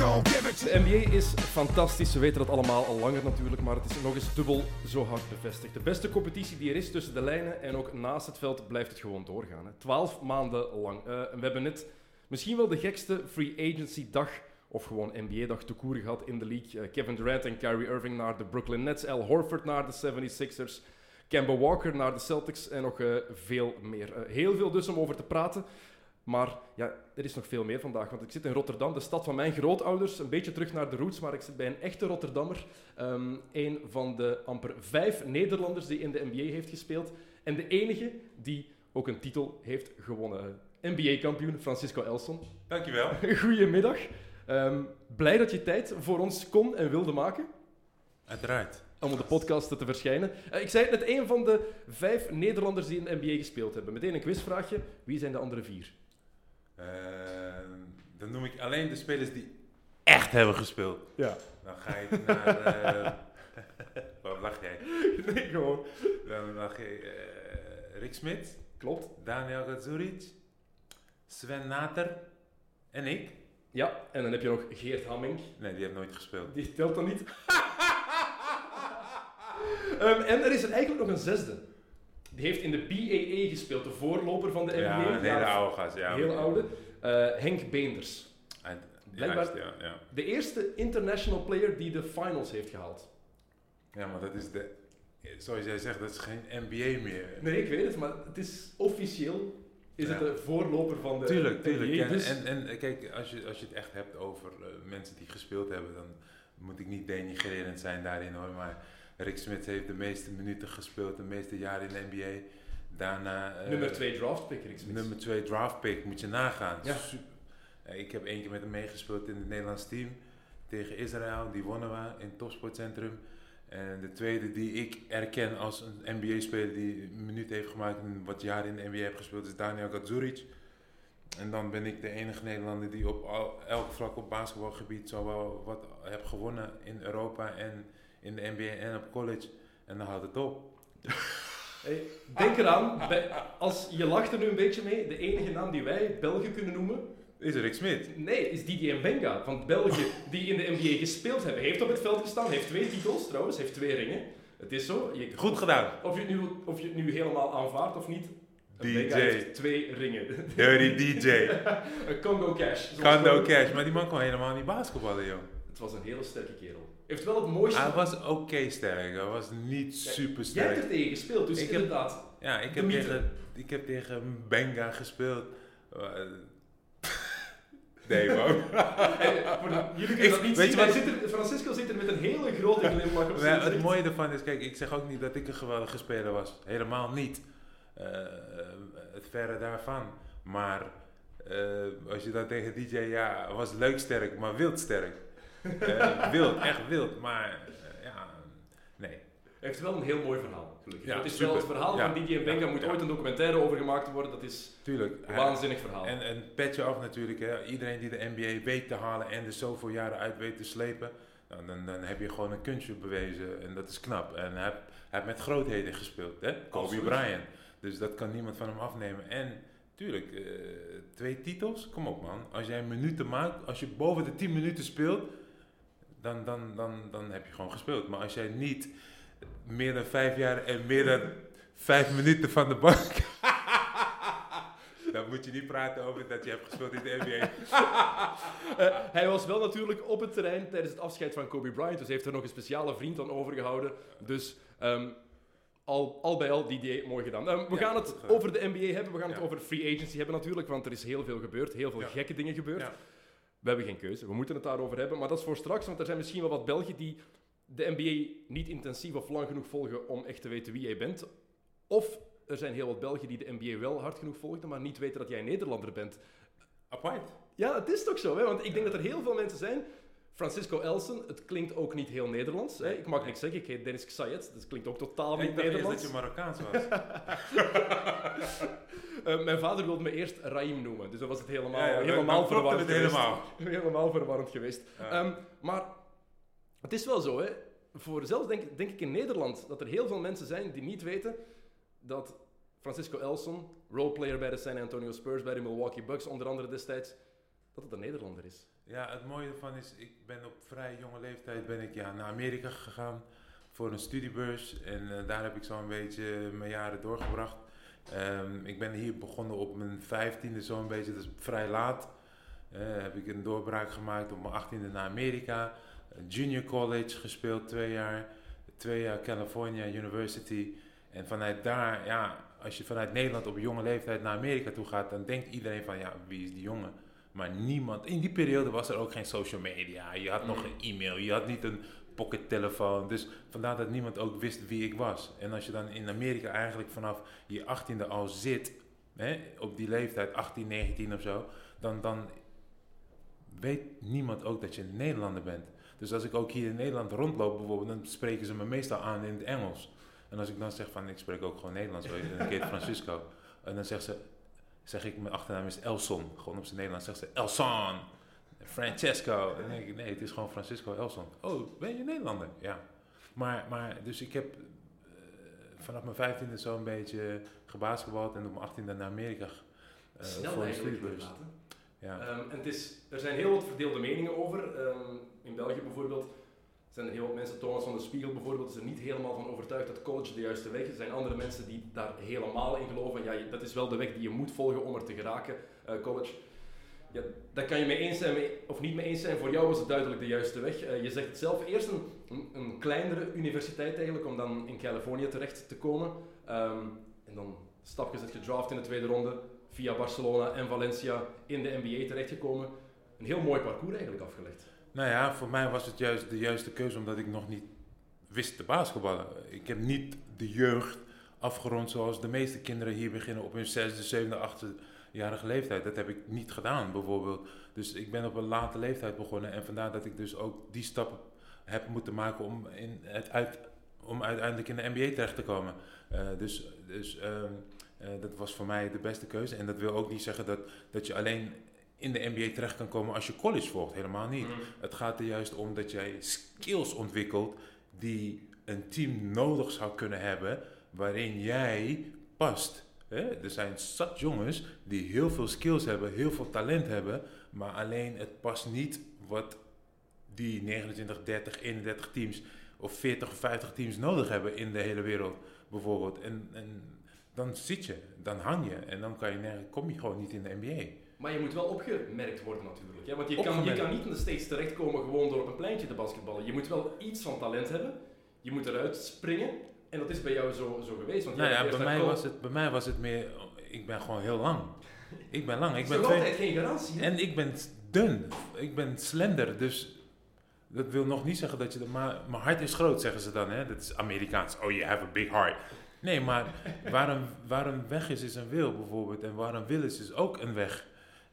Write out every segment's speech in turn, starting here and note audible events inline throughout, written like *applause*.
De NBA is fantastisch, we weten dat allemaal al langer natuurlijk, maar het is nog eens dubbel zo hard bevestigd. De beste competitie die er is tussen de lijnen en ook naast het veld blijft het gewoon doorgaan. Hè. Twaalf maanden lang. Eh, we hebben net misschien wel de gekste free agency dag, of gewoon NBA-dag te koer gehad in de league. Eh, Kevin Durant en Kyrie Irving naar de Brooklyn Nets, Al Horford naar de 76ers, Kemba Walker naar de Celtics en nog eh, veel meer. Heel veel dus om over te praten. Maar ja, er is nog veel meer vandaag, want ik zit in Rotterdam, de stad van mijn grootouders. Een beetje terug naar de roots, maar ik zit bij een echte Rotterdammer. Ehm een van de amper vijf Nederlanders die in de NBA heeft gespeeld. En de enige die ook een titel heeft gewonnen. NBA-kampioen Francisco Elson. Dankjewel. *laughs* Goedemiddag. Ehm blij dat je tijd voor ons kon en wilde maken Uiteraard. om op de podcast te verschijnen. Eh, ik zei het net, een van de vijf Nederlanders die in de NBA gespeeld hebben. Meteen een quizvraagje. Wie zijn de andere vier? Eh, dan noem ik alleen de spelers die echt hebben gespeeld. Ja. Dan ga ik naar... eh *laughs* Waarom lach jij? *laughs* Nee, gewoon. Dan lach je eh, Rick Smit, Klopt. Daniel Gazuric, Sven Nater en ik. Ja, en dan heb je nog Geert Hamming. Nee, die heeft nooit gespeeld. Die telt dan niet. *laughs* Ehm, en er is er eigenlijk nog een zesde. Die heeft in de BAA gespeeld, de voorloper van de NBA. Ja, een hele oude gast. Ja. Heel oude. Eh, Henk Beenders. Blijkbaar- ja, ja. De eerste international player die de finals heeft gehaald. ja, maar dat is de... Zoals jij zegt, dat is geen NBA meer. Nee, ik weet het, maar het is officieel is Ja. het de voorloper van de Tuurlijk, NBA. tuurlijk. Dus- en, en kijk, als je, als je het echt hebt over eh, mensen die gespeeld hebben, dan moet ik niet denigrerend zijn daarin hoor. Maar Rick Smith heeft de meeste minuten gespeeld, de meeste jaren in de NBA. Daarna... eh, nummer 2 draft pick, Rick Smith. Nummer 2 draft pick, moet je nagaan. Ja. Super. Eh, Ik heb één keer met hem meegespeeld in het Nederlands team tegen Israël. Die wonnen we in het topsportcentrum. En de tweede die ik erken als een NBA-speler die een minuut heeft gemaakt en wat jaren in de NBA heeft gespeeld, is Daniel Gadzuric. En dan ben ik de enige Nederlander die op al, elk vlak op basketbalgebied zowel wat heb gewonnen in Europa en in de NBA en op college. En dan houdt het op. *laughs* Hey, denk eraan, bij- als, je lacht er nu een beetje mee, de enige naam die wij Belgen kunnen noemen, Is Rick Smith. nee, is Didier Mbenga van België, die in de NBA gespeeld hebben. Heeft op het veld gestaan, heeft twee titels trouwens, heeft twee ringen. Het is zo. Je, Goed gedaan. Of je, het nu, of je het nu helemaal aanvaardt of niet, DJ. heeft twee ringen. Dirty DJ. *laughs* Congo Cash. we- Cash, maar die man kon helemaal niet basketballen, joh. Was een hele sterke kerel. Heeft wel het mooiste... Hij was oké sterk, hij was niet super Jij hebt sterk. er tegen gespeeld, dus Ik heb- inderdaad. Ja, ik heb, mythe. tegen, ik heb tegen Benga gespeeld. Eh, nee, man. *laughs* Jullie kunnen dat niet weet zien, je wat- zit er, Francisco zit er met een hele grote glimlach op zijn *laughs* het mooie ervan is, kijk, ik zeg ook niet dat ik een geweldige speler was. Helemaal niet. Eh, het verre daarvan. Maar eh, als je dan tegen DJ, ja, was leuk sterk, maar wild sterk. Eh, wild, echt wild. Maar eh, ja, nee. Hij heeft wel een heel mooi verhaal, gelukkig. Ja, het is super. wel het verhaal Ja. van Didier Benga, Ja, moet ooit een documentaire over gemaakt worden. Dat is Tuurlijk. een waanzinnig verhaal. En, en petje af natuurlijk, hè. iedereen die de NBA weet te halen en er zoveel jaren uit weet te slepen, nou, dan, dan heb je gewoon een kunstje bewezen en dat is knap. En hij, hij heeft met grootheden gespeeld, hè? Kobe. Bryant. Dus dat kan niemand van hem afnemen. En tuurlijk, eh, twee titels, kom op man. Als jij minuten maakt, als je boven de 10 minuten speelt, dan, dan, dan, dan heb je gewoon gespeeld. Maar als jij niet meer dan vijf jaar en meer dan vijf minuten van de bank *laughs* dan moet je niet praten over dat je hebt gespeeld in de NBA. *laughs* Eh, hij was wel natuurlijk op het terrein tijdens het afscheid van Kobe Bryant, dus heeft er nog een speciale vriend aan overgehouden. Dus ehm, al, al bij al, Didier, mooi gedaan. Ehm, we Ja, gaan het over de NBA hebben, we gaan het over free agency hebben natuurlijk, want er is heel veel gebeurd, heel veel Ja. gekke dingen gebeurd. We hebben geen keuze, we moeten het daarover hebben, maar dat is voor straks, want er zijn misschien wel wat Belgen die de NBA niet intensief of lang genoeg volgen om echt te weten wie jij bent. Of er zijn heel wat Belgen die de NBA wel hard genoeg volgen, maar niet weten dat jij Nederlander bent. Apart. Ja, het is toch zo, hè? want ik denk dat er heel veel mensen zijn. Francisco Elsen, het klinkt ook niet heel Nederlands. Hè? Ik mag niks zeggen, ik heet Dennis Xayet, dat klinkt ook totaal Ik niet dacht eerst Nederlands. dat je Marokkaans was. *laughs* *laughs* Eh, mijn vader wilde me eerst Raim noemen, dus dat was het helemaal, Ja, ja, helemaal verwarrend geweest. helemaal. *laughs* helemaal verwarrend geweest. Ja. Maar het is wel zo, hè. Voor zelfs denk, denk ik in Nederland, dat er heel veel mensen zijn die niet weten dat Francisco Elson, roleplayer bij de San Antonio Spurs, bij de Milwaukee Bucks onder andere destijds, dat het een Nederlander is. Ja, het mooie ervan is, ik ben op vrij jonge leeftijd ben ik ja, naar Amerika gegaan voor een studiebeurs. En eh, daar heb ik zo'n beetje mijn jaren doorgebracht. Ehm, ik ben hier begonnen op mijn vijftiende zo'n beetje, dus vrij laat. Eh, heb ik een doorbraak gemaakt op mijn achttiende naar Amerika. Junior college gespeeld, twee jaar. Twee jaar California University. En vanuit daar, ja, als je vanuit Nederland op jonge leeftijd naar Amerika toe gaat, dan denkt iedereen van, ja, wie is die jongen? Maar niemand, in die periode was er ook geen social media. Je had nog Mm. geen e-mail, je had niet een pockettelefoon. Dus vandaar dat niemand ook wist wie ik was. En als je dan in Amerika eigenlijk vanaf je 18e al zit, hè, op die leeftijd, 18, 19 of zo, dan, dan weet niemand ook dat je een Nederlander bent. Dus als ik ook hier in Nederland rondloop bijvoorbeeld, dan spreken ze me meestal aan in het Engels. En als ik dan zeg van ik spreek ook gewoon Nederlands, dan heet *laughs* Francisco. En dan zegt ze, zeg ik mijn achternaam is Elson, gewoon op zijn Nederlands zegt ze Elson, Francesco. En dan denk ik nee, het is gewoon Francisco Elson. Oh, ben je Nederlander? Ja. Maar, maar dus ik heb eh, vanaf mijn vijftiende zo'n beetje gebasketbald en op mijn achttiende naar Amerika eh, Snel voor een eigenlijk studiebeurs. Ja. Ehm, en het is, er zijn heel wat verdeelde meningen over. Ehm, in België bijvoorbeeld zijn heel wat mensen, Thomas van der Spiegel bijvoorbeeld, is er niet helemaal van overtuigd dat college de juiste weg is. Er zijn andere mensen die daar helemaal in geloven. Ja, dat is wel de weg die je moet volgen om er te geraken, eh, college. Ja, daar kan je mee eens zijn of niet mee eens zijn. Voor jou was het duidelijk de juiste weg. Eh, je zegt het zelf, eerst een, een, kleinere universiteit eigenlijk, om dan in Californië terecht te komen. Ehm, en dan stapjes gedraft in de tweede ronde, via Barcelona en Valencia in de NBA terechtgekomen. Een heel mooi parcours eigenlijk afgelegd. Nou ja, voor mij was het juist de juiste keuze omdat ik nog niet wist te basketballen. Ik heb niet de jeugd afgerond zoals de meeste kinderen hier beginnen op hun zesde, zevende, achtste jarige leeftijd. Dat heb ik niet gedaan bijvoorbeeld. Dus ik ben op een late leeftijd begonnen en vandaar dat ik dus ook die stappen heb moeten maken om, in het uit, om uiteindelijk in de NBA terecht te komen. Eh, dus dus ehm, eh, dat was voor mij de beste keuze. En dat wil ook niet zeggen dat, dat je alleen in de NBA terecht kan komen als je college volgt. Helemaal niet. Het gaat er juist om dat jij skills ontwikkelt die een team nodig zou kunnen hebben, waarin jij past. Er zijn zat jongens die heel veel skills hebben, heel veel talent hebben, maar alleen het past niet wat die 29, 30, 31 teams of 40 of 50 teams nodig hebben in de hele wereld, bijvoorbeeld. En, en dan zit je, dan hang je en dan kan je kom je gewoon niet in de NBA. Maar je moet wel opgemerkt worden natuurlijk. Ja? Want je kan, je kan niet in de States terechtkomen gewoon door op een pleintje te basketballen. Je moet wel iets van talent hebben. Je moet eruit springen. En dat is bij jou zo, zo geweest. Want Nou ja, bij mij, was het, bij mij was het meer, ik ben gewoon heel lang. Ik ben lang, ik ben twee, altijd geen garantie. hè? En ik ben dun. Ik ben slender. Dus dat wil nog niet zeggen dat je... De, maar mijn hart is groot, zeggen ze dan. Hè? Dat is Amerikaans. Oh, you have a big heart. Nee, maar *laughs* waar een, waar een weg is, is een wil bijvoorbeeld. En waar een wil is, is ook een weg.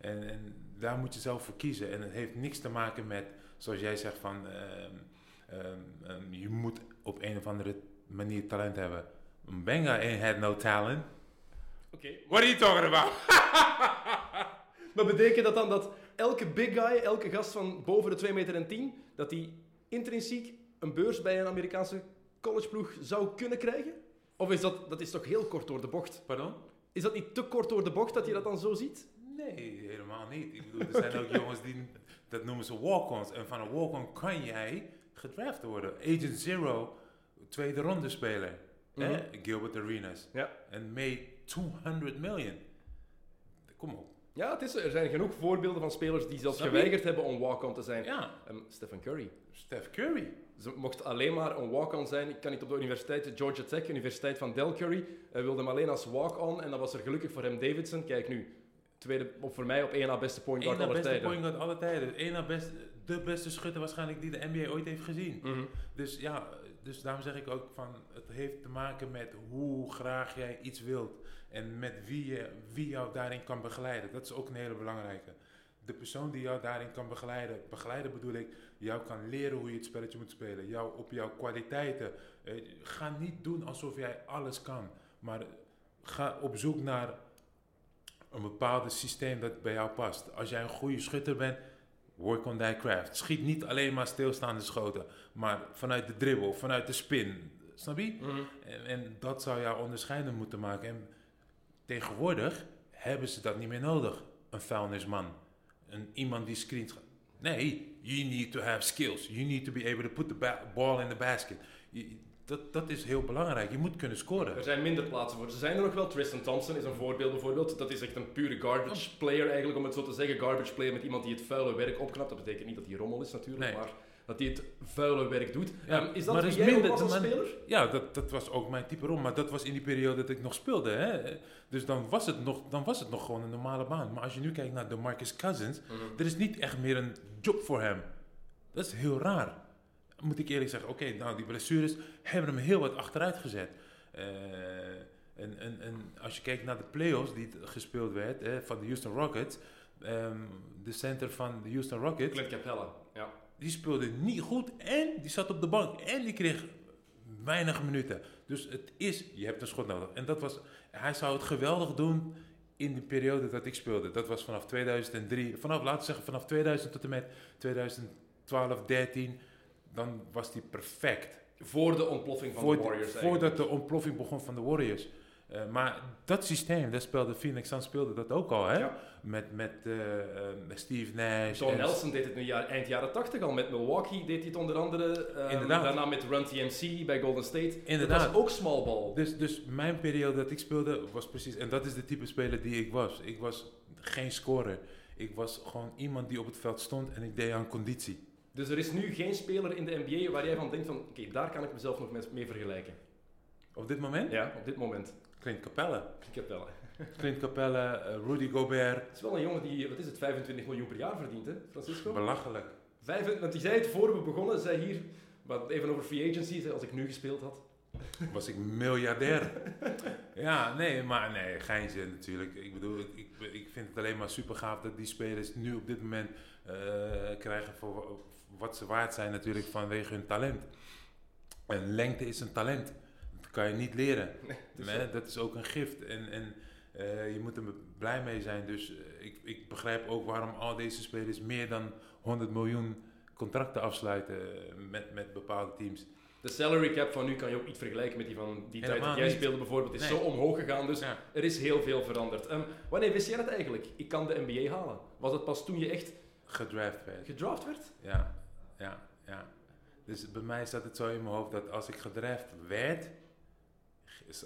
En, en daar moet je zelf voor kiezen. En het heeft niks te maken met, zoals jij zegt, van... ehm, ehm, ehm, je moet op een of andere manier talent hebben. Benga ain't had no talent. Oké. What are you talking about? *laughs* Maar betekent dat dan dat elke big guy, elke gast van boven de 2 meter en 10, dat die intrinsiek een beurs bij een Amerikaanse collegeploeg zou kunnen krijgen? Of is dat, dat is toch heel kort door de bocht? Pardon? Is dat niet te kort door de bocht dat je dat dan zo ziet? Nee, helemaal niet. Ik bedoel, er zijn ook *laughs* jongens die, dat noemen ze walk-ons. En van een walk-on kan jij gedraft worden. Agent Zero, tweede ronde speler. Mhm. Gilbert Arenas. Ja. En made 200 million. Kom op. Ja, het is, er zijn genoeg voorbeelden van spelers die zelfs Snap je? geweigerd hebben om walk-on te zijn. Ja, Ehm, Stephen Curry. Steph Curry. Ze mocht alleen maar een walk-on zijn. Ik kan niet op de universiteit, Georgia Tech, Universiteit van Del Curry. Hij wilde hem alleen als walk-on. En dat was er gelukkig voor hem Davidson. Kijk nu, tweede, op, voor mij op één na beste point guard na aller beste tijden. point guard alle tijden. Eén na best, de beste schutter waarschijnlijk die de NBA ooit heeft gezien. Mhm. Dus ja, dus daarom zeg ik ook van, het heeft te maken met hoe graag jij iets wilt. En met wie, je, wie jou daarin kan begeleiden. Dat is ook een hele belangrijke. de persoon die jou daarin kan begeleiden, begeleiden bedoel ik, jou kan leren hoe je het spelletje moet spelen, jou op jouw kwaliteiten. Eh, ga niet doen alsof jij alles kan, maar ga op zoek naar een bepaald systeem dat bij jou past. Als jij een goede schutter bent, work on that craft. Schiet niet alleen maar stilstaande schoten, maar vanuit de dribbel, vanuit de spin. Snap je? Mhm. En, en dat zou jou onderscheidend moeten maken. En tegenwoordig hebben ze dat niet meer nodig. Een vuilnisman. Een, iemand die screens. gaat. Nee, you need to have skills. You need to be able to put the ba- ball in the basket. Dat, dat is heel belangrijk. Je moet kunnen scoren. Er zijn minder plaatsen voor. Ze zijn er nog wel. Tristan Thompson is een voorbeeld bijvoorbeeld. Dat is echt een pure garbage player eigenlijk, om het zo te zeggen. Garbage player met iemand die het vuile werk opknapt. Dat betekent niet dat hij rommel is natuurlijk, Nee. maar dat hij het vuile werk doet. Ja, Ehm, is dat maar is jij ook minder- was als speler? Ja, dat, dat was ook mijn type rol. Maar dat was in die periode dat ik nog speelde. Hè? Dus dan was, het nog, dan was het nog gewoon een normale baan. Maar als je nu kijkt naar DeMarcus Cousins, er is niet echt meer een job voor hem. Dat is heel raar. Moet ik eerlijk zeggen, oké, nou die blessures hebben hem heel wat achteruit gezet. Eh, en, en, en als je kijkt naar de playoffs die gespeeld werd hè, van de Houston Rockets, ehm, de center van de Houston Rockets, Clint Capella. Ja. die speelde niet goed en die zat op de bank en die kreeg weinig minuten. Dus het is, je hebt een schot nodig. En dat was, hij zou het geweldig doen in de periode dat ik speelde. Dat was vanaf 2003, vanaf, laten we zeggen vanaf 2000 tot en met 2012, 13, dan was die perfect. Voor de ontploffing van Voor- de Warriors voordat de ontploffing begon van de Warriors. Eh, maar dat systeem, dat speelde Phoenix Suns speelde dat ook al, hè? Ja. Met, met eh, eh, Steve Nash. John Nelson deed het nu jaar, eind jaren 80 al. Met Milwaukee deed hij het onder andere. Ehm, Inderdaad. Daarna met Run TMC bij Golden State. Inderdaad. Dat was ook small ball. Dus, dus mijn periode dat ik speelde was precies, en dat is de type speler die ik was. Ik was geen scorer. Ik was gewoon iemand die op het veld stond en ik deed aan conditie. Dus er is nu geen speler in de NBA waar jij van denkt van... Oké, daar kan ik mezelf nog mee- vergelijken. Op dit moment, Ja, op dit moment. Clint Capelle. Clint Capella. *laughs* Clint Capelle, eh, Rudy Gobert. Het is wel een jongen die, wat is het, 25 miljoen per jaar verdient, hè, Francisco? Belachelijk. Vijf, want die zei het voor we begonnen, zei hier, maar even over free agency, als ik nu gespeeld had. Was ik miljardair. ja, nee, maar nee, geintje natuurlijk. Ik bedoel, ik, ik, ik vind het alleen maar super gaaf dat die spelers nu op dit moment eh, krijgen voor wat ze waard zijn natuurlijk vanwege hun talent. En lengte is een talent. Dat kan je niet leren. Nee, dat is ook een gift en, en eh, je moet er blij mee zijn. Dus eh, ik, ik begrijp ook waarom al deze spelers meer dan 100 miljoen contracten afsluiten met, met bepaalde teams. De salary cap van nu kan je ook niet vergelijken met die van die tijd dat jij niet. speelde bijvoorbeeld. is Nee. zo omhoog gegaan, dus Ja. er is heel veel veranderd. Ehm, wanneer wist jij dat eigenlijk? Ik kan de NBA halen. Was het pas toen je echt Gedraft werd. gedraft werd? Ja, ja, ja. Dus bij mij staat het zo in mijn hoofd dat als ik gedraft werd, is,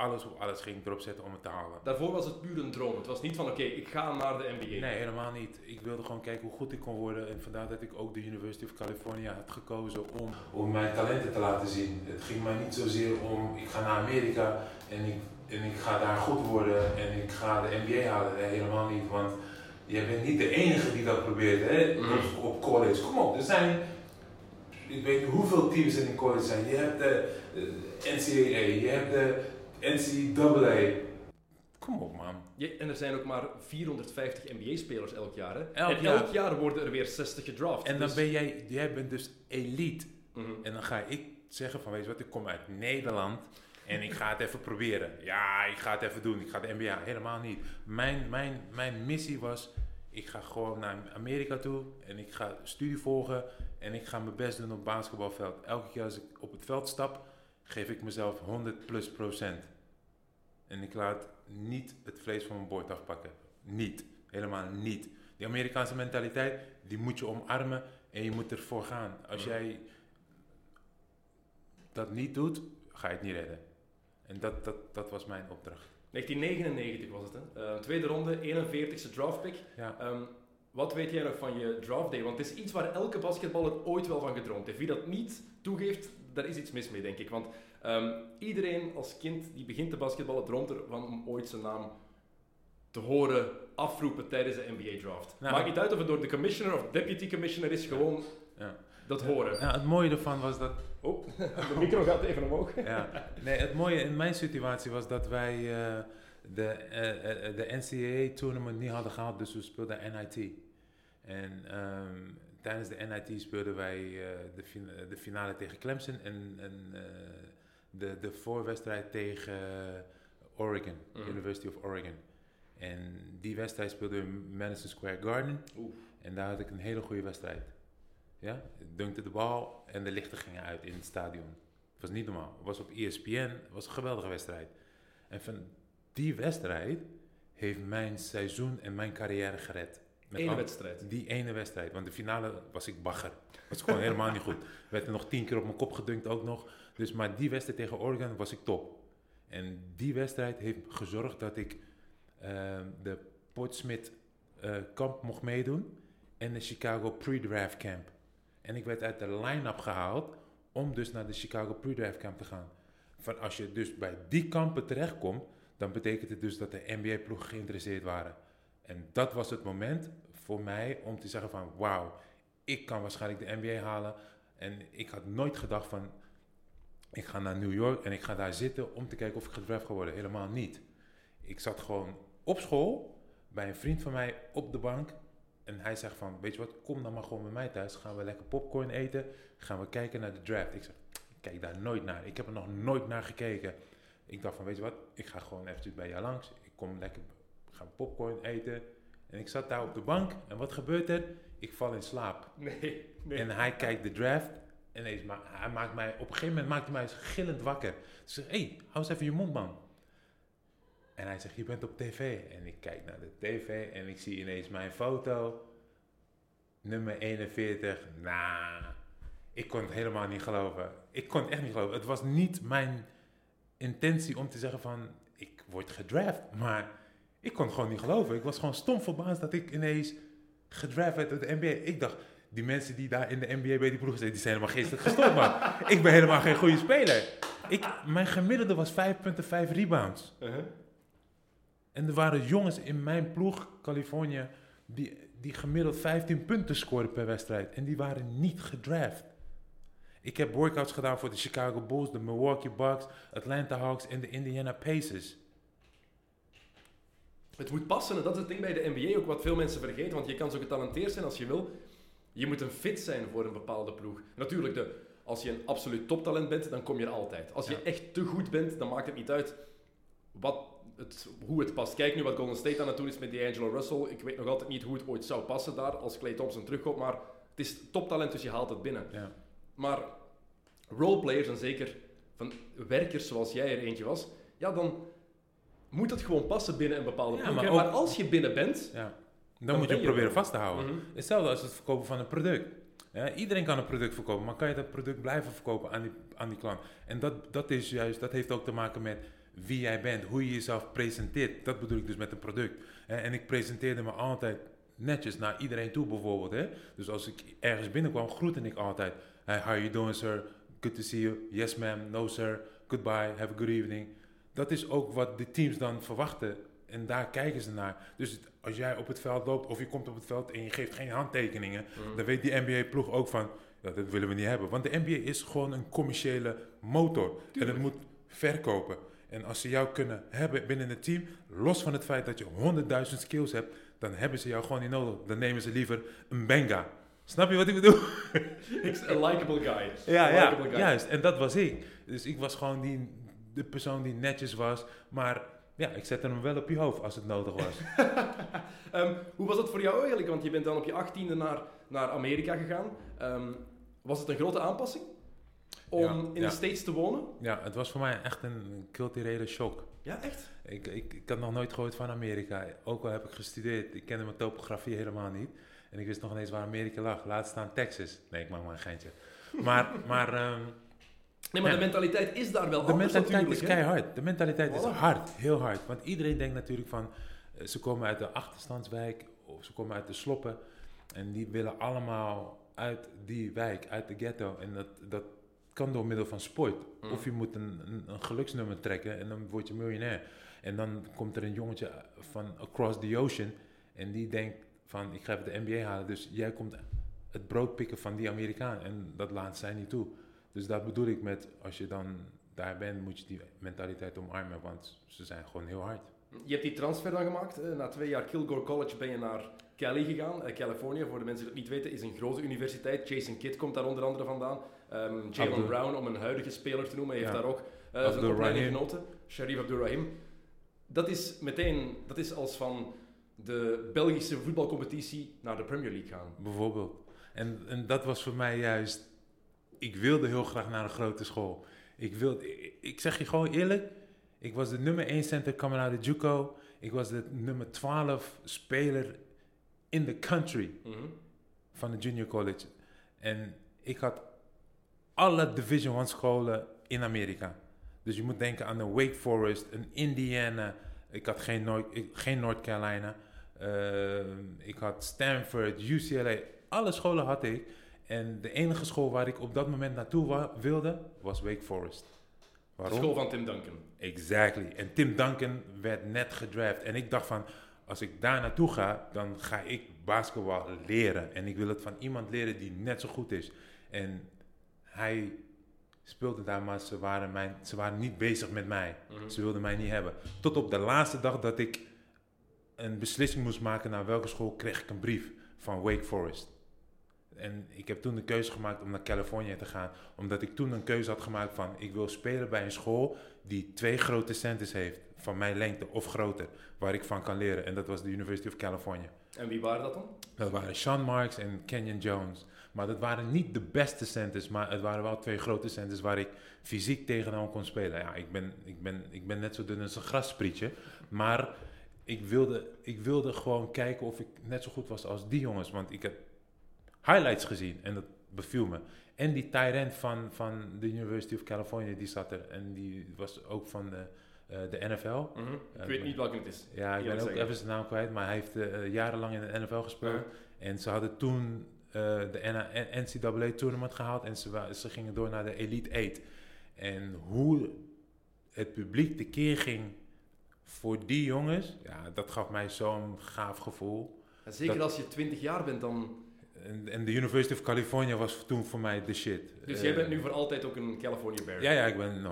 alles op alles ging erop zetten om het te halen. Daarvoor was het puur een droom. Het was niet van, oké, ik ga naar de NBA. Nee, helemaal niet. Ik wilde gewoon kijken hoe goed ik kon worden. En vandaar dat ik ook de University of California had gekozen om, om mijn talenten te laten zien. Het ging mij niet zozeer om, ik ga naar Amerika en ik, en ik ga daar goed worden en ik ga de NBA halen. Nee, helemaal niet. Want je bent niet de enige die dat probeert hè, Mhm. op, op college. Kom op, er zijn, ik weet niet hoeveel teams er in college zijn. Je hebt de, de NCAA, je hebt de NCAA. Kom op man. Ja, en er zijn ook maar 450 NBA-spelers elk jaar. Hè? Elk en jaar. elk jaar worden er weer 60 gedraft. En dan Dus- ben jij, jij bent dus elite. Mhm. En dan ga ik zeggen van, weet je wat, ik kom uit Nederland en ik ga het even proberen. Ja, ik ga het even doen. Ik ga de NBA. Helemaal niet. Mijn, mijn, mijn missie was, ik ga gewoon naar Amerika toe en ik ga studie volgen en ik ga mijn best doen op het basketbalveld. Elke keer als ik op het veld stap, geef ik mezelf 100 plus procent. En ik laat niet het vlees van mijn bord afpakken. Niet. Helemaal niet. Die Amerikaanse mentaliteit, die moet je omarmen en je moet ervoor gaan. Als jij dat niet doet, ga je het niet redden. En dat, dat, dat was mijn opdracht. 1999 was het, hè? Eh, tweede ronde, 41ste draftpick. Ja. Ehm, wat weet jij nog van je draft day? Want het is iets waar elke basketballer ooit wel van gedroomd heeft. Wie dat niet toegeeft, daar is iets mis mee, denk ik. Want ehm, iedereen als kind die begint te basketballen, droomt ervan om ooit zijn naam te horen afroepen tijdens de NBA-draft. Maakt niet uit of het door de commissioner of deputy commissioner is, gewoon Ja. dat horen. Ja, het mooie ervan was dat Oh, *laughs* de micro gaat even omhoog. ja. Nee, het mooie in mijn situatie was dat wij, eh, de, eh, de NCAA tournament niet hadden gehaald, dus we speelden NIT. En ehm, tijdens de NIT speelden wij de, fin- de finale tegen Clemson en, en de, de voorwedstrijd tegen Oregon, Mhm. University of Oregon. En die wedstrijd speelde in Madison Square Garden. En daar had ik een hele goede wedstrijd. Ja, ik dunkte de bal en de lichten gingen uit in het stadion. Het was niet normaal. Het was op ESPN, het was een geweldige wedstrijd. En van die wedstrijd heeft mijn seizoen en mijn carrière gered. Met wedstrijd. Die ene wedstrijd. Want de finale was ik bagger. Was gewoon helemaal niet goed. Werd er nog tien keer op mijn kop gedunkt ook nog. Dus, maar die wedstrijd tegen Oregon was ik top. En die wedstrijd heeft gezorgd dat ik ehm, de Portsmouth eh, kamp mocht meedoen. En de Chicago pre-draft camp. En ik werd uit de line-up gehaald om dus naar de Chicago pre-draft camp te gaan. Van als je dus bij die kampen terechtkomt, dan betekent het dus dat de NBA-ploegen geïnteresseerd waren. En dat was het moment voor mij om te zeggen van wauw, ik kan waarschijnlijk de NBA halen. En ik had nooit gedacht van ik ga naar New York en ik ga daar zitten om te kijken of ik gedraft ga worden. Helemaal niet. Ik zat gewoon op school bij een vriend van mij op de bank. En hij zegt van, weet je wat, kom dan maar gewoon bij mij thuis. Gaan we lekker popcorn eten. Gaan we kijken naar de draft. Ik zeg, kijk daar nooit naar. Ik heb er nog nooit naar gekeken. Ik dacht van, weet je wat, ik ga gewoon eventjes bij jou langs. Ik kom lekker, gaan we popcorn eten. En ik zat daar op de bank. En wat gebeurt er? Ik val in slaap. Nee, nee. En hij kijkt de draft. En ineens ma- hij maakt mij, op een gegeven moment maakt hij mij gillend wakker. Dus ik zeg, hé, hey, hou eens even je mond, man. En hij zegt, je bent op tv. En ik kijk naar de tv en ik zie ineens mijn foto. Nummer 41. Nou, ik kon het helemaal niet geloven. Ik kon het echt niet geloven. Het was niet mijn intentie om te zeggen van, ik word gedraft. Maar ik kon het gewoon niet geloven. Ik was gewoon stom verbaasd dat ik ineens gedraft werd door de NBA. Ik dacht, die mensen die daar in de NBA bij die ploeg zitten, die zijn helemaal geestelijk gestoord, man. *laughs* ik ben helemaal geen goede speler. Ik, mijn gemiddelde was 5,5 rebounds. Uh-huh. En er waren jongens in mijn ploeg, Californië, die, die gemiddeld 15 punten scoorden per wedstrijd. En die waren niet gedraft. Ik heb workouts gedaan voor de Chicago Bulls, de Milwaukee Bucks, Atlanta Hawks en de Indiana Pacers. Het moet passen en dat is het ding bij de NBA ook wat veel mensen vergeten. Want je kan zo getalenteerd zijn als je wil. Je moet een fit zijn voor een bepaalde ploeg. Natuurlijk, de, als je een absoluut toptalent bent, dan kom je er altijd. Als je Ja. echt te goed bent, dan maakt het niet uit wat het, hoe het past. Kijk nu wat Golden State aan het doen is met D'Angelo Russell. Ik weet nog altijd niet hoe het ooit zou passen daar als Clay Thompson terugkomt. Maar het is toptalent, dus je haalt het binnen. Ja. Maar roleplayers en zeker van werkers zoals jij er eentje was, ja, dan moet het gewoon passen binnen een bepaalde Ja, maar hè. ook- maar als je binnen bent, Ja. Dan, Dan moet je het proberen er. vast te houden. Mhm. Hetzelfde als het verkopen van een product. Ja, iedereen kan een product verkopen, maar kan je dat product blijven verkopen aan die, aan die klant? En dat, dat is juist, dat heeft ook te maken met wie jij bent, hoe je jezelf presenteert. Dat bedoel ik dus met een product. En ik presenteerde me altijd netjes naar iedereen toe bijvoorbeeld. Hè? Dus als ik ergens binnenkwam, groette ik altijd. Hey, how you doing sir? Good to see you. Yes ma'am, no sir. Goodbye, have a good evening. Dat is ook wat de teams dan verwachten. En daar kijken ze naar. Dus als jij op het veld loopt of je komt op het veld en je geeft geen handtekeningen, Mhm. dan weet die NBA-ploeg ook van, ja, dat willen we niet hebben. Want de NBA is gewoon een commerciële motor. En het moet verkopen. En als ze jou kunnen hebben binnen het team, los van het feit dat je 100.000 skills hebt, dan hebben ze jou gewoon niet nodig. Dan nemen ze liever een benga. Snap je wat ik bedoel? *laughs* ik een likable guy. Ja, guy. juist. En dat was ik. Dus ik was gewoon die, de persoon die netjes was. Maar ja, ik zette hem wel op je hoofd als het nodig was. *laughs* Ehm, hoe was het voor jou eigenlijk? Want je bent dan op je achttiende naar, naar Amerika gegaan. Ehm, was het een grote aanpassing om Ja, in ja. de States te wonen? ja, het was voor mij echt een culturele shock. Ja, echt? Ik, ik, ik had nog nooit gehoord van Amerika. Ook al heb ik gestudeerd, ik kende mijn topografie helemaal niet. En ik wist nog ineens waar Amerika lag. Laat staan Texas. Nee, ik maak maar een geintje. Maar, *laughs* maar ehm, Nee, maar Ja. de mentaliteit is daar wel de anders mentaliteit is keihard. De mentaliteit is hard, heel hard. Want iedereen denkt natuurlijk van, eh, ze komen uit de achterstandswijk of ze komen uit de sloppen. En die willen allemaal uit die wijk, uit de ghetto. En dat, dat kan door middel van sport. Mm. Of je moet een, een, een geluksnummer trekken en dan word je miljonair. En dan komt er een jongetje van across the ocean en die denkt van, ik ga even de NBA halen. Dus jij komt het brood pikken van die Amerikaan. En dat laat zij niet toe. Dus dat bedoel ik met, als je dan daar bent, moet je die mentaliteit omarmen, want ze zijn gewoon heel hard. Je hebt die transfer dan gemaakt. eh, Na twee jaar Kilgore College ben je naar Cali gegaan. Eh, California, voor de mensen die het niet weten, is een grote universiteit. Jason Kidd komt daar onder andere vandaan. Ehm Jalen Abdul- Brown, om een huidige speler te noemen, heeft Ja. daar ook eh, zijn opleiding genoten. Sharif Abdurrahim. Dat is meteen, dat is als van de Belgische voetbalcompetitie naar de Premier League gaan. Bijvoorbeeld. En, en dat was voor mij juist. Ik wilde heel graag naar een grote school. Ik, wilde, ik, ik zeg je gewoon eerlijk. Ik was de nummer 1 center coming out of JUCO. Ik was de nummer 12 speler in the country Mhm. van de junior college. En ik had alle Division 1 scholen in Amerika. Dus je moet denken aan een Wake Forest, een Indiana. Ik had geen, Noord, geen North Carolina. Ehm, ik had Stanford, UCLA. Alle scholen had ik. En de enige school waar ik op dat moment naartoe wa- wilde, was Wake Forest. De Waarom? school van Tim Duncan. Exactly. En Tim Duncan werd net gedraft. En ik dacht van, als ik daar naartoe ga, dan ga ik basketbal leren. En ik wil het van iemand leren die net zo goed is. En hij speelde daar, maar ze waren, mijn, ze waren niet bezig met mij. Mhm. Ze wilden mij niet hebben. Tot op de laatste dag dat ik een beslissing moest maken naar welke school, kreeg ik een brief van Wake Forest. En ik heb toen de keuze gemaakt om naar Californië te gaan. Omdat ik toen een keuze had gemaakt van... ik wil spelen bij een school die twee grote centers heeft... van mijn lengte of groter, waar ik van kan leren. En dat was de University of California. En wie waren dat dan? Dat waren Sean Marks en Kenyon Jones. Maar dat waren niet de beste centers, maar het waren wel twee grote centers waar ik fysiek tegenaan kon spelen. Ja, ik ben, ik ben, ik ben net zo dun als een grassprietje. Maar ik wilde, ik wilde gewoon kijken of ik net zo goed was als die jongens. Want ik heb highlights gezien en dat beviel me. En die end van, van de University of California, die zat er. En die was ook van de, eh, de NFL. Mhm. Ik Ja, weet ik- niet welke het is. Ja, ik ben ook zeggen. even zijn naam kwijt, maar hij heeft eh, jarenlang in de NFL gespeeld. En ze hadden toen eh, de NA NCAA tournament gehaald en ze, gingen door naar de Elite 8. En hoe het publiek tekeer ging voor die jongens, ja, dat gaf mij zo'n gaaf gevoel. En zeker Dat- als je 20 jaar bent, dan... En, en de University of California was toen voor mij de shit. Dus Eh, jij bent nu voor altijd ook een California Bear. Ja, ja, ik ben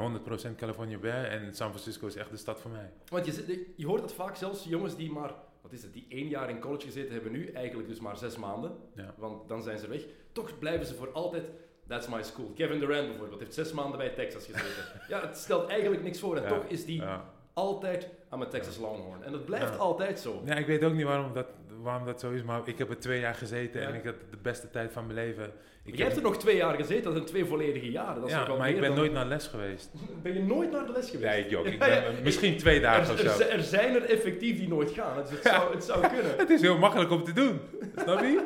100% California Bear en San Francisco is echt de stad voor mij. Want je, je hoort dat vaak zelfs jongens die maar, wat is het, die één jaar in college gezeten hebben nu, eigenlijk dus maar zes maanden, Ja. want dan zijn ze weg. Toch blijven ze voor altijd, that's my school. Kevin Durant bijvoorbeeld heeft zes maanden bij Texas gezeten. *laughs* ja, het stelt eigenlijk niks voor en Ja, toch is die Ja. altijd aan mijn Texas Longhorn. En dat blijft Ja. altijd zo. Ja, ik weet ook niet waarom dat, waarom dat zo is, maar ik heb er twee jaar gezeten Ja. en ik had de beste tijd van mijn leven. Ik jij hebt er nog twee jaar gezeten, dat zijn twee volledige jaren. Dat is ja, wel maar ik ben dan- nooit naar les geweest. *laughs* Ben je nooit naar de les geweest? Nee. Ik ben ja. eh, misschien twee dagen of Er, er, zo. er zijn er effectief die nooit gaan, dus het zou, het zou kunnen. *laughs* Het is heel makkelijk om te doen. Snap je?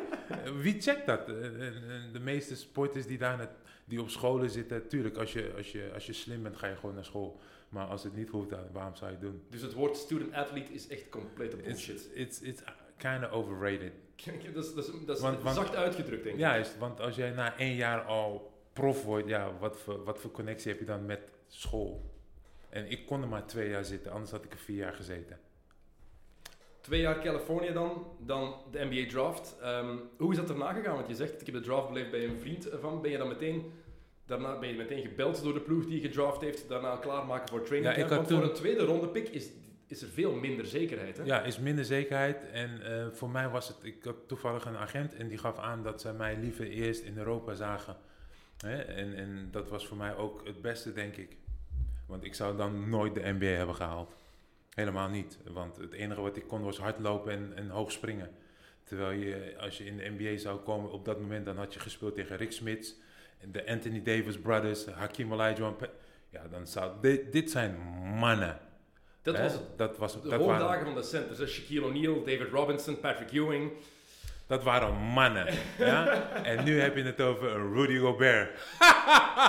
Wie checkt dat? Eh, eh, eh, De meeste sporters die, daar net, die op scholen zitten, tuurlijk, als je, als, je, als je slim bent, ga je gewoon naar school. Maar als het niet hoeft, dan waarom zou je het doen? Dus het woord student athlete is echt complete It's, bullshit. it's, it's kind of overrated. dat is, dat is, dat is Want- want- zacht uitgedrukt, denk ik. Juist, want als jij na één jaar al prof wordt, ja, wat voor, wat voor connectie heb je dan met school? En ik kon er maar twee jaar zitten, anders had ik er vier jaar gezeten. Twee jaar Californië dan, dan de NBA draft. Ehm, hoe is dat erna gegaan? Want je zegt, ik heb de draft beleefd bij een vriend van. Ben je dan meteen, daarna ben je meteen gebeld door de ploeg die je gedraft heeft, daarna klaarmaken voor training Ja, ik camp? had Want toen- voor een tweede ronde pick is, is er veel minder zekerheid, hè? Ja, is minder zekerheid. En eh, voor mij was het, ik had toevallig een agent en die gaf aan dat ze mij liever eerst in Europa zagen. Hè? En, en dat was voor mij ook het beste, denk ik. Want ik zou dan nooit de NBA hebben gehaald. Helemaal niet. Want het enige wat ik kon was hardlopen en, en hoog springen. Terwijl je, als je in de NBA zou komen op dat moment, dan had je gespeeld tegen Rick Smits, de Anthony Davis Brothers, Hakim Olajuwon. Ja, dan zou dit zijn mannen. Dat was het. Dat was De dat hoogdagen waren, van de centers. hè. Shaquille O'Neal, David Robinson, Patrick Ewing. dat waren mannen. *laughs* ja? En nu heb je het over een Rudy Gobert.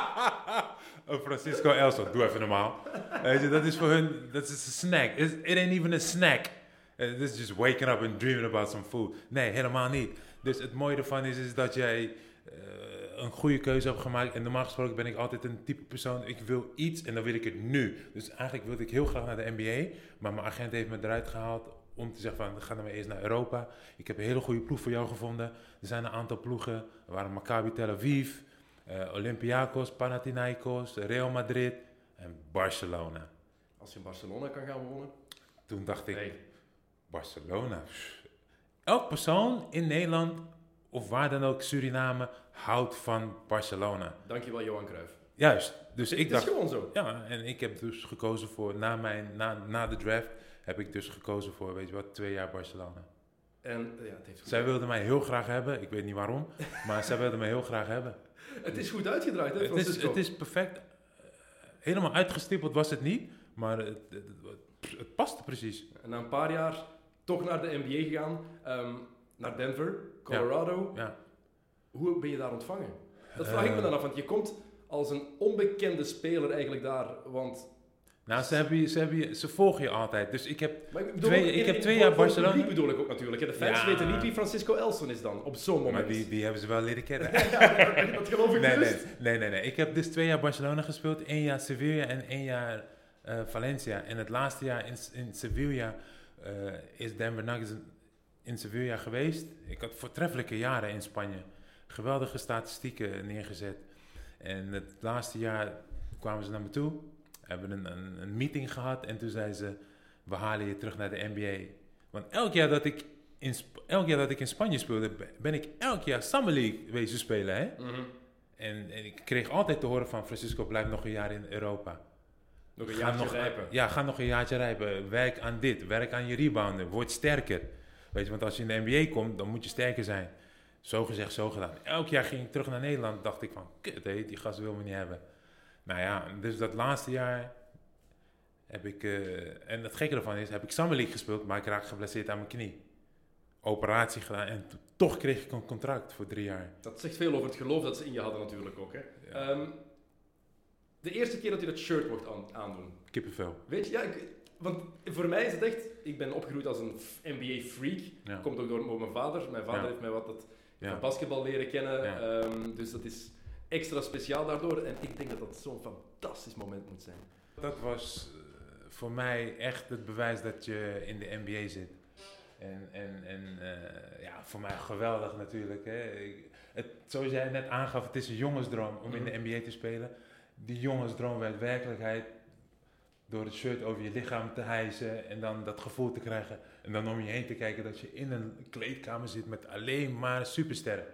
*laughs* een Francisco Elso. Doe even normaal. Weet je, dat is voor hun, dat is een snack. It, it ain't even a snack. Uh, This is just waking up and dreaming about some food. Nee, helemaal niet. Dus het mooie ervan is, is dat jij eh, een goede keuze hebt gemaakt. En normaal gesproken ben ik altijd een type persoon, ik wil iets en dan wil ik het nu. Dus eigenlijk wilde ik heel graag naar de NBA. Maar mijn agent heeft me eruit gehaald om te zeggen van, ga dan maar eerst naar Europa. Ik heb een hele goede ploeg voor jou gevonden. Er zijn een aantal ploegen. Er waren Maccabi Tel Aviv, eh, Olympiakos, Panathinaikos, Real Madrid en Barcelona. Als je in Barcelona kan gaan wonen. toen dacht ik, Nee. Barcelona. Elk persoon in Nederland of waar dan ook, Suriname, houdt van Barcelona. Dankjewel, Johan Cruijff. Juist. Dus ik Het is dacht, gewoon zo. ja, en ik heb dus gekozen voor, na, mijn, na, na de draft, heb ik dus gekozen voor, weet je wat, twee jaar Barcelona. En ja, het heeft goed, Zij wilden mij heel graag hebben, ik weet niet waarom, *laughs* maar zij wilden mij heel graag hebben. het is goed uitgedraaid, hè, Het is, het is perfect. Helemaal uitgestippeld was het niet, maar het, het, het, het paste precies. En na een paar jaar toch naar de NBA gegaan, ehm, naar Denver, Colorado. Ja. Hoe ben je daar ontvangen? Dat vraag ik me Eh. dan af, want je komt als een onbekende speler eigenlijk daar. Want, Nou, ze, hebben je, ze, hebben je, ze volgen je altijd. Dus ik heb maar ik bedoel, Twee- ik heb twee jaar Barcelona- publiek bedoel ik ook natuurlijk. De fans Ja. weten niet wie Francisco Elson is dan, op zo'n moment. Maar die, die hebben ze wel leren kennen. *laughs* ja, dat geloof ik nee, nee, nee, nee. Ik heb dus twee jaar Barcelona gespeeld. één jaar Sevilla en één jaar eh, Valencia. En het laatste jaar in, in Sevilla eh, is Denver Nuggets in- Sevilla geweest. Ik had voortreffelijke jaren in Spanje. Geweldige statistieken neergezet. En het laatste jaar kwamen ze naar me toe. Hebben een, een, een meeting gehad. En toen zeiden ze, we halen je terug naar de NBA. Want elk jaar dat ik in, elk jaar dat ik in Spanje speelde, ben ik elk jaar Summer League wezen spelen. Hè? Mhm. En, en ik kreeg altijd te horen van Francisco, blijf nog een jaar in Europa. Nog een Ga nog, rijpen. Ja, ga nog een jaartje rijpen. Werk aan dit, werk aan je rebounden, word sterker. Weet je, want als je in de NBA komt, dan moet je sterker zijn. Zo gezegd, zo gedaan. Elk jaar ging ik terug naar Nederland, dacht ik van, kut hé, die gast wil me niet hebben. Nou ja, dus dat laatste jaar heb ik, eh, en het gekke ervan is, heb ik Summer League gespeeld, maar ik raak geblesseerd aan mijn knie. Operatie gedaan en to- toch kreeg ik een contract voor drie jaar. Dat zegt veel over het geloof dat ze in je hadden natuurlijk ook. Hè. Ehm, de eerste keer dat je dat shirt mocht aan- aandoen. Kippenvel. Weet je, ja, ik- want voor mij is het echt... Ik ben opgegroeid als een NBA-freak. Ja. Komt ook door, door mijn vader. Mijn vader Ja. heeft mij wat dat, van basketbal leren kennen. Ja. Ehm, dus dat is extra speciaal daardoor. En ik denk dat dat zo'n fantastisch moment moet zijn. Dat was eh, voor mij echt het bewijs dat je in de NBA zit. En, en, en eh, ja, voor mij geweldig natuurlijk. Hè. Ik- het, zoals jij net aangaf, het is een jongensdroom om in de NBA te spelen. Die jongensdroom werd werkelijkheid door het shirt over je lichaam te hijsen en dan dat gevoel te krijgen. En dan om je heen te kijken dat je in een kleedkamer zit met alleen maar supersterren.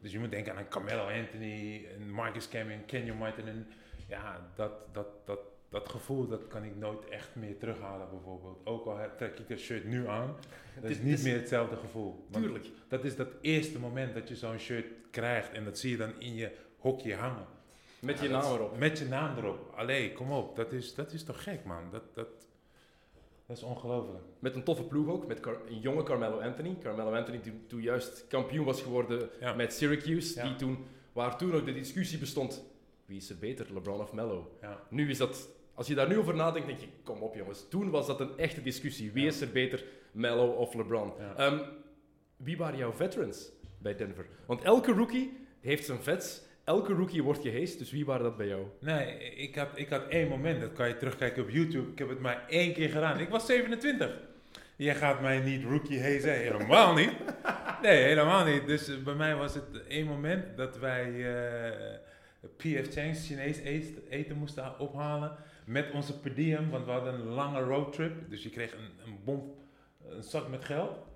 Dus je moet denken aan een Carmelo Anthony, een Marcus Camby, Kenyon Martin. En ja, dat, dat, dat, dat gevoel dat kan ik nooit echt meer terughalen bijvoorbeeld. Ook al trek ik dat shirt nu aan, *laughs* dat is niet meer hetzelfde gevoel. Want Tuurlijk. dat is dat eerste moment dat je zo'n shirt krijgt en dat zie je dan in je hokje hangen. Met je naam erop. Met je naam erop. Allee, kom op. Dat is, dat is toch gek, man. Dat, dat, dat is ongelooflijk. Met een toffe ploeg ook, met Car- een jonge Carmelo Anthony. Carmelo Anthony die toen juist kampioen was geworden Ja. met Syracuse. Ja. Die toen, waar toen ook de discussie bestond, wie is er beter, LeBron of Melo? Ja. Nu is dat, als je daar nu over nadenkt, denk je, kom op jongens. Toen was dat een echte discussie. Wie is er beter, Melo of LeBron? Ehm, wie waren jouw veterans bij Denver? Want elke rookie heeft zijn vets. Elke rookie wordt geheest, dus wie waren dat bij jou? Nee, ik had, ik had één moment, dat kan je terugkijken op YouTube. Ik heb het maar één keer gedaan. Ik was 27. Jij gaat mij niet rookie hazen, helemaal niet. Nee, helemaal niet. Dus eh, bij mij was het één moment dat wij eh PF Chang's Chinees eten moesten ophalen. Met onze per diem, want we hadden een lange roadtrip. Dus je kreeg een, een bom, een zak met geld.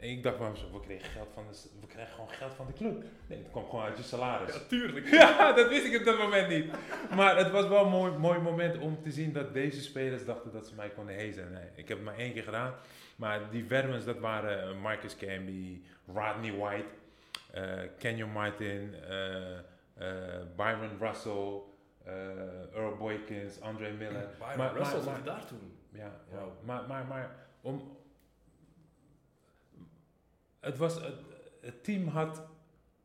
En ik dacht mezelf, we kregen, geld van de, we krijgen gewoon geld van de club. Nee, het kwam gewoon uit je salaris. tuurlijk. *laughs* Ja, dat wist ik op dat moment niet. Maar het was wel een mooi, mooi moment om te zien dat deze spelers dachten dat ze mij konden hezen. Nee, ik heb het maar één keer gedaan. Maar die veterans, dat waren eh, Marcus Camby, Rodney White, eh Kenyon Martin, eh, Byron Russell, Earl Boykins, Andre Miller. Byron Maar- Russell maar- maar- daar toen. Ja, ja. Maar, maar, maar om. Het was. Het, het team had.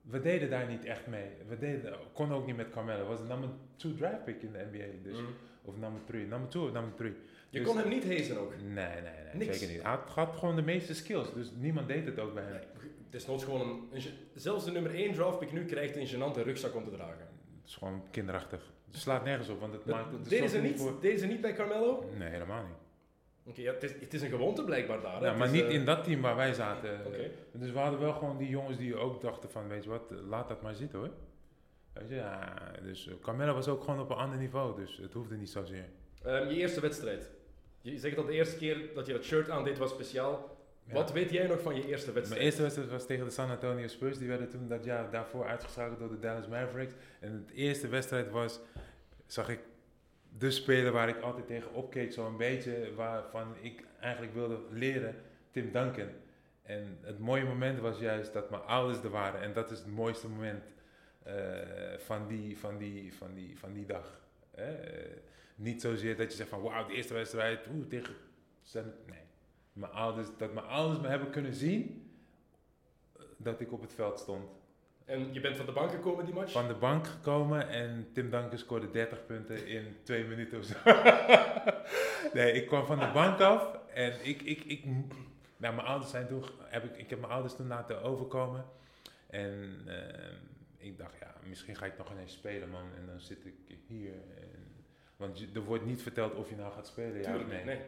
We deden daar niet echt mee. We deden, konden ook niet met Carmelo. Het was een number 2 draft pick in de NBA. Dus, Mm. Of number 3. Number 2 of number 3. Je Dus- kon hem niet hezen ook. Nee, nee, nee. Niks. Zeker niet. Hij had, had gewoon de meeste skills. Dus niemand deed het ook bij hem. Nee, het is nooit gewoon een, Zelfs de nummer 1 draftpick nu krijgt een gênante rugzak om te dragen. Het is gewoon kinderachtig. Het slaat nergens op. Want het maakt het Deden ze, zorgt niet, voor- deden ze niet bij Carmelo? Nee, helemaal niet. Oké, ja, het, is, het is een gewoonte blijkbaar daar. hè? Ja, maar is, niet eh, in dat team waar wij zaten. Dus we hadden wel gewoon die jongens die ook dachten van, weet je wat, eh, laat dat maar zitten hoor. Weet je, ja, dus eh, Carmelo was ook gewoon op een ander niveau, dus het hoefde niet zozeer. Ehm, je eerste wedstrijd. Je zegt dat de eerste keer dat je dat shirt aandeed was speciaal. Ja. Wat weet jij nog van je eerste wedstrijd? Mijn eerste wedstrijd was tegen de San Antonio Spurs. Die werden toen dat jaar daarvoor uitgeschakeld door de Dallas Mavericks. En de eerste wedstrijd was, zag ik de speler waar ik altijd tegen opkeek. Zo'n beetje waarvan ik eigenlijk wilde leren, Tim Duncan. En het mooie moment was juist dat mijn ouders er waren. En dat is het mooiste moment eh, van, die, van, die, van, die, van die dag. Niet zozeer dat je zegt van wauw, de eerste wedstrijd oeh, tegen... Nee. Mijn ouders, dat mijn ouders me hebben kunnen zien eh, dat ik op het veld stond. En je bent van de bank gekomen die match? Van de bank gekomen en Tim Duncan scoorde 30 punten in twee minuten of zo. *laughs* nee, ik kwam van de bank af en ik, ik, ik, nou, mijn ouders zijn toen, heb ik, ik heb mijn ouders toen laten overkomen. En ehm, ik dacht, ja, misschien ga ik nog ineens spelen, man. En dan zit ik hier. En, want je- er wordt niet verteld of je nou gaat spelen, ja nee. nee.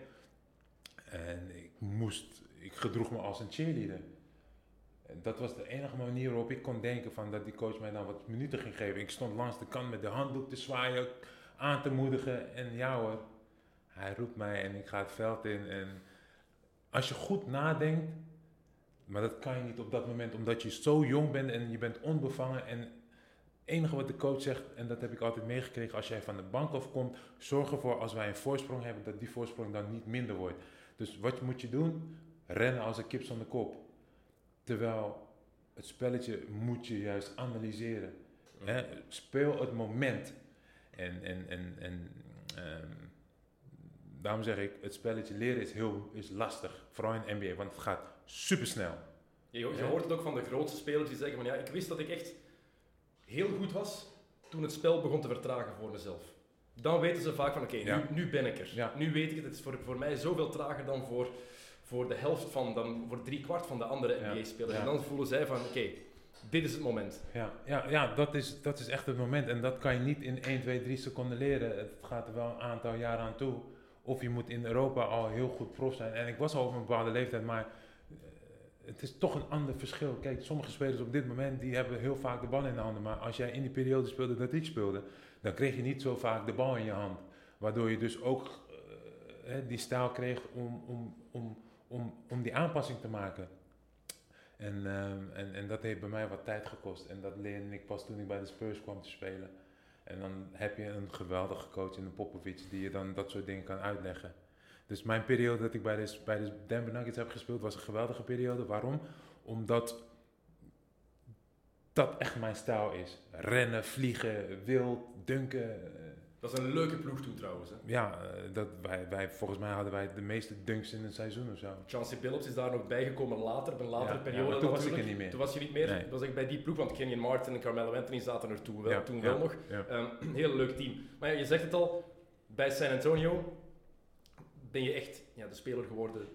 En ik moest, ik gedroeg me als een cheerleader. Dat was de enige manier waarop ik kon denken van dat die coach mij dan wat minuten ging geven. Ik stond langs de kant met de handdoek te zwaaien, aan te moedigen. En ja hoor, hij roept mij en ik ga het veld in. En als je goed nadenkt, maar dat kan je niet op dat moment omdat je zo jong bent en je bent onbevangen. En het enige wat de coach zegt, en dat heb ik altijd meegekregen, als jij van de bank afkomt, zorg ervoor als wij een voorsprong hebben, dat die voorsprong dan niet minder wordt. Dus wat moet je doen? Rennen als een kip zonder kop. Terwijl het spelletje moet je juist analyseren. Hè? Speel het moment. En, en, en, en ehm, daarom zeg ik, het spelletje leren is, heel, is lastig. Vooral in de NBA, want het gaat supersnel. Je, je hoort het ook van de grootste spelers die zeggen van ja, ik wist dat ik echt heel goed was toen het spel begon te vertragen voor mezelf. Dan weten ze vaak van oké, Ja. nu, nu ben ik er. Ja. Nu weet ik het. Het is voor, voor mij zoveel trager dan voor, voor de helft van, dan voor drie kwart van de andere. NBA-spelers. En dan voelen zij van oké, dit is het moment. Ja, ja, ja dat, is, dat is echt het moment. En dat kan je niet in 1, 2, 3 seconden leren. Het gaat er wel een aantal jaren aan toe. Of je moet in Europa al heel goed prof zijn. En ik was al op een bepaalde leeftijd, maar eh, het is toch een ander verschil. Kijk, sommige spelers op dit moment die hebben heel vaak de bal in de handen. Maar als jij in die periode speelde dat ik speelde, dan kreeg je niet zo vaak de bal in je hand. Waardoor je dus ook eh, die stijl kreeg om, om, om, om, om die aanpassing te maken. En, ehm, en, en dat heeft bij mij wat tijd gekost. En dat leerde ik pas toen ik bij de Spurs kwam te spelen. En dan heb je een geweldige coach in de Popovic die je dan dat soort dingen kan uitleggen. Dus mijn periode dat ik bij de, bij de Denver Nuggets heb gespeeld was een geweldige periode. Waarom? Omdat dat echt mijn stijl is. Rennen, vliegen, wild, dunken. Dat is een leuke ploeg toen trouwens. Hè. Ja, eh, dat wij, wij, volgens mij hadden wij de meeste dunks in een seizoen of zo. Chauncey Billups is daar nog bijgekomen later, op een latere Ja, periode. toen was ik er niet meer. Toen was je niet meer. Nee. Was ik bij die ploeg, want Kenyon Martin en Carmelo Anthony zaten er toen wel, Ja, toen wel nog. Ehm, een heel leuk team. Maar ja, je zegt het al, bij San Antonio ben je echt ja, de speler geworden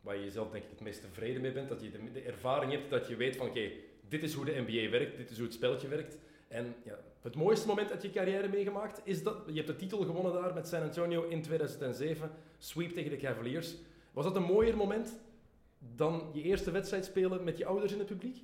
waar je jezelf denk ik het meest tevreden mee bent. Dat je de, de ervaring hebt, dat je weet van oké, dit is hoe de NBA werkt, dit is hoe het spelletje werkt. En ja, het mooiste moment uit je carrière meegemaakt is dat je hebt de titel gewonnen daar met San Antonio in 2007, sweep tegen de Cavaliers. Was dat een mooier moment dan je eerste wedstrijd spelen met je ouders in het publiek?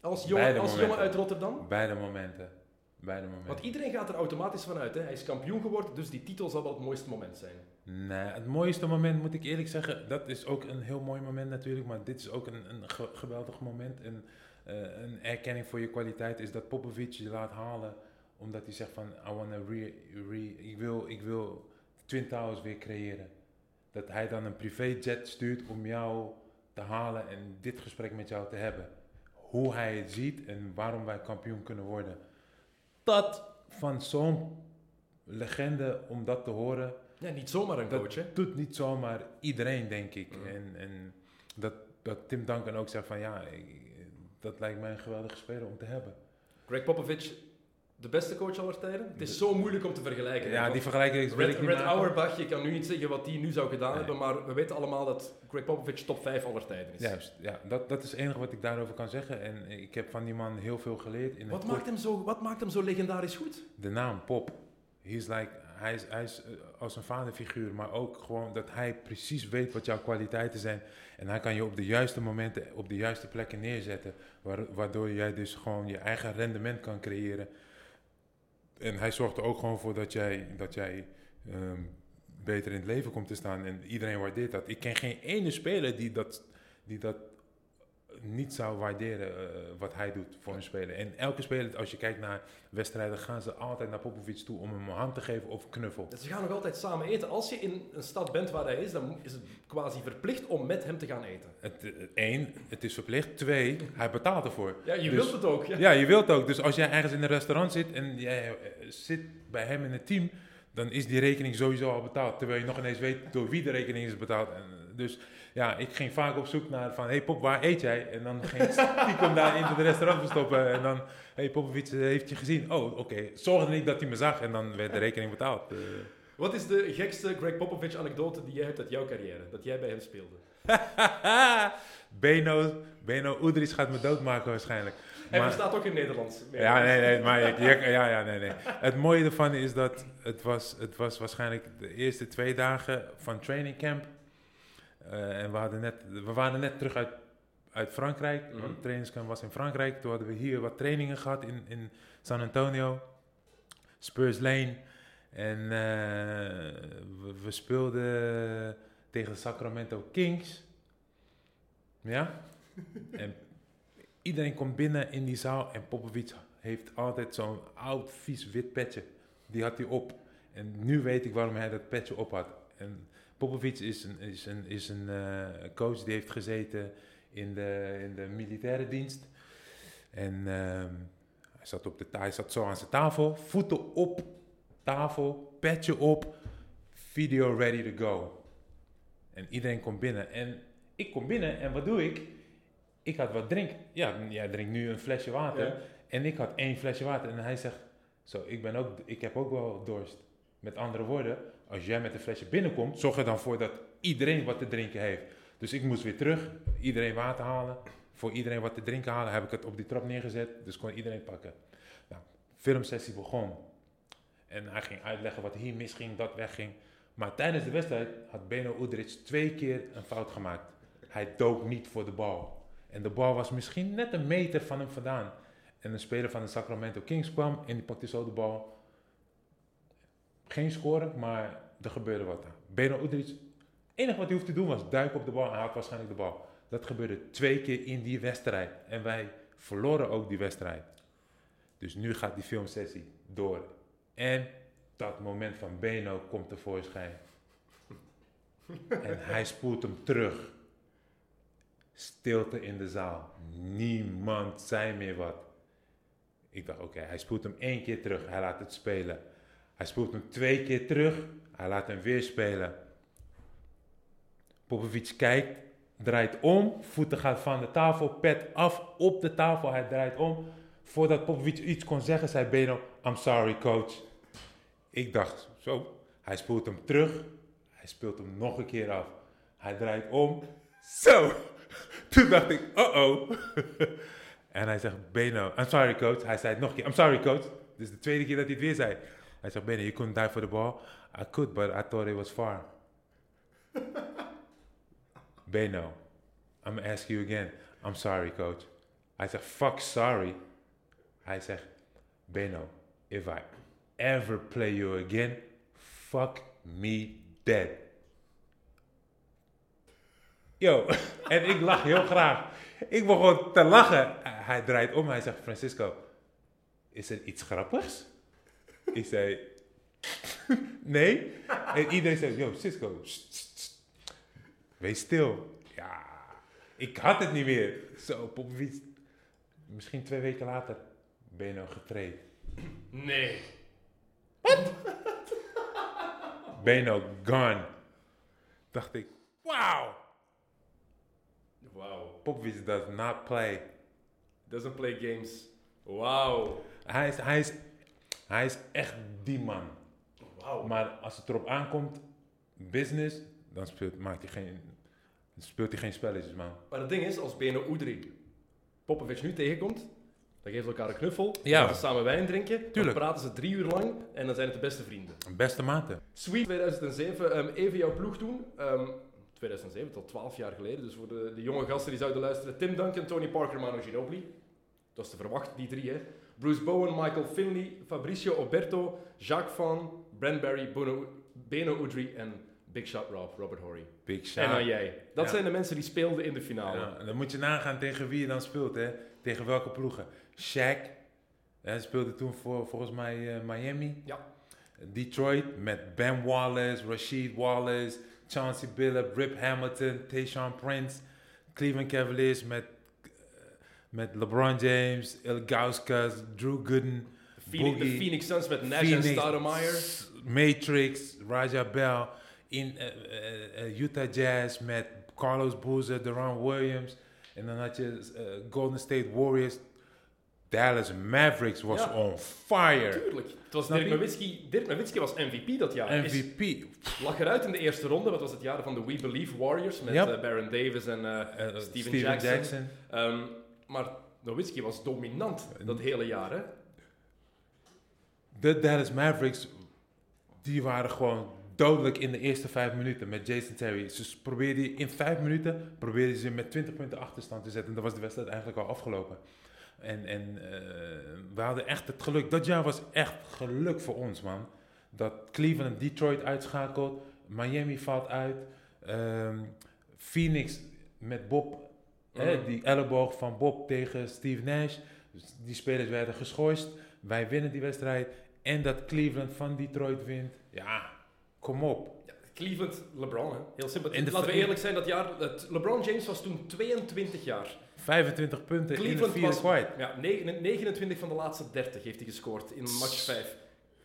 Als jongen, als jongen uit Rotterdam? Beide momenten. Beide momenten. Want iedereen gaat er automatisch vanuit. Hè? Hij is kampioen geworden, dus die titel zal wel het mooiste moment zijn. Nee, het mooiste moment moet ik eerlijk zeggen, dat is ook een heel mooi moment natuurlijk, maar dit is ook een, een ge- geweldig moment. En eh, een erkenning voor je kwaliteit is dat Popovic je laat halen, omdat hij zegt van, I wanna re, re, ik, wil, ik wil Twin Towers weer creëren. Dat hij dan een privéjet stuurt om jou te halen en dit gesprek met jou te hebben. Hoe hij het ziet en waarom wij kampioen kunnen worden. Dat van zo'n legende, om dat te horen, Ja, niet zomaar een Dat- coach, hè? doet niet zomaar iedereen, denk ik. Mm. En, en dat, dat Tim Duncan ook zegt van ja, ik- dat lijkt mij een geweldige speler om te hebben. Greg Popovich, de beste coach aller tijden? Het is zo moeilijk om te vergelijken. Ja, die vergelijking wil Red, ik niet Red. Auerbach, je kan nu niet zeggen wat hij nu zou gedaan Nee. hebben, maar we weten allemaal dat Greg Popovich top 5 aller tijden is. Juist, ja, dat, dat is het enige wat ik daarover kan zeggen. En ik heb van die man heel veel geleerd. In Wat, maakt kort- hem zo, wat maakt hem zo legendarisch goed? De naam Pop. He's like, hij is, hij eh, als een vaderfiguur, maar ook gewoon dat hij precies weet wat jouw kwaliteiten zijn. En hij kan je op de juiste momenten, op de juiste plekken neerzetten. wa- Waardoor jij dus gewoon je eigen rendement kan creëren. En hij zorgt er ook gewoon voor dat jij, dat jij ehm, beter in het leven komt te staan. En iedereen waardeert dat. Ik ken geen ene speler die dat, die dat niet zou waarderen eh, wat hij doet voor een speler. En elke speler, als je kijkt naar wedstrijden, gaan ze altijd naar Popovic toe om hem een hand te geven of knuffel. Dus ze gaan nog altijd samen eten. Als je in een stad bent waar hij is, dan is het quasi verplicht om met hem te gaan eten. Het, eh, één, het is verplicht. Twee, hij betaalt ervoor. Ja, je Dus- wilt het ook. Ja. Ja, je wilt ook. Dus als jij ergens in een restaurant zit en jij eh, zit bij hem in het team, dan is die rekening sowieso al betaald. Terwijl je nog ineens weet door wie de rekening is betaald. En, dus ja, ik ging vaak op zoek naar van, hey Pop, waar eet jij? En dan ging ik stiekem daar in het restaurant verstoppen. En dan, hey Popovic, heeft je gezien? Oh, oké. Zorgde niet dat hij me zag en dan werd de rekening betaald. Eh, Wat is de gekste Greg Popovich-anekdote die jij hebt uit jouw carrière? Dat jij bij hem speelde? *laughs* Beno, Beno Udrich gaat me doodmaken waarschijnlijk. Hij Maar- ook in Nederlands. Ja, nee, nee, maar ik- ja, ja, nee, nee. Het mooie ervan is dat het was, het was waarschijnlijk de eerste twee dagen van training camp. Eh, en we, hadden net, we waren net terug uit, uit Frankrijk, want het trainingscamp was in Frankrijk. Toen hadden we hier wat trainingen gehad in, in San Antonio, Spurs Lane. En eh, we, we speelden tegen de Sacramento Kings. Ja? *laughs* en iedereen komt binnen in die zaal en Popovic heeft altijd zo'n oud, vies wit petje. Die had hij op. En nu weet ik waarom hij dat petje op had. En Popovic is een, is een, is een eh, coach die heeft gezeten in de, in de militaire dienst. En ehm, hij, zat op de hij zat zo aan zijn tafel, voeten op tafel, petje op, video ready to go. En iedereen komt binnen. En ik kom binnen en wat doe ik? Ik had wat drink. Ja, jij drinkt nu een flesje water. Ja. En ik had één flesje water. En hij zegt, zo, ik, ben ook, ik heb ook wel dorst. Met andere woorden, als jij met een flesje binnenkomt, zorg er dan voor dat iedereen wat te drinken heeft. Dus ik moest weer terug, iedereen water halen. Voor iedereen wat te drinken halen, heb ik het op die trap neergezet. Dus kon iedereen pakken. Nou, filmsessie begon. En hij ging uitleggen wat hier misging, dat wegging. Maar tijdens de wedstrijd had Beno Udrich twee keer een fout gemaakt. Hij dook niet voor de bal. En de bal was misschien net een meter van hem vandaan. En een speler van de Sacramento Kings kwam en die pakte zo de bal. Geen score, maar er gebeurde wat. Beno Udrich, het enige wat hij hoefde te doen was duiken op de bal en had waarschijnlijk de bal. Dat gebeurde twee keer in die wedstrijd. En wij verloren ook die wedstrijd. Dus nu gaat die filmsessie door. En dat moment van Beno komt tevoorschijn. en hij spoelt hem terug. Stilte in de zaal. Niemand zei meer wat. Ik dacht, oké, hij spoelt hem één keer terug. Hij laat het spelen. Hij spoelt hem twee keer terug. Hij laat hem weer spelen. Popovic kijkt, draait om. Voeten gaan van de tafel, pet af op de tafel. Hij draait om. Voordat Popovic iets kon zeggen, zei Beno, I'm sorry coach. Ik dacht, zo. Hij spoelt hem terug. Hij speelt hem nog een keer af. Hij draait om. Zo. *laughs* Toen dacht ik, uh-oh. *laughs* en hij zegt, Beno, I'm sorry coach. Hij zei het nog een keer, I'm sorry coach. Is de tweede keer dat hij het weer zei. Hij zegt, Beno, you couldn't dive for the ball. I could, but I thought it was far. *laughs* Beno, I'm gonna ask you again. I'm sorry coach. Hij zegt, fuck sorry. Hij zegt, Beno, if I ever play you again, fuck me dead. Yo, *laughs* en ik lach heel graag. Ik begon te lachen. Hij draait om, hij zegt, Francisco, is er iets grappigs? Ik zei, nee. En iedereen zei, yo, Cisco, wees stil. Ja, ik had het niet meer. Zo, Popovic. Misschien twee weken later ben je nou getraind. Nee. Beno gone. Dacht ik, wow. Wauw. Popovic does not play. Doesn't play games. Wauw. Hij is, hij is, hij is echt die man. Maar als het erop aankomt, business, dan speelt, maakt hij geen, speelt hij geen spelletjes, man. Maar het ding is, als Beno Oedri Popovic nu tegenkomt, dan geven ze elkaar een knuffel, Ja. dan gaan ze samen wijn drinken, dan praten ze drie uur lang en dan zijn het de beste vrienden. Beste maten. Sweet 2007, ehm, even jouw ploeg. Ehm 2007, tot 12 jaar geleden. Dus voor de, de jonge gasten die zouden luisteren. Tim Duncan, Tony Parker, Manu Ginobili. Dat is te verwachten, die drie hè. Bruce Bowen, Michael Finley, Fabricio Oberto, Jacques Van, Brent Barry, Bono, Beno Udry en Big Shot Rob, Robert Horry. Big shot. En dan jij. Dat Ja. zijn de mensen die speelden in de finale. Ja, dan moet je nagaan tegen wie je dan speelt, hè? Tegen welke ploegen. Shaq, hij speelde toen voor volgens mij eh, Miami. Ja. Detroit met Ben Wallace, Rashid Wallace, Chauncey Billups, Rip Hamilton, Tayshaun Prince. Cleveland Cavaliers met, met LeBron James, Ilgauskas, Drew Gooden, Phoenix, de Phoenix Suns met Nash en Phoenix, Stoudemire. Matrix, Raja Bell. In eh, eh, eh, Utah Jazz met Carlos Boozer, Deron Williams. En dan had je Golden State Warriors. Dallas Mavericks was Ja. on fire. Tuurlijk. Het was Snap Dirk? Nowitzki. Dirk Nowitzki was MVP dat jaar. Is- MVP. lag eruit in de eerste ronde. Wat was het jaar van de We Believe Warriors met Yep. Baron Davis en Eh, Steven Jackson. Ehm, maar Nowitzki was dominant dat hele jaar. Hè? De Dallas Mavericks, die waren gewoon dodelijk in de eerste vijf minuten met Jason Terry. Ze probeerden in vijf minuten probeerden ze met 20 punten achterstand te zetten. En dan was de wedstrijd eigenlijk al afgelopen. En, en eh, we hadden echt het geluk. Dat jaar was echt geluk voor ons, man. Dat Cleveland Detroit uitschakelt. Miami valt uit. ehm, Phoenix met Bob. Hè, Mhm. die elleboog van Bob tegen Steve Nash. Dus die spelers werden geschorst. Wij winnen die wedstrijd. En dat Cleveland van Detroit wint. Ja, kom op. Ja, Cleveland, LeBron. Hè? Heel simpel. Laten we eerlijk zijn, dat jaar, LeBron James was toen 22 jaar. 25 punten in de vierde kwart. ja, negen- 29 van de laatste 30 heeft hij gescoord in match 5.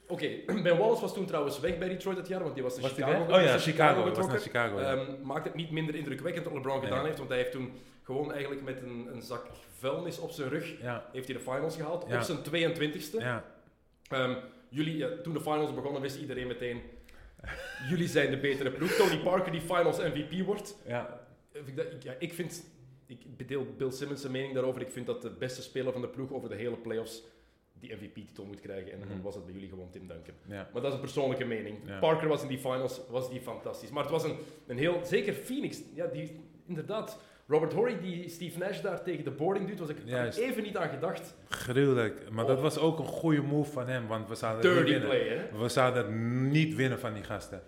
Oké, *clears throat* Ben Wallace was toen trouwens weg bij Detroit dat jaar, want die was naar Chicago? Oh ja, Chicago. was getrokken. naar Chicago. ja. Maakt het niet minder indrukwekkend wat LeBron Nee. gedaan heeft, want hij heeft toen gewoon eigenlijk met een, een zak vuilnis op zijn rug ja, heeft hij de finals gehaald, op zijn 22e. ja. Ehm, jullie, toen de finals begonnen, wist iedereen meteen, jullie zijn de betere ploeg. Tony Parker die finals MVP wordt. ja. Ik, dat- ik- ja, ik vind, ik deel Bill Simmons' mening daarover. Ik vind dat de beste speler van de ploeg over de hele playoffs die MVP-titel moet krijgen. En dan Mhm. was het bij jullie gewoon Tim Duncan. ja. Maar dat is een persoonlijke mening. Ja. Parker was in die finals was die fantastisch. Maar het was een, een heel... Zeker Phoenix, ja, die, inderdaad... Robert Horry die Steve Nash daar tegen de boarding doet, was ik Juist. er even niet aan gedacht. Gruwelijk. Maar dat Oh. was ook een goede move van hem, want we zouden niet Dirty winnen. play, hè? We zouden niet winnen van die gasten.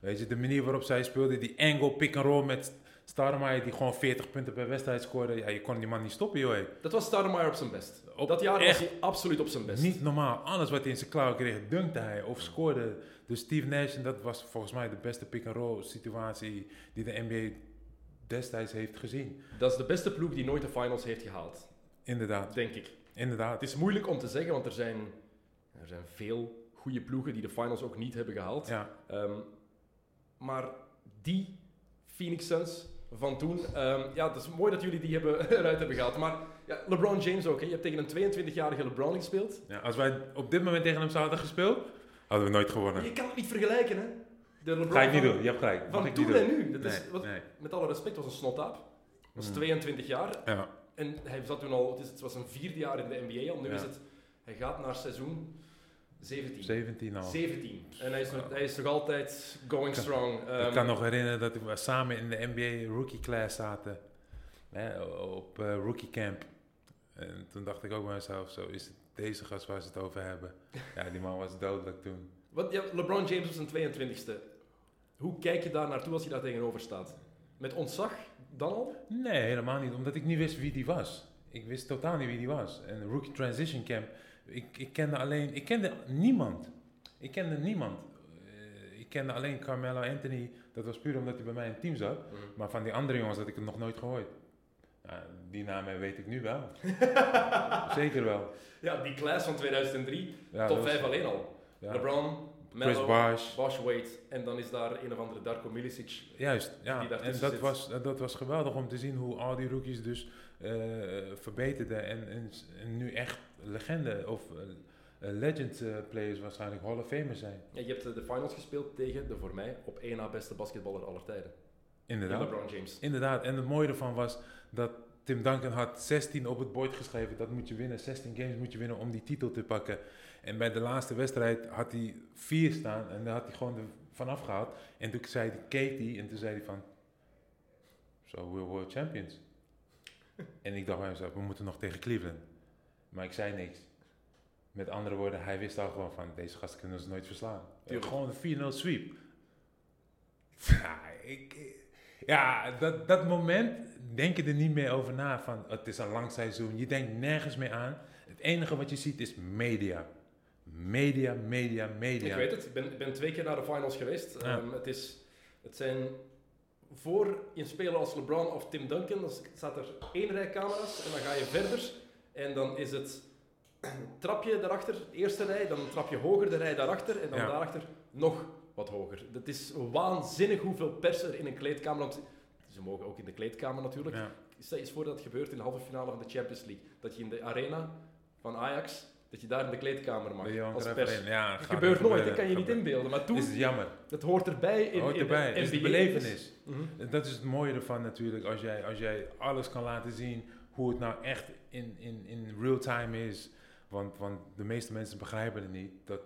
Weet je, de manier waarop zij speelden, die angle pick and roll met Starmaier die gewoon 40 punten per wedstrijd scoorde. Ja, je kon die man niet stoppen, joh. Dat was Stoudemire op zijn best. Op- dat jaar was hij absoluut op zijn best. Niet normaal. Alles wat hij in zijn klauw kreeg, dunkte hij of scoorde. Dus Steve Nash, en dat was volgens mij de beste pick-and-roll situatie die de NBA destijds heeft gezien. Dat is de beste ploeg die nooit de finals heeft gehaald, Inderdaad, denk ik. inderdaad. Het is moeilijk om te zeggen, want er zijn, er zijn veel goede ploegen die de finals ook niet hebben gehaald. Ja, Ehm, maar die Phoenix Suns van toen, ehm, ja, het is mooi dat jullie die hebben, *laughs* eruit hebben gehaald. Maar ja, LeBron James ook, hè. je hebt tegen een 22-jarige LeBron gespeeld. ja, als wij op dit moment tegen hem zouden gespeeld, hadden we nooit gewonnen. Je kan het niet vergelijken, hè? De LeBron Ga ik niet van- doen, je hebt gelijk. Mag Van ik niet toen doen. en nu. Dat is, Nee, wat, nee. Met alle respect, was een snotaap. was Mm. 22 jaar. Ja, En hij zat toen al, het, is, het was een vierde jaar in de NBA al. Nu Ja. is het, hij gaat naar seizoen 17. 17 al. 17. En hij is, nog, hij is nog altijd going Kan- strong. ik Ehm, kan nog herinneren dat we samen in de NBA rookie class zaten. Hè, op eh, rookie camp. En toen dacht ik ook bij mezelf, zo is het deze gast waar ze het over hebben. Ja, die man was dodelijk toen. Wat, ja, LeBron James op zijn 22e. Hoe kijk je daar naartoe als je daar tegenover staat? Met ontzag dan al? Nee, helemaal niet. Omdat ik niet wist wie die was. Ik wist totaal niet wie die was. En Rookie Transition Camp, ik, ik kende alleen... Ik kende niemand. Ik kende niemand. Eh, ik kende alleen Carmelo Anthony. Dat was puur omdat hij bij mij in het team zat. Maar van die andere jongens had ik het nog nooit gehoord. Ja, die namen weet ik nu wel. *laughs* Zeker wel. Ja, die class van 2003, Ja, top dat was- 5 alleen al. Ja. LeBron, Chris Melo, Bosh. Bosh Wade en dan is daar een of andere Darko Milicic. Juist, ja. En dat zit. was, dat was geweldig om te zien hoe al die rookies dus eh, verbeterden. En, en, en nu echt legende of eh, legend eh, players waarschijnlijk Hall of Famers zijn. Ja, je hebt de finals gespeeld tegen de voor mij op één na beste basketballer aller tijden. Inderdaad. LeBron James. Inderdaad. En het mooie ervan was dat Tim Duncan had 16 op het bord geschreven. Dat moet je winnen. 16 games moet je winnen om die titel te pakken. En bij de laatste wedstrijd had hij vier staan. En daar had hij gewoon er vanaf gehaald. En toen zei hij, keek hij en toen zei hij van... So we're world champions. *laughs* en ik dacht bij mezelf, we moeten nog tegen Cleveland. Maar ik zei niks. Met andere woorden, hij wist al gewoon van, deze gasten kunnen ons nooit verslaan. Tuurlijk. Gewoon een 4-0 sweep. *laughs* Ja, ik, ja dat, dat moment denk je er niet meer over na van het is een lang seizoen. Je denkt nergens meer aan. Het enige wat je ziet is media. Media, media, media. Ik weet het, ik ben, ben twee keer naar de finals geweest. Ja. Ehm, het, is, het zijn voor een speler als LeBron of Tim Duncan, dan staat er één rij camera's en dan ga je verder. En dan is het *clears throat* trapje daarachter, de eerste rij, dan een trapje hoger, de rij daarachter en dan Ja. daarachter nog wat hoger. Het is waanzinnig hoeveel pers er in een kleedkamer... Ze mogen ook in de kleedkamer natuurlijk. Ja. Stel je eens voor dat het gebeurt in de halve finale van de Champions League. Dat je in de arena van Ajax, dat je daar in de kleedkamer mag De als pers. Ja, Dat gebeurt nooit, dat kan je niet inbeelden. Maar toen, Is het jammer. dat hoort erbij in, Hoort in is de belevenis. Mhm. Dat is het mooie ervan natuurlijk, als jij, als jij alles kan laten zien hoe het nou echt in, in, in real time is. Want, want de meeste mensen begrijpen het niet. Dat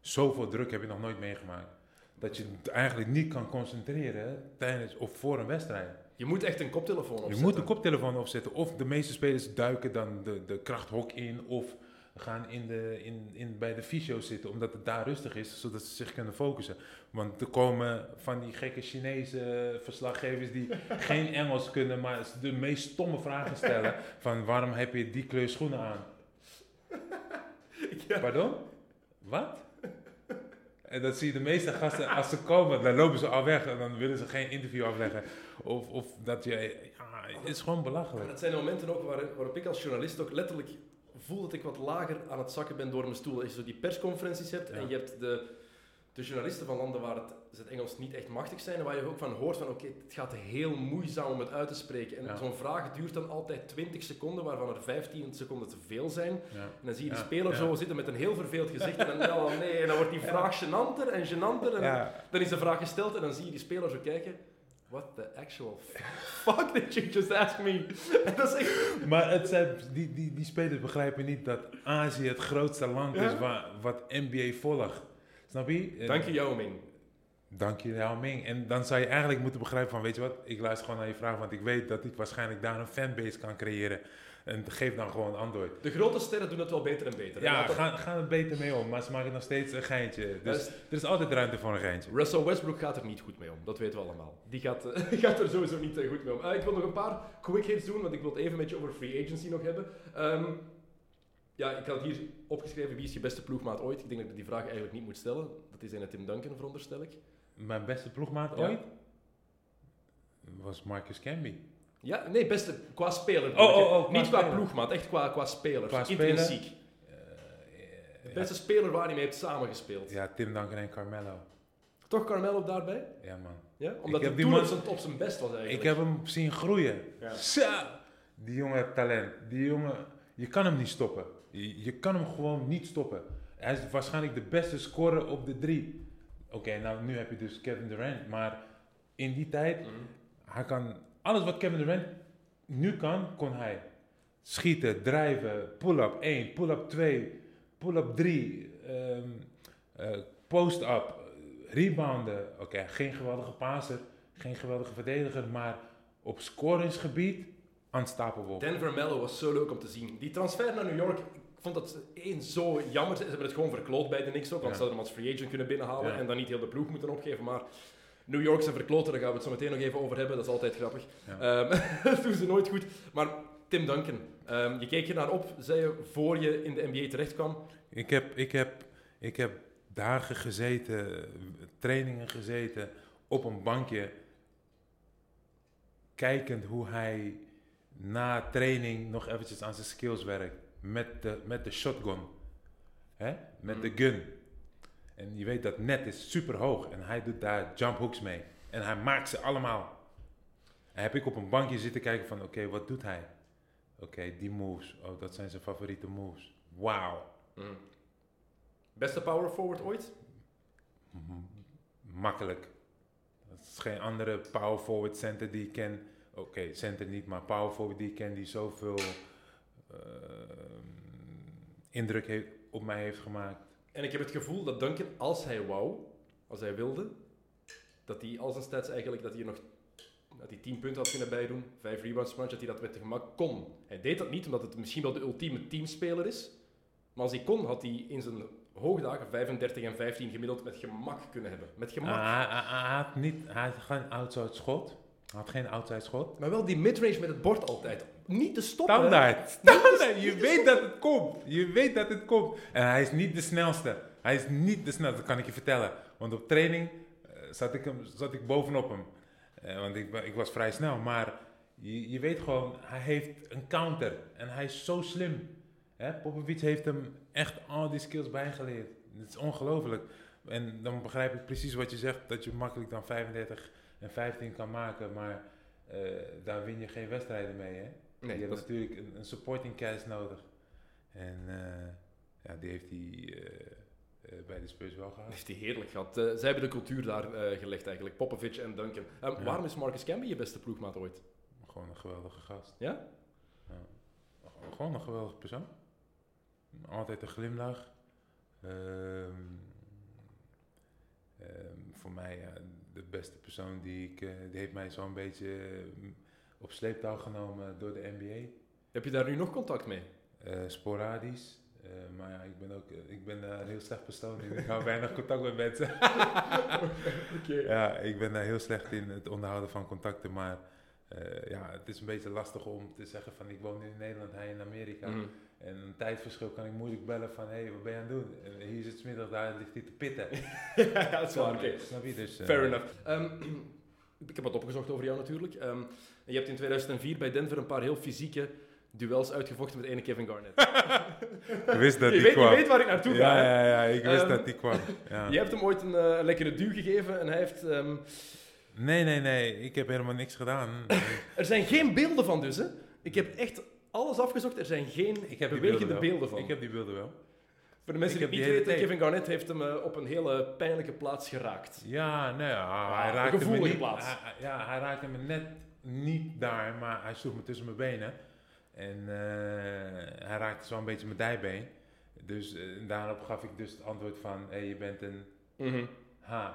zoveel druk heb je nog nooit meegemaakt. Dat je het eigenlijk niet kan concentreren tijdens of voor een wedstrijd. Je moet echt een koptelefoon Je opzetten. moet de koptelefoon opzetten. Of de meeste spelers duiken dan de, de krachthok in. Of gaan in de, in, in, bij de fysio zitten. Omdat het daar rustig is. Zodat ze zich kunnen focussen. Want er komen van die gekke Chinese verslaggevers die *laughs* geen Engels kunnen. Maar de meest stomme vragen stellen. Van waarom heb je die kleur schoenen aan? Ja. Pardon? Wat? En dat zie je de meeste gasten, als ze komen, dan lopen ze al weg en dan willen ze geen interview afleggen. Of, of dat je, ja, het is gewoon Maar belachelijk. dat zijn de momenten ook waar, waarop ik als journalist ook letterlijk voel dat ik wat lager aan het zakken ben door mijn stoel. Als je zo die persconferenties hebt Ja. en je hebt de, de journalisten van landen waar het, het Engels niet echt machtig zijn en waar je ook van hoort van oké, het gaat heel moeizaam om het uit te spreken. En Ja. zo'n vraag duurt dan altijd 20 seconden, waarvan er 15 seconden te veel zijn. Ja. En dan zie je die Ja, speler zo zitten met een heel verveeld gezicht en dan, nee, en dan wordt die vraag gênanter en gênanter en dan is de vraag gesteld en dan zie je die speler zo kijken. What the actual *laughs* fuck did you just ask me? En *laughs* dat is echt... maar het zijn, die, die, die spelers begrijpen niet dat Azië het grootste land Ja. is waar, wat NBA volgt. Snap je? Dank je, Yao Ming. Dank je, Yao Ming. En dan zou je eigenlijk moeten begrijpen van, weet je wat, ik luister gewoon naar je vraag, want ik weet dat ik waarschijnlijk daar een fanbase kan creëren. En geef dan gewoon antwoord. De grote sterren doen het wel beter en beter. Ja, dat- gaan ga er beter mee om, maar ze maken nog steeds een geintje. Dus er is altijd ruimte voor een geintje. Russell Westbrook gaat er niet goed mee om, dat weten we allemaal. Die gaat, *laughs* gaat er sowieso niet eh, goed mee om. Eh, ik wil nog een paar quick hits doen, want ik wil het even met je over free agency nog hebben. Ehm, ja, ik had hier opgeschreven wie is je beste ploegmaat ooit. Ik denk dat ik die vraag eigenlijk niet moet stellen. Dat is in Tim Duncan, veronderstel ik. Mijn beste ploegmaat Ja. ooit was Marcus Camby. Ja, nee, beste qua speler. Oh, oh, oh, qua niet qua speler. ploegmaat, echt qua, qua speler. Qua speler? Intrinsiek. Eh, De ja, beste speler waar hij mee heeft samengespeeld. ja, Tim Duncan en Carmelo. Toch Carmelo daarbij? Ja, man. Ja? Omdat hij die toen man- op, zijn, op zijn best was eigenlijk. Ik heb hem zien groeien. Ja. Die jongen heeft talent. Die jongen, je kan hem niet stoppen. Je, je kan hem gewoon niet stoppen. Hij is waarschijnlijk de beste scorer op de drie. Oké, nou nu heb je dus Kevin Durant. Maar in die tijd, Mhm. hij kan alles wat Kevin Durant nu kan, kon hij. Schieten, drijven, pull-up 1, pull-up 2, pull-up 3, ehm, eh, post-up, rebounden. Oké, geen geweldige passer, geen geweldige verdediger, maar op scoringsgebied unstoppable. Denver Mello was zo leuk om te zien. Die transfer naar New York, ik vond dat één zo jammer. Ze hebben het gewoon verkloot bij de Knicks ook, want Ja. ze hadden hem als free agent kunnen binnenhalen Ja. en dan niet heel de ploeg moeten opgeven. Maar New York zijn verkloten, daar gaan we het zo meteen nog even over hebben. Dat is altijd grappig. Ja. Ehm, *laughs* dat doen ze nooit goed. Maar Tim Duncan, ehm, je keek er naar op, zei je, voor je in de NBA terecht kwam. Ik heb, ik, heb, ik heb dagen gezeten, trainingen gezeten, op een bankje, kijkend hoe hij na training nog eventjes aan zijn skills werkt. Met de, met de shotgun. Hè? Met Mm. de gun. En je weet dat net is super hoog en hij doet daar jump hooks mee. En hij maakt ze allemaal. En heb ik op een bankje zitten kijken van, oké, wat doet hij? Oké, die moves. Oh, dat zijn zijn favoriete moves. Wauw. Beste power forward ooit? Makkelijk. Dat is geen andere power forward center die ik ken. Oké, center niet, maar power forward die ik ken die zoveel ehm, indruk heeft, op mij heeft gemaakt. En ik heb het gevoel dat Duncan, als hij wou, als hij wilde, dat hij al zijn stats eigenlijk, dat hij nog dat hij 10 punten had kunnen bijdoen, 5 rebounds per dat hij dat met gemak kon. Hij deed dat niet, omdat het misschien wel de ultieme teamspeler is. Maar als hij kon, had hij in zijn hoogdagen 35 en 15 gemiddeld met gemak kunnen hebben. Met gemak. Ah, hij, hij- hij had niet, hij had geen outside schot. Hij had geen outside schot. Maar wel die midrange met het bord altijd. Niet te stoppen. Standaard. Standaard. Je weet dat het komt. Je weet dat het komt. En hij is niet de snelste. Hij is niet de snelste, dat kan ik je vertellen. Want op training eh, zat, ik hem, zat ik bovenop hem. Eh, want ik, ik was vrij snel. Maar je, je weet gewoon, hij heeft een counter. En hij is zo slim. Hè? Popovic heeft hem echt al die skills bijgeleerd. Het is ongelooflijk. En dan begrijp ik precies wat je zegt. Dat je makkelijk dan 35 en 15 kan maken. Maar eh, daar win je geen wedstrijden mee. Hè? Nee, je hebt dat is- natuurlijk een, een supporting cast nodig. En eh, ja, die heeft hij eh, eh, bij de Spurs wel gehad. heeft hij heerlijk gehad. Eh, zij hebben de cultuur daar gelegd eigenlijk. Popovic en Duncan. Eh, Ja. Waarom is Marcus Camby je beste ploegmaat ooit? Gewoon een geweldige gast. Ja? Gewoon een geweldige persoon. Altijd een glimlach. Ehm, ehm, voor mij ja, de beste persoon die ik... die heeft mij zo'n beetje eh, op sleeptouw genomen door de NBA. Heb je daar nu nog contact mee? Eh, sporadisch. Eh, maar ja, ik ben ook eh, ik ben, een heel slecht persoon. in. Ik hou weinig contact met mensen. *laughs* Ja, ik ben daar heel slecht in het onderhouden van contacten. Maar ja, het is een beetje lastig om te zeggen van ik woon nu in Nederland, hij in Amerika. Mhm. En een tijdverschil kan ik moeilijk bellen van hé, hey, wat ben je aan het doen? En hier is het middag, daar ligt hij te pitten. *laughs* ja, dat is waar. Oké. Snap je? Dus, Fair enough. Ehm, *clears throat* ik heb wat opgezocht over jou natuurlijk. Je hebt in 2004 bij Denver een paar heel fysieke duels uitgevochten met ene Kevin Garnett. *laughs* Ik wist dat je, die weet, kwam. je weet waar ik naartoe ga. ja, ja, ja, ik wist Ehm, dat die kwam. Ja. *laughs* Je hebt hem ooit een, eh, een lekkere duw gegeven en hij heeft... ehm, Nee, nee, nee, ik heb helemaal niks gedaan. *laughs* er zijn geen beelden van dus, hè. Ik heb echt alles afgezocht. Er zijn geen ik heb bewegende beelden, van. Ik heb die beelden wel. Voor de mensen ik die niet weten. Kevin Garnett heeft hem eh, op een hele pijnlijke plaats geraakt. Ja, nee, ja, hij een raakte me gevoelige niet. plaats. Hij, hij- ja, hij raakte me net niet daar, maar hij sloeg me tussen mijn benen. En eh, hij raakte zo een beetje mijn dijbeen. Dus eh, daarop gaf ik dus het antwoord van, hé, je bent een Mhm. H.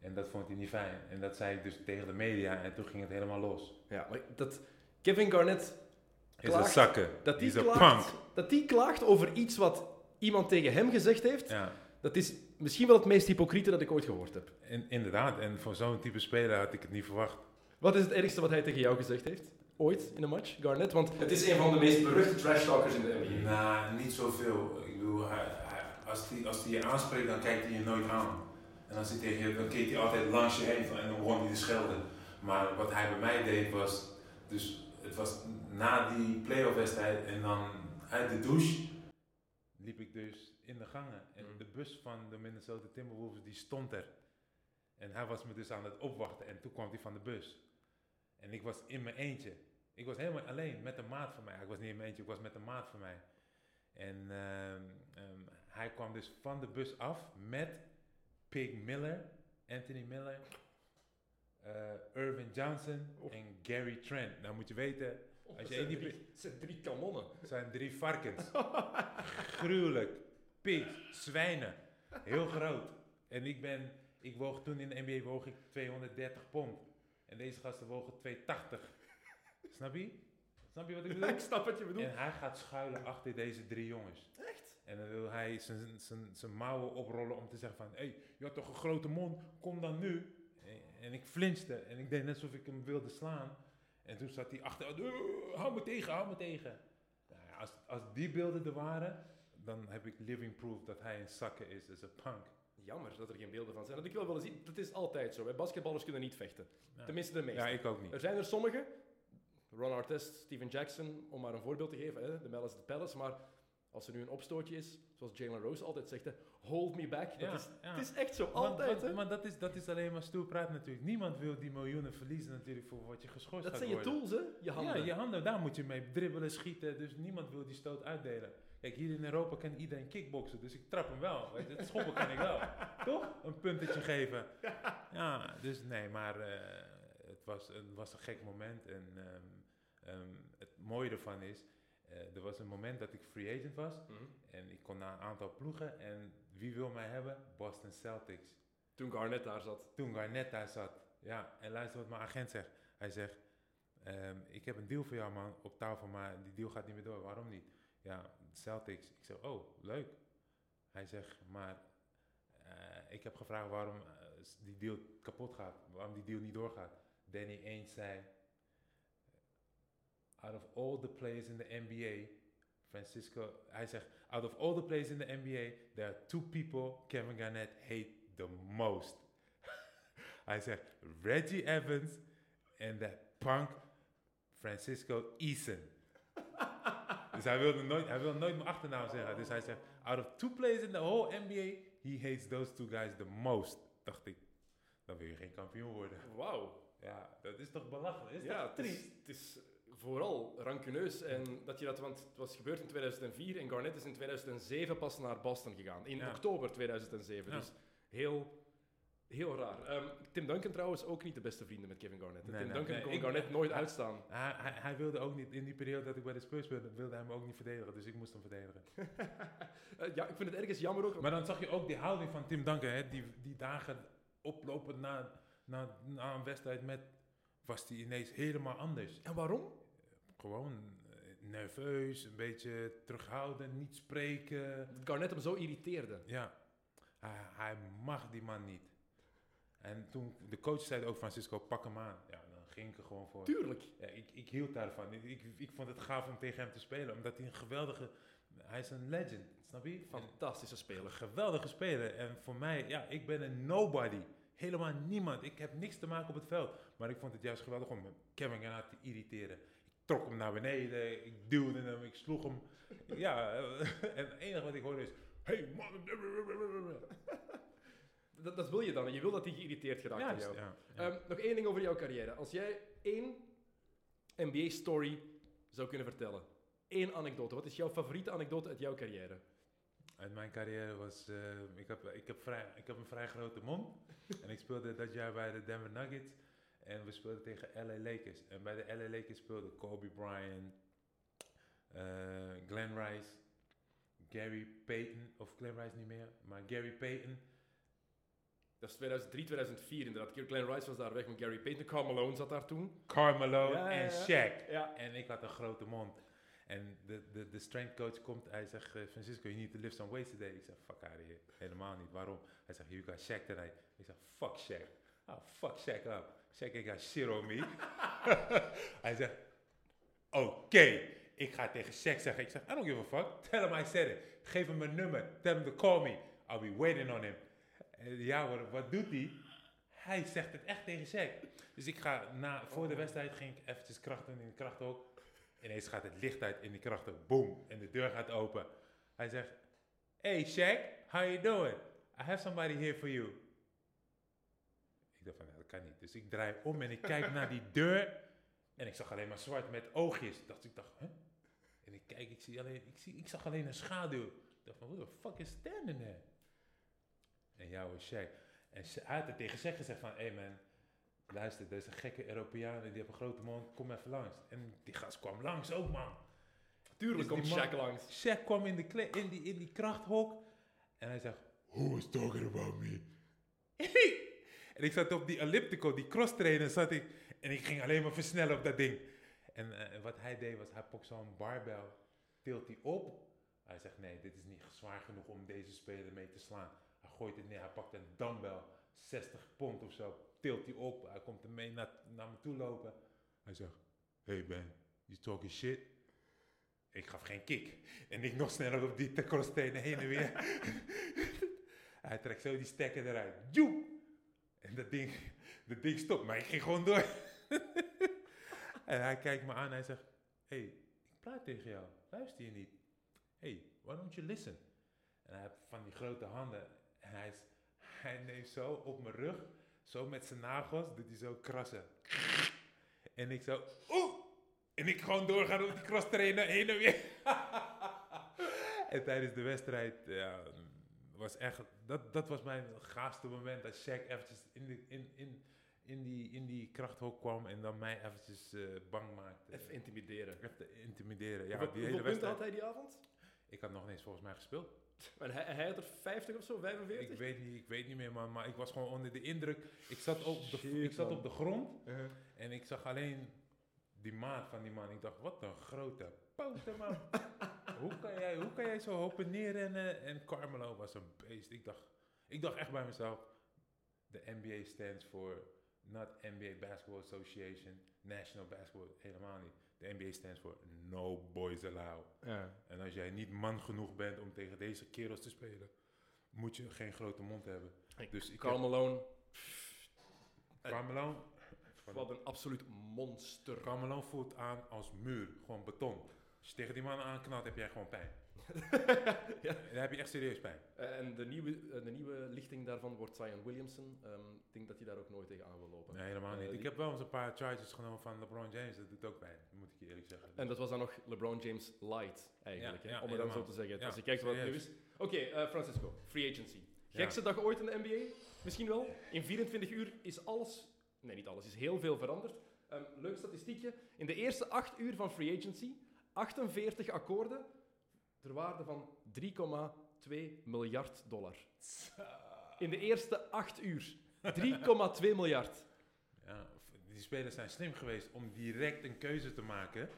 En dat vond hij niet fijn. En dat zei ik dus tegen de media en toen ging het helemaal los. Ja, maar dat... Kevin Garnett Is een Klaagt zakken. dat die, klaagt, punk. dat die klaagt over iets wat iemand tegen hem gezegd heeft, Ja, dat is misschien wel het meest hypocriete dat ik ooit gehoord heb. in- inderdaad. En voor zo'n type speler had ik het niet verwacht. Wat is het ergste wat hij tegen jou gezegd heeft? Ooit in een match, Garnett? Want het is een van de meest beruchte trash talkers in de NBA. Nou, niet zoveel. Ik bedoel, hij, hij- als hij als die je aanspreekt, dan kijkt hij je nooit aan. En als hij tegen je, dan keek hij altijd langs je heen en dan begon hij te schelden. Maar wat hij bij mij deed was, dus het was na die playoff wedstrijd en dan uit de douche liep ik dus in de gangen. En Mm. de bus van de Minnesota Timberwolves die stond er. En hij was me dus aan het opwachten en toen kwam hij van de bus. En ik was in mijn eentje. Ik was helemaal alleen met een maat van mij. Ik was niet in mijn eentje, ik was met een maat van mij. En ehm, ehm, hij kwam dus van de bus af met Pig Miller, Anthony Miller, eh, Irvin Johnson en Gary Trent. Nou moet je weten, als je één die... drie, het zijn drie kanonnen. Het zijn drie varkens. *laughs* Gruwelijk. Pig, zwijnen. Heel groot. En ik ben, ik woog toen in de NBA woog ik 230 pond. En deze gasten wogen 280. Snap je? Snap je wat ik bedoel? *laughs* ik snap wat je bedoelt. En hij gaat schuilen achter deze drie jongens. Echt? En dan wil hij zijn- zijn- zijn mouwen oprollen om te zeggen van... Hé, hey, je had toch een grote mond, kom dan nu. En- En ik flinchte en ik deed net alsof ik hem wilde slaan. En toen zat hij achter, "Eh, hou me tegen, hou me tegen. Nou als, als die beelden er waren, dan heb ik living proof dat hij een zakken is, is een punk. Jammer dat er geen beelden van zijn. Dat ik wel willen zien. Dat is altijd zo. Hè. Basketballers kunnen niet vechten. Ja. Tenminste, de meeste. Ja, ik ook niet. Er zijn er sommigen, Ron Artest, Steven Jackson, om maar een voorbeeld te geven, hè, de Malice the Palace, maar als er nu een opstootje is, zoals Jalen Rose altijd zegt, hè, hold me back, dat Ja, is, ja. het is echt zo, altijd. hè. Maar dat is, dat is alleen maar stoer praat natuurlijk. Niemand wil die miljoenen verliezen natuurlijk voor wat je geschorst Dat gaat zijn je worden. tools, hè, je handen. Ja, je handen, daar moet je mee dribbelen, schieten. Dus niemand wil die stoot uitdelen. Kijk, hier in Europa kan iedereen kickboksen, dus ik trap hem wel. Weet je, het schoppen kan ik wel. *laughs* Toch? Een puntetje geven. Ja, dus nee, maar eh, het, was, het was een gek moment. En ehm, ehm, het mooie ervan is, eh, er was een moment dat ik free agent was. Mhm. En ik kon naar een aantal ploegen. En wie wil mij hebben? Boston Celtics. Toen Garnett daar zat. Toen Garnett daar zat. Ja, en luister wat mijn agent zegt. Hij zegt, ehm, ik heb een deal voor jou man op tafel, maar die deal gaat niet meer door. Waarom niet? Ja, Celtics. Ik zeg, oh, leuk. Hij zegt, maar eh, ik heb gevraagd waarom eh, die deal kapot gaat, waarom die deal niet doorgaat. Danny Ainge zei, out of all the players in the NBA, Francisco, hij zegt, out of all the players in the NBA, there are two people Kevin Garnett hate the most. *laughs* hij zegt, Reggie Evans en that punk Francisco Eason. Dus hij wilde nooit, hij wilde nooit mijn achternaam zeggen. Dus hij zegt, out of two players in the whole NBA, he hates those two guys the most. Dacht ik, dan wil je geen kampioen worden. Wauw. Ja, dat is toch belachelijk? Is Ja, is, triest? het is vooral rancuneus. En dat je dat, want het was gebeurd in 2004 en Garnett is in 2007 pas naar Boston gegaan. In Ja. oktober 2007. Ja. Dus heel, heel raar. Ehm, Tim Duncan trouwens ook niet de beste vrienden met Kevin Garnett. Nee, Tim nee, Duncan nee, kon ik- Garnett nooit hij- uitstaan. Hij, hij, hij wilde ook niet, in die periode dat ik bij de Spurs speelde, wilde hij me ook niet verdedigen. Dus ik moest hem verdedigen. *laughs* Eh, ja, ik vind het ergens jammer ook. Maar dan zag je ook die houding van Tim Duncan, hè, die, die dagen oplopend na, na, na een wedstrijd met, was die ineens helemaal anders. En waarom? Gewoon eh, nerveus, een beetje terughoudend, niet spreken. Dat Garnett hem zo irriteerde. Ja, hij, hij mag die man niet. En toen, de coach zei ook, Francisco, pak hem aan. Ja, dan ging ik er gewoon voor. Tuurlijk. Ja, ik, ik hield daarvan. Ik, ik, ik vond het gaaf om tegen hem te spelen, omdat hij een geweldige... Hij is een legend, snap je? Fantastische speler. geweldige speler. En voor mij, ja, ik ben een nobody. Helemaal niemand. Ik heb niks te maken op het veld. Maar ik vond het juist geweldig om Kevin Garnett te irriteren. Ik trok hem naar beneden, ik duwde hem, ik sloeg hem. Ja, *laughs* en het enige wat ik hoorde is... Hey man! Dat, dat wil je dan. Je wil dat hij geïrriteerd geraakt Juist, jou. ja. ja. Ehm, nog één ding over jouw carrière. Als jij één NBA-story zou kunnen vertellen. Eén anekdote. Wat is jouw favoriete anekdote uit jouw carrière? Uit mijn carrière was... eh, ik, heb, ik, heb vrij, ik heb een vrij grote mond. en ik speelde dat jaar bij de Denver Nuggets. En we speelden tegen LA Lakers. En bij de LA Lakers speelden Kobe Bryant, eh, Glenn Rice, Gary Payton. Of Glenn Rice niet meer, maar Gary Payton. Dat is 2003, 2004 inderdaad. Glenn Rice was daar weg met Gary Payton. Carl Malone zat daar toen. Carmelo ja, en ja. Shaq. Ja. En ik had een grote mond. En de, de, de strength coach komt, hij zegt, eh, Francisco, you need to lift some weights today. Ik zeg, fuck out of here. Helemaal niet. Waarom? Hij zegt, you got Shaq tonight. Ik zeg, fuck Shaq. Oh, fuck Shaq up. Shaq ain't got shit on me. *laughs* hij zegt, oké. Ik ga tegen Shaq zeggen. Ik zeg, I don't give a fuck. Tell him I said it. Geef hem mijn nummer. Tell him to call me. I'll be waiting on him. En ja, wat, wat doet hij? Hij zegt het echt tegen Shaq. Dus ik ga na, voor de wedstrijd ging ik eventjes kracht doen in de krachthok. Ineens gaat het licht uit in die krachthok. Boom. En de deur gaat open. Hij zegt, Hey Shaq, how you doing? I have somebody here for you. Ik dacht van, nou, dat kan niet. Dus ik draai om en ik kijk *laughs* naar die deur. En ik zag alleen maar zwart met oogjes. Dacht, ik dacht, huh? En ik kijk, ik, zie alleen, ik, zie, ik zag alleen een schaduw. Ik dacht van, who the fuck is standing there? En jou is Shaq. En hij had er tegen Shaq gezegd van, hey man, luister, deze gekke Europeanen, die hebben een grote mond, kom even langs. En die gast kwam langs ook, man. Tuurlijk Dus komt die man- Shaq langs. Shaq kwam in, de kle- in, die, in die krachthok en hij zegt, who is talking about me? *laughs* en ik zat op die elliptical, die cross trainer zat ik en ik ging alleen maar versnellen op dat ding. En eh, wat hij deed was, hij pakt zo'n barbel, tilt die op. Hij zegt, nee, dit is niet zwaar genoeg om deze speler mee te slaan. Gooit het neer, hij pakt een dumbbell, 60 pond of zo, tilt die op. Hij komt ermee naar, naar me toe lopen. Hij zegt, hey man, you talking shit? Ik gaf geen kick. En ik nog sneller op die crossstenen heen en weer. *laughs* Hij trekt zo die stekker eruit. Joep! En dat ding, dat ding stopt, maar ik ging gewoon door. *laughs* en hij kijkt me aan en hij zegt, hey, ik praat tegen jou. Luister je niet? Hey, why don't you listen? En hij heeft van die grote handen. En hij, is, hij neemt zo op mijn rug, zo met zijn nagels, doet hij zo krassen. En ik zo, oeh! En ik gewoon doorgaan op die cross trainen, heen en weer. *laughs* en tijdens de wedstrijd, ja, was echt, dat, dat was mijn gaafste moment. Dat Shaq eventjes in, de, in, in, in, die, in die krachthok kwam en dan mij eventjes eh, bang maakte. Even intimideren. Even intimideren. Ja, die hoeveel hele punten had hij die avond? Ik had nog niet eens volgens mij gespeeld. *laughs* En hij, hij had er 50 of zo, 45? Ik weet, niet, ik weet niet meer, man, maar ik was gewoon onder de indruk. Ik zat op de, Shit, ik zat man. op de grond Uh-huh. en ik zag alleen die maat van die man. Ik dacht, wat een grote poten, man. *laughs* hoe, kan jij, hoe kan jij zo hopen neerrennen? En Carmelo was een beest. Ik dacht, ik dacht echt bij mezelf, de NBA stands for not NBA Basketball Association, National Basketball, helemaal niet. De NBA stands for No Boys Allowed. Ja. En als jij niet man genoeg bent om tegen deze kerels te spelen, moet je geen grote mond hebben. Dus ik Malone, Carmelo, wat een absoluut monster. Carmelo voelt aan als muur, gewoon beton. Als je tegen die man aanknalt, heb jij gewoon pijn. Ja. Dan heb je echt serieus pijn. Eh, En de nieuwe, eh, de nieuwe lichting daarvan wordt Zion Williamson. Ehm, ik denk dat hij daar ook nooit tegen aan wil lopen. Nee, helemaal Eh, niet. Ik heb wel eens een paar charges genomen van LeBron James. Dat doet ook pijn, moet ik je eerlijk zeggen. En dat was dan nog LeBron James light, eigenlijk, Ja, hè? ja, om het dan zo te zeggen. Als je kijkt wat het nu is. Oké, eh, Francisco, free agency. Gekste dag ooit in de NBA? Misschien wel. In 24 uur is alles, nee niet alles, is heel veel veranderd. Ehm, leuk statistiekje. In de eerste 8 uur van free agency, 48 akkoorden, ter waarde van 3,2 miljard dollar. In de eerste 8 uur. 3,2 miljard. Ja, die spelers zijn slim geweest om direct een keuze te maken.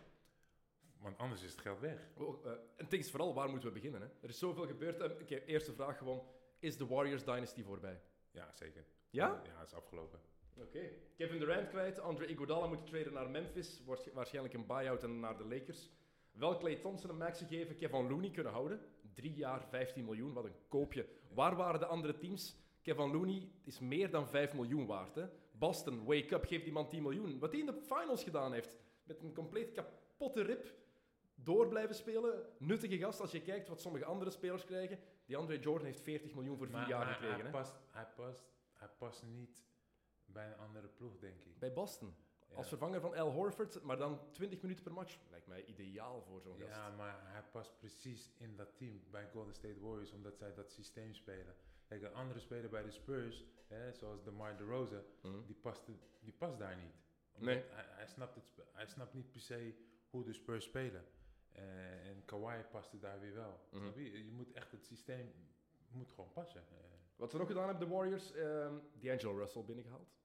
Want anders is het geld weg. Oh, eh, en is vooral, waar moeten we beginnen? Hè? Er is zoveel gebeurd. Eh, Oké, eerste vraag gewoon. Is de Warriors Dynasty voorbij? Ja, zeker. Ja? Ja, is afgelopen. Oké. Kevin Durant kwijt. Andre Iguodala moet traden naar Memphis. Waarsch- Waarschijnlijk een buyout en naar de Lakers. Wel Clay Thompson een max gegeven. Kevin Looney kunnen houden. Drie jaar, 15 miljoen. Wat een koopje. Waar waren de andere teams? Kevin Looney is meer dan 5 miljoen waard. Hè? Boston, wake up, geef die man 10 miljoen. Wat hij in de finals gedaan heeft. Met een compleet kapotte rib. Door blijven spelen. Nuttige gast als je kijkt wat sommige andere spelers krijgen. Die Andre Jordan heeft 40 miljoen voor vier Maar, jaar maar gekregen. hij, Hè? past, hij, past, hij past niet bij een andere ploeg, denk ik. Bij Boston. Als vervanger van Al Horford, maar dan 20 minuten per match. Lijkt mij ideaal voor zo'n gast. Ja, maar hij past precies in dat team bij Golden State Warriors, omdat zij dat systeem spelen. Kijk, een andere speler bij de Spurs, hè, zoals DeMar DeRozan, Mhm. die, past, die past daar niet. Omdat Nee. Hij, hij, snapt het, hij snapt niet per se hoe de Spurs spelen. Eh, en Kawhi paste daar weer wel. Mhm. Je? je moet echt het systeem moet gewoon passen. Eh, Wat ze nog gedaan hebben, de Warriors, ehm D'Angelo Russell binnengehaald.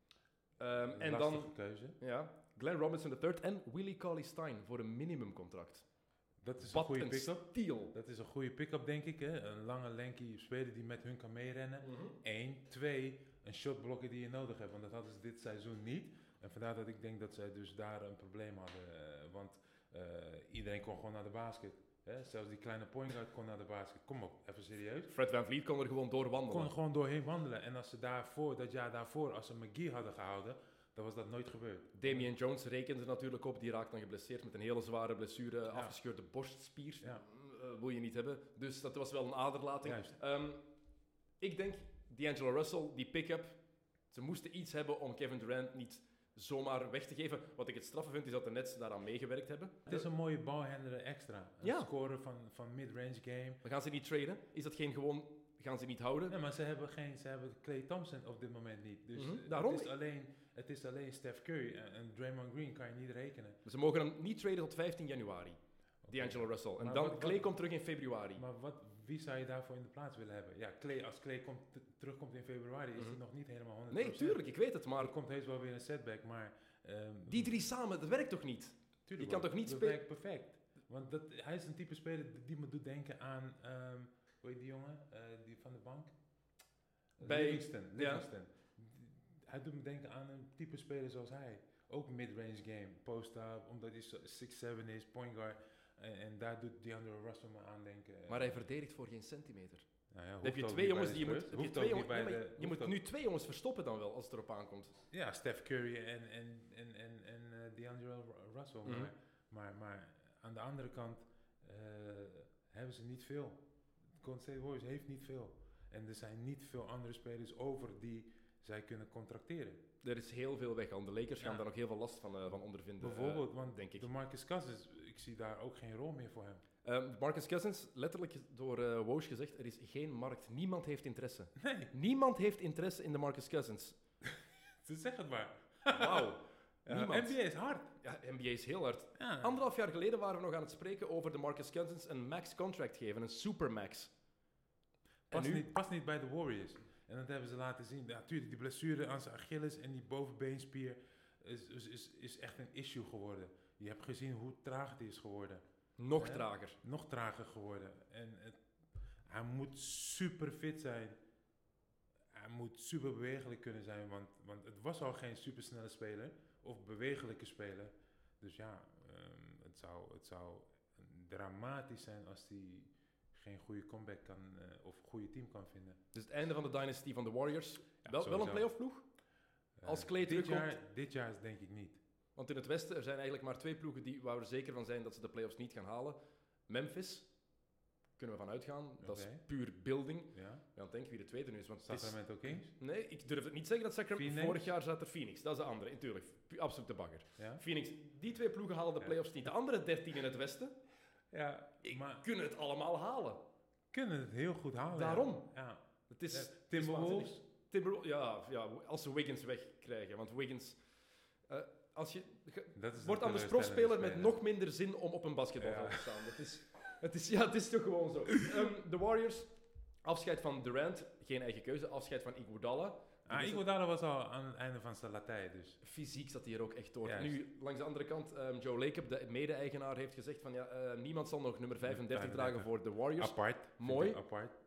Ehm, en dan keuze. ja, Glenn Robinson III en Willie Cauley-Stein voor een minimumcontract. Dat is een goede pick-up. Dat is een goede pick-up, denk ik. Hè? Een lange, lanky speler die met hun kan meerennen. Eén. Twee, een shotblokker die je nodig hebt. Want dat hadden ze dit seizoen niet. En vandaar dat ik denk dat zij dus daar een probleem hadden. eh, want eh, iedereen kon gewoon naar de basket. Hè? Zelfs die kleine point guard kon naar de basket. Kom op, even serieus. Fred Van Vliet kon er gewoon door wandelen. Kon gewoon doorheen wandelen. En als ze daarvoor, dat jaar daarvoor, als ze McGee hadden gehouden, dan was dat nooit gebeurd. Damian Jones rekende natuurlijk op. Die raakt dan geblesseerd met een hele zware blessure. Afgescheurde borstspier. Ja. Eh, wil je niet hebben. Dus dat was wel een aderlating. Ehm, ik denk, D'Angelo Russell, die pick-up. Ze moesten iets hebben om Kevin Durant niet zomaar weg te geven. Wat ik het straffe vind, is dat de Nets daaraan meegewerkt hebben. Het is een mooie balhandler extra. Een Ja. scorer van, van mid-range game. Maar gaan ze niet traden? Is dat geen gewoon... Gaan ze niet houden? Nee, maar ze hebben, geen, ze hebben Clay Thompson op dit moment niet. Dus Mhm, eh, daarom. Het, is alleen, het is alleen Steph Curry en, en Draymond Green kan je niet rekenen. Ze mogen hem niet traden tot 15 januari. D'Angelo Russell. En Maar dan, wat- Clay wat- komt terug in februari. Maar wat, wie zou je daarvoor in de plaats willen hebben? Ja, Clay, als Clay komt, terugkomt in februari is Mhm. hij nog niet helemaal 100%. Nee, tuurlijk, ik weet het. Maar Er komt heus wel weer een setback, maar... ehm, die drie samen, dat werkt toch niet? tuurlijk je kan toch niet Dat spelen- werkt perfect. Want dat, hij is een type speler die me doet denken aan... ehm hoe heet die jongen? Eh, die van de bank? Bij- Livingston. ja. Livingston. Hij doet me denken aan een type speler zoals hij. Ook mid-range game, post-up, omdat hij zo 6'7 is, point guard. En, en daar doet DeAndre Russell me aan denken. Maar hij verdedigt voor geen centimeter. Nou ja, heb je twee jongens die je moet... Heb je twee maar de- je moet ook- nu twee jongens verstoppen dan wel, als het erop aankomt. Ja, Steph Curry en, en, en, en, en eh, DeAndre Russell. Mhm. maar, maar, maar aan de andere kant eh, hebben ze niet veel. Golden State Warriors heeft niet veel. En er zijn niet veel andere spelers over die zij kunnen contracteren. Er is heel veel weg aan. De Lakers gaan Ja. daar nog heel veel last van, eh, van ondervinden. Bijvoorbeeld, eh, want denk ik. de Marcus Cousins, ik zie daar ook geen rol meer voor hem. Ehm, Marcus Cousins, letterlijk door Woj gezegd, er is geen markt. Niemand heeft interesse. Nee, Niemand heeft interesse in de Marcus Cousins. *laughs* ze zeggen het maar. Wauw. *laughs* Ja. NBA is hard. Ja, NBA is heel hard. Ja. Anderhalf jaar geleden waren we nog aan het spreken over de Marcus Cousins een max contract geven, een supermax. Past, nu? niet, past niet bij de Warriors. En dat hebben ze laten zien. Natuurlijk, die blessure aan zijn Achilles en die bovenbeenspier is, is, is, echt een issue geworden. Je hebt gezien hoe traag die is geworden. Nog trager. nog trager geworden. En het, hij moet super fit zijn. Hij moet super bewegelijk kunnen zijn, want, want het was al geen supersnelle speler of bewegelijke speler. Dus ja, ehm, het, zou, het zou dramatisch zijn als hij geen goede comeback kan eh, of goede team kan vinden. Dus het einde van de dynasty van de Warriors. Ja, wel, wel een playoff ploeg? Eh, Als Clay dit jaar, dit jaar is denk ik niet. Want in het Westen er zijn eigenlijk maar twee ploegen die, waar we er zeker van zijn dat ze de playoffs niet gaan halen. Memphis, kunnen we van uitgaan. Dat is puur building. Ja? We gaan denken wie de tweede nu is. Want het is- Sacramento Kings? nee, ik durf het niet zeggen dat Sacramento... Phoenix? Vorig jaar zat er Phoenix. Dat is de andere, natuurlijk. Absoluut de bagger. Ja? Phoenix, die twee ploegen halen de Ja. playoffs niet. De andere dertien in het Westen Ja, maar kunnen het allemaal halen. kunnen het heel goed halen. Daarom. Ja. Het is, Ja, Timberwolves? ja, ja, als ze Wiggins wegkrijgen. Want Wiggins... eh, als je, ge- wordt anders profspeler met nog minder zin om op een basketbalveld Ja. te staan. Dat is, het, is, ja, het is toch gewoon zo. *clears throat* Ehm, de Warriors, afscheid van Durant, geen eigen keuze. Afscheid van Iguodala. Ah, Iguodala was al aan het einde van zijn Latij, dus. Fysiek zat hij er ook echt door. Juist. Nu, langs de andere kant, ehm, Joe Lacob, de mede-eigenaar, heeft gezegd van ja, eh, niemand zal nog nummer 35 dragen 35. voor de Warriors. Apart. Mooi. ik Apart.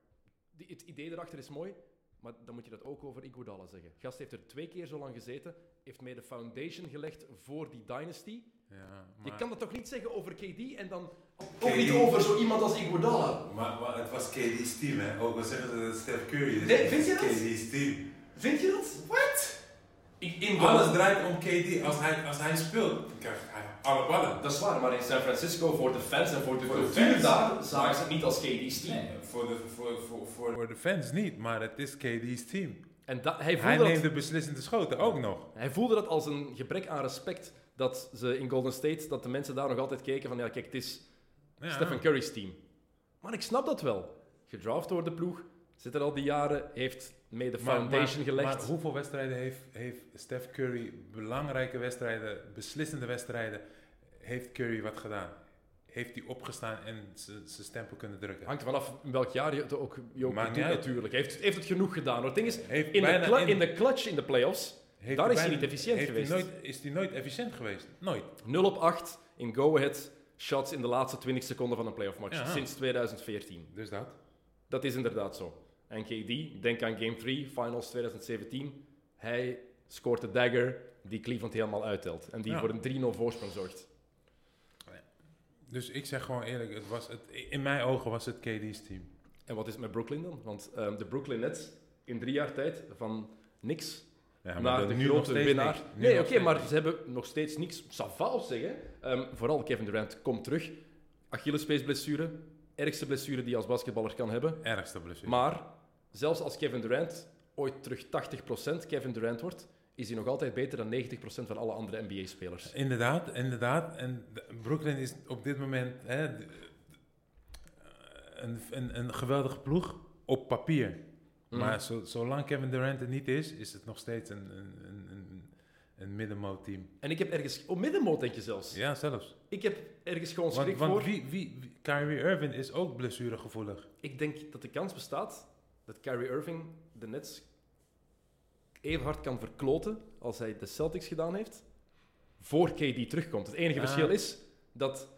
Die, het idee erachter is mooi, maar dan moet je dat ook over Iguodala zeggen. Gast heeft er twee keer zo lang gezeten, heeft mee de foundation gelegd voor die dynasty. Ja, Je maar, kan dat toch niet zeggen over KD en dan ook KD. niet over zo iemand als Iguodala? maar, maar het was KD's team, hè? Ook al zeggen ze dat het Steph Curry is. Nee, vind je dat? KD's team. Vind je dat? What? In, in Alles draait om KD. Als hij, als hij speelt, dan krijgt hij alle ballen. Dat is waar, maar in San Francisco voor de fans en voor de cultuur fans. daar zagen ze het niet als KD's team. Nee, voor, de, voor, voor, voor, voor de fans niet, maar het is KD's team. En dat, hij, Hij voelde neemt dat, de beslissende schoten ook nog. hij voelde dat als een gebrek aan respect dat ze in Golden State, dat de mensen daar nog altijd keken van ja kijk, het is Ja. Stephen Curry's team. Maar ik snap dat wel. Gedraft door de ploeg, zit er al die jaren, heeft mee de foundation maar, gelegd. Maar hoeveel wedstrijden heeft, heeft Steph Curry, belangrijke wedstrijden, beslissende wedstrijden, heeft Curry wat gedaan? Heeft hij opgestaan en zijn stempel kunnen drukken? Hangt vanaf in welk jaar je het ook je ook doet natuurlijk. Heeft, heeft het genoeg gedaan. hoor. Het ding is, Heeft in de, in- in de clutch in de playoffs, heeft daar is hij niet efficiënt geweest. Hij nooit, is hij nooit efficiënt geweest? Nooit. 0 op 8 in go-ahead shots in de laatste 20 seconden van een playoff match. Ja. Sinds 2014. Dus dat. Dat is inderdaad zo. En KD, denk aan Game 3, Finals 2017. Hij scoort de dagger die Cleveland helemaal uittelt. En die Ja. voor een 3-0 voorsprong zorgt. Dus ik zeg gewoon eerlijk, het was het, in mijn ogen was het KD's team. En wat is het met Brooklyn dan? Want ehm, de Brooklyn Nets in drie jaar tijd van niks Ja, naar de nu grote winnaar. niks. Nee, oké, maar niks. ze hebben nog steeds niks. Sava op zeggen. Ehm, vooral Kevin Durant komt terug. Achillespeesblessure. Ergste blessure die je als basketballer kan hebben. Ergste blessure. Maar zelfs als Kevin Durant ooit terug 80% Kevin Durant wordt, is hij nog altijd beter dan 90% van alle andere NBA-spelers. Inderdaad, inderdaad. En Brooklyn is op dit moment hè, een, een, een geweldige ploeg op papier. Mhm. Maar zo, zolang Kevin Durant er niet is, is het nog steeds een, een, een, een, team. En ik heb ergens... Oh, middenmoot denk je zelfs. Ja, zelfs. Ik heb ergens gewoon Want, schrik want voor. wie, wie, wie- Kyrie Irving is ook blessuregevoelig. Ik denk dat de kans bestaat dat Kyrie Irving de Nets even hard kan verkloten als hij de Celtics gedaan heeft, voor KD terugkomt. Het enige Ah. verschil is dat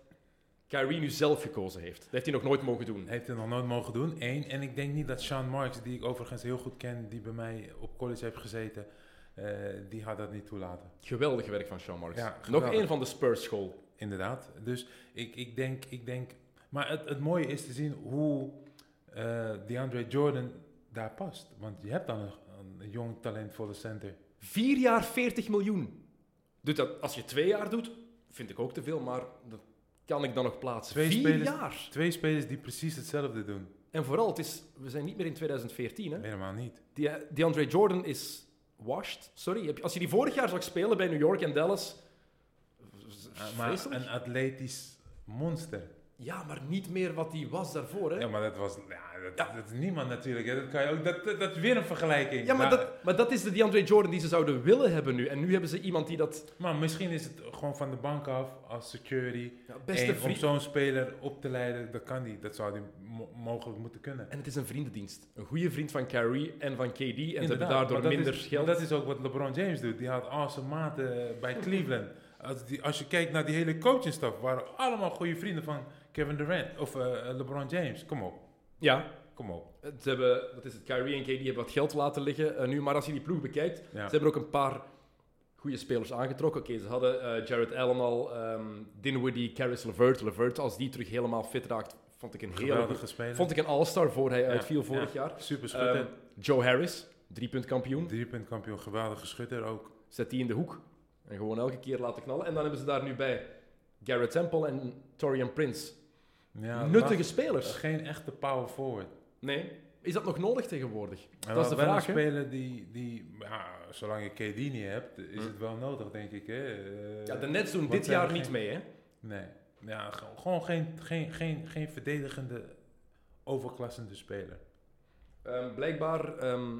Kyrie nu zelf gekozen heeft. Dat heeft hij nog nooit mogen doen. Heeft hij nog nooit mogen doen. Eén. En ik denk niet dat Sean Marks, die ik overigens heel goed ken, die bij mij op college heeft gezeten, eh, die had dat niet toelaten. Geweldig werk van Sean Marks. Ja, nog één van de Spurs school. Inderdaad. Dus ik, ik, denk, ik denk. Maar het, het mooie is te zien hoe eh DeAndre Jordan daar past. Want je hebt dan een, een jong, talentvolle center. Vier jaar 40 miljoen. Doet dat, als je twee jaar doet, vind ik ook te veel, maar dat kan ik dan nog plaatsen. Twee Vier spelers- jaar. Twee spelers die precies hetzelfde doen. En vooral, het is, we zijn niet meer in 2014. Hè? Helemaal niet. Die, DeAndre Jordan is washed. Sorry. Als je die vorig jaar zag spelen bij New York en Dallas. Uh, maar een atletisch monster. Ja, maar niet meer wat hij was daarvoor. Hè? Ja, maar dat was. Ja, dat, Ja. dat is niemand natuurlijk. hè. Dat, kan je ook, dat, dat, dat is weer een vergelijking. Ja, maar dat, maar dat is de DeAndre Jordan die ze zouden willen hebben nu. En nu hebben ze iemand die dat maar misschien is het gewoon van de bank af als security. ja, beste En om zo'n speler op te leiden, dat kan niet. Dat zou hij mo- mogelijk moeten kunnen. En het is een vriendendienst. Een goede vriend van Kyrie en van KD. En ze hebben Inderdaad, daardoor minder is, geld. Dat is ook wat LeBron James doet. Die had awesome maten bij *laughs* Cleveland. Als, die, als je kijkt naar die hele coachingstaf, waren allemaal goede vrienden van Kevin Durant of eh, LeBron James. Kom op, Ja, kom op. ze hebben, wat is het, Kyrie en KD hebben wat geld laten liggen eh, nu. Maar als je die ploeg bekijkt, Ja. ze hebben ook een paar goede spelers aangetrokken. Oké, ze hadden eh, Jared Allen al, ehm Dinwiddie, Caris LeVert. LeVert, als die terug helemaal fit raakt, vond ik een hele Geweldige speler. Vond ik een all-star voor hij Ja, uitviel vorig ja. jaar. Super Ehm, schutter. Joe Harris, driepuntkampioen. Driepunt kampioen, geweldige schutter ook. Zet die in de hoek. En gewoon elke keer laten knallen. En dan hebben ze daar nu bij Garrett Temple en Torian Prince. Ja, Nuttige maar spelers. Geen echte power forward. Nee. Is dat nog nodig tegenwoordig? En dat is de wel vraag. Een hè? speler die, die ja, zolang je KD niet hebt, is Hm. het wel nodig, denk ik. Hè? Eh, Ja, de Nets doen dit jaar niet mee, hè? Nee. Ja, ge- gewoon geen, geen, geen, geen verdedigende, overklassende speler. Ehm, blijkbaar ehm,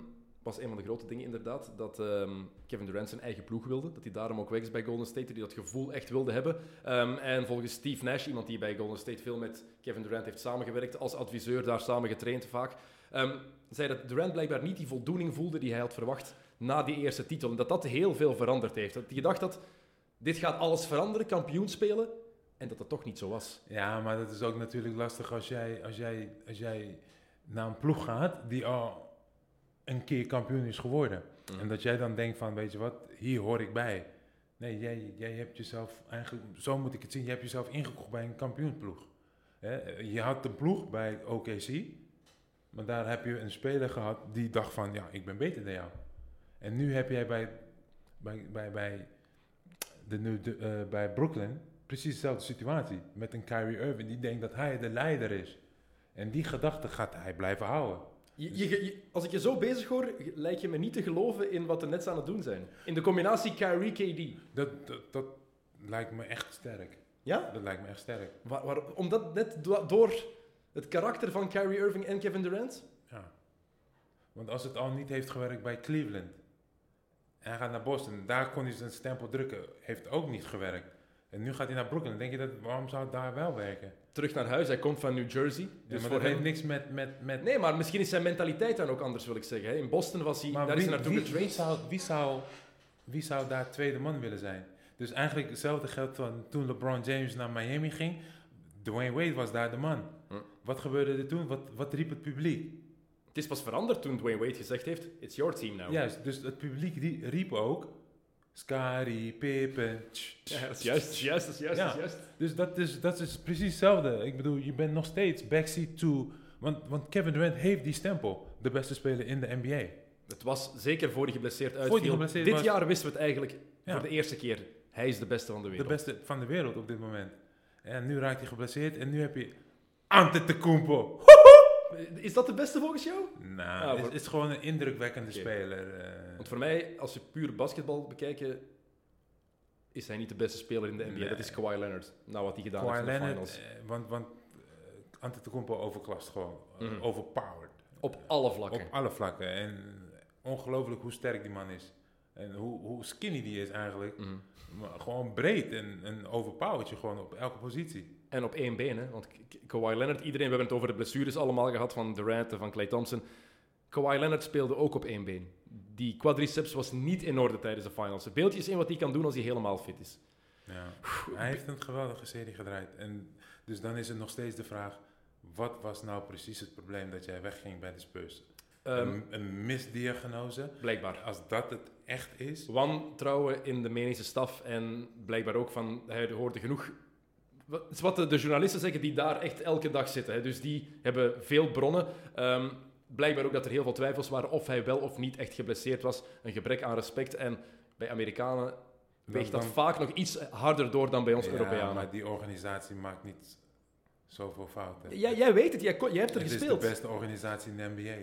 was een van de grote dingen inderdaad dat ehm, Kevin Durant zijn eigen ploeg wilde. Dat hij daarom ook weg is bij Golden State, dat hij dat gevoel echt wilde hebben. Ehm, en volgens Steve Nash, iemand die bij Golden State veel met Kevin Durant heeft samengewerkt, als adviseur daar samen getraind vaak, ehm, zei dat Durant blijkbaar niet die voldoening voelde die hij had verwacht na die eerste titel. En dat dat heel veel veranderd heeft. Dat hij gedacht had, dit gaat alles veranderen, kampioen spelen. En dat dat toch niet zo was. Ja, maar dat is ook natuurlijk lastig als jij, als jij, als jij naar een ploeg gaat die al een keer kampioen is geworden. En dat jij dan denkt van, weet je wat, hier hoor ik bij. Nee, jij, jij hebt jezelf eigenlijk, zo moet ik het zien, je hebt jezelf ingekocht bij een kampioenploeg. Je had een ploeg bij OKC, maar daar heb je een speler gehad die dacht van, ja, ik ben beter dan jou. En nu heb jij bij, bij, bij, bij, de, de, eh, bij Brooklyn precies dezelfde situatie. Met een Kyrie Irving die denkt dat hij de leider is. En die gedachte gaat hij blijven houden. Je, je- je- als ik je zo bezig hoor, lijkt je me niet te geloven in wat de Nets aan het doen zijn. In de combinatie Kyrie-KD. Dat, dat, dat lijkt me echt sterk. Ja? Dat lijkt me echt sterk. Waar, waar- omdat net do- door het karakter van Kyrie Irving en Kevin Durant? Ja. Want als het al niet heeft gewerkt bij Cleveland. En hij gaat naar Boston. Daar kon hij zijn stempel drukken. Heeft ook niet gewerkt. En nu gaat hij naar Brooklyn. Denk je dat, waarom zou het daar wel werken? Terug naar huis, hij komt van New Jersey. Dus voor hem... niks met... met, met Nee, maar misschien is zijn mentaliteit dan ook anders, wil ik zeggen. In Boston was hij, maar daar wie, is hij naartoe wie, getraind. wie, zou, wie, zou, wie zou daar tweede man willen zijn? Dus eigenlijk hetzelfde geldt van toen LeBron James naar Miami ging. Dwayne Wade was daar de man. Hm. Wat gebeurde er toen? Wat, wat riep het publiek? Het is pas veranderd toen Dwayne Wade gezegd heeft, it's your team now. Juist, dus het publiek rie- riep ook... Tsch, tsch, Ja, dat is juist, juist, dat is juist, Ja. juist. Dus dat is, dat is precies hetzelfde. Ik bedoel, je bent nog steeds backseat to... Want, want Kevin Durant heeft die stempel. De beste speler in de NBA. Het was zeker voor hij geblesseerd uitviel. geblesseerd Dit was- jaar wisten we het eigenlijk Ja. voor de eerste keer. Hij is de beste van de De wereld. beste van de wereld op dit moment. En nu raakt hij geblesseerd. En nu heb je Antetokounmpo. Is dat de beste volgens jou? Nou, voor- is, is gewoon een indrukwekkende speler. eh. Want voor mij, als je puur basketbal bekijkt, is hij niet de beste speler in de NBA. Nee. Dat is Kawhi Leonard. Nou, wat hij gedaan Kawhi heeft in de Leonard, finals. eh, want, want eh, Antetokounmpo overklast gewoon. Mhm. Overpowered. Op alle vlakken. Op alle vlakken. En ongelooflijk hoe sterk die man is. En hoe, hoe skinny die is eigenlijk. Mhm. Maar gewoon breed en, en overpowered je gewoon op elke positie. En op één been, hè. Want Kawhi Leonard, iedereen, we hebben het over de blessures allemaal gehad van Durant en van Clay Thompson. Kawhi Leonard speelde ook op één been. Die quadriceps was niet in orde tijdens de finals. Beeldjes in wat hij kan doen als hij helemaal fit is. Ja. Hij heeft een geweldige serie gedraaid. En dus dan is het nog steeds de vraag... Wat was nou precies het probleem dat jij wegging bij de Spurs? Ehm, een, een misdiagnose? blijkbaar. Als dat het echt is... Wantrouwen in de medische staf en blijkbaar ook van hij hoorde genoeg. Het is wat de, de journalisten zeggen die daar echt elke dag zitten. Hè. Dus die hebben veel bronnen. Ehm, blijkbaar ook dat er heel veel twijfels waren of hij wel of niet echt geblesseerd was. Een gebrek aan respect. En bij Amerikanen weegt dat dan- vaak nog iets harder door dan bij ons Ja, Europeanen. maar die organisatie maakt niet zoveel fouten. Ja, jij weet het, jij, hebt er het gespeeld. is de beste organisatie in de NBA.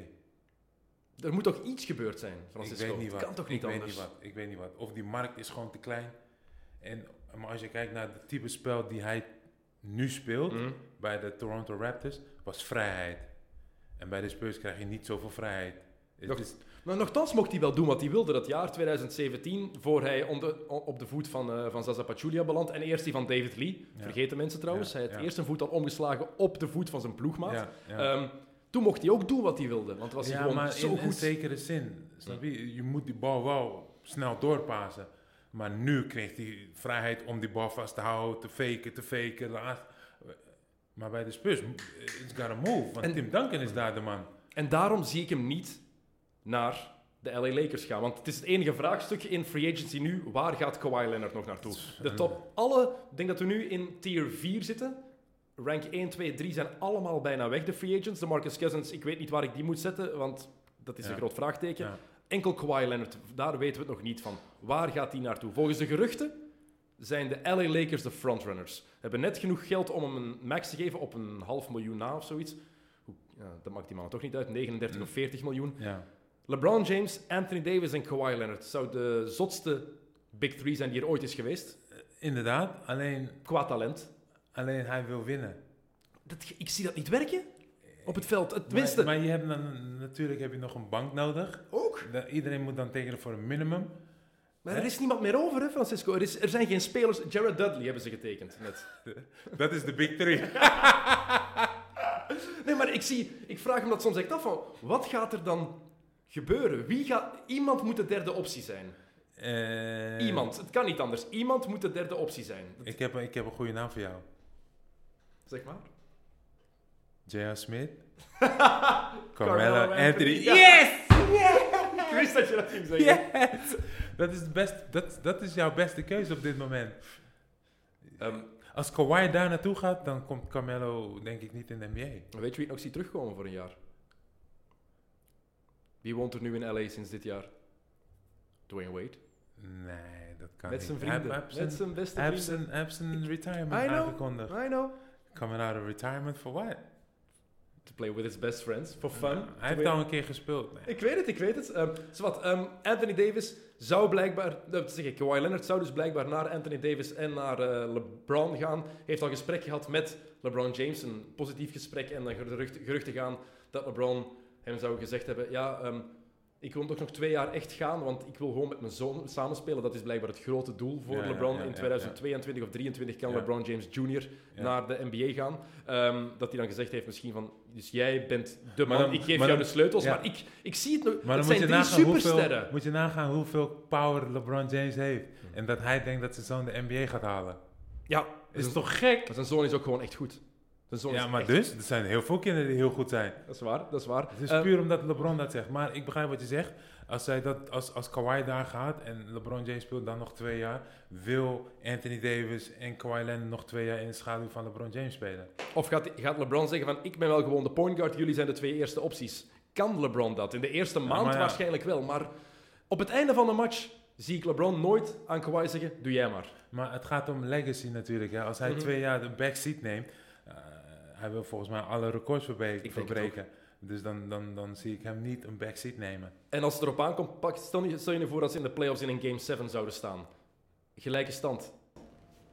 Er moet toch iets gebeurd zijn, Ik Francisco? weet niet Het wat. kan toch ik niet weet anders? Niet wat. Ik weet niet wat. Of die markt is gewoon te klein. En, maar als je kijkt naar het type spel die hij nu speelt Mhm. bij de Toronto Raptors, was vrijheid. En bij de Spurs krijg je niet zoveel vrijheid. Nog- is- Maar nogthans mocht hij wel doen wat hij wilde dat jaar 2017, voor hij om de- op de voet van, eh van Zaza Pachulia belandt. En eerst die van David Lee, Ja. vergeten mensen trouwens. Ja, hij had ja. eerst een voet al omgeslagen op de voet van zijn ploegmaat. Ehm, toen mocht hij ook doen wat hij wilde, want was hij gewoon maar zo in een goed. zekere zin. Snap je? Je moet die bal wel snel doorpassen. Maar nu kreeg hij vrijheid om die bal vast te houden, te faken, te faken. Laat. Maar bij de Spurs, it's gotta move. Want En- Tim Duncan is daar de man. En daarom zie ik hem niet naar de LA Lakers gaan. Want het is het enige vraagstukje in free agency nu. Waar gaat Kawhi Leonard nog naartoe? De top, alle, ik denk dat we nu in tier 4 zitten. Rank 1, 2, 3 zijn allemaal bijna weg, de free agents. De Marcus Cousins, ik weet niet waar ik die moet zetten, want dat is Ja. een groot vraagteken. Ja. Enkel Kawhi Leonard, daar weten we het nog niet van. Waar gaat hij naartoe? Volgens de geruchten zijn de LA Lakers de frontrunners. Hebben net genoeg geld om hem een max te geven op een half miljoen na of zoiets. Ja, dat maakt die man toch niet uit, 39 of 40 miljoen. Ja. LeBron James, Anthony Davis en Kawhi Leonard zou de zotste big three zijn die er ooit is geweest. Inderdaad, alleen, Qua talent. alleen hij wil winnen. Dat, ik zie dat niet werken op het veld. Maar, maar je hebt dan, natuurlijk heb je nog een bank nodig. ook. Iedereen moet dan tekenen voor een minimum. Maar er is niemand meer over, hè, Francisco. Er, is, er zijn geen spelers. Jared Dudley hebben ze getekend net. *laughs* Dat is de big *laughs* three. *laughs* Nee, maar ik, zie, ik vraag me dat soms echt af van, wat gaat er dan gebeuren? Wie gaat, iemand moet de derde optie zijn. Eh, Iemand. Het kan niet anders. Iemand moet de derde optie zijn. Dat- Ik heb, ik heb een goede naam voor jou. Zeg maar. J.R. Smith. *laughs* Carmelo Anthony. Ja. Yes! *laughs* Ik wist dat je dat ging zeggen. Yes! Dat is, best, dat, dat is jouw beste keuze op dit moment. Ehm, Als Kawhi daar naartoe gaat, dan komt Carmelo denk ik niet in de NBA. weet je wie ik nog zie terugkomen voor een jaar? Wie woont er nu in LA sinds dit jaar? Dwayne Wade. Nee, dat kan Met niet. zijn vrienden. Met zijn- beste vrienden. heeft zijn retirement I know. aangekondigd. I know. Coming out of retirement for what? To play with his best friends. For fun. Hij heeft al een keer gespeeld. Nee. Ik weet het, ik weet het. Ehm, Anthony Davis zou blijkbaar, dat zeg ik, Kawhi Leonard zou dus blijkbaar naar Anthony Davis en naar eh, LeBron gaan. Heeft al gesprek gehad met LeBron James, een positief gesprek. En dan geruchten, geruchten gaan dat LeBron hem zou gezegd hebben, ja, ehm, ik wil toch nog twee jaar echt gaan, want ik wil gewoon met mijn zoon samenspelen. Dat is blijkbaar het grote doel voor Ja, LeBron. ja, In ja, 2022 of 2023 kan. LeBron James Jr. Naar de NBA gaan. Ehm, dat hij dan gezegd heeft misschien van, dus jij bent de man, dan- ik geef jou dan- de sleutels, maar ik, ik zie het nog. Maar het zijn drie supersterren. hoeveel, moet je nagaan hoeveel power LeBron James heeft. En dat hij denkt dat zijn zoon de NBA gaat halen. Ja, Is toch gek? maar zijn zoon is ook gewoon echt goed. Ja, maar echt- dus, er zijn heel veel kinderen die heel goed zijn. Dat is waar, dat is waar. Het is Eh, puur omdat LeBron dat zegt. Maar ik begrijp wat je zegt. Als, zij dat, als, als Kawhi daar gaat en LeBron James speelt dan nog twee jaar, wil Anthony Davis en Kawhi Leonard nog twee jaar in de schaduw van LeBron James spelen. Of gaat, gaat LeBron zeggen van, ik ben wel gewoon de point guard, jullie zijn de twee eerste opties. Kan LeBron dat? In de eerste maand ja. waarschijnlijk wel, maar op het einde van de match zie ik LeBron nooit aan Kawhi zeggen, doe jij maar. Maar het gaat om legacy natuurlijk. Hè. Als hij Mhm. twee jaar de backseat neemt, eh, hij wil volgens mij alle records verbreken. Dus dan, dan, dan zie ik hem niet een backseat nemen. En als het erop aankomt, pak, stel, je, stel je nu voor dat ze in de playoffs in een game 7 zouden staan. Gelijke stand.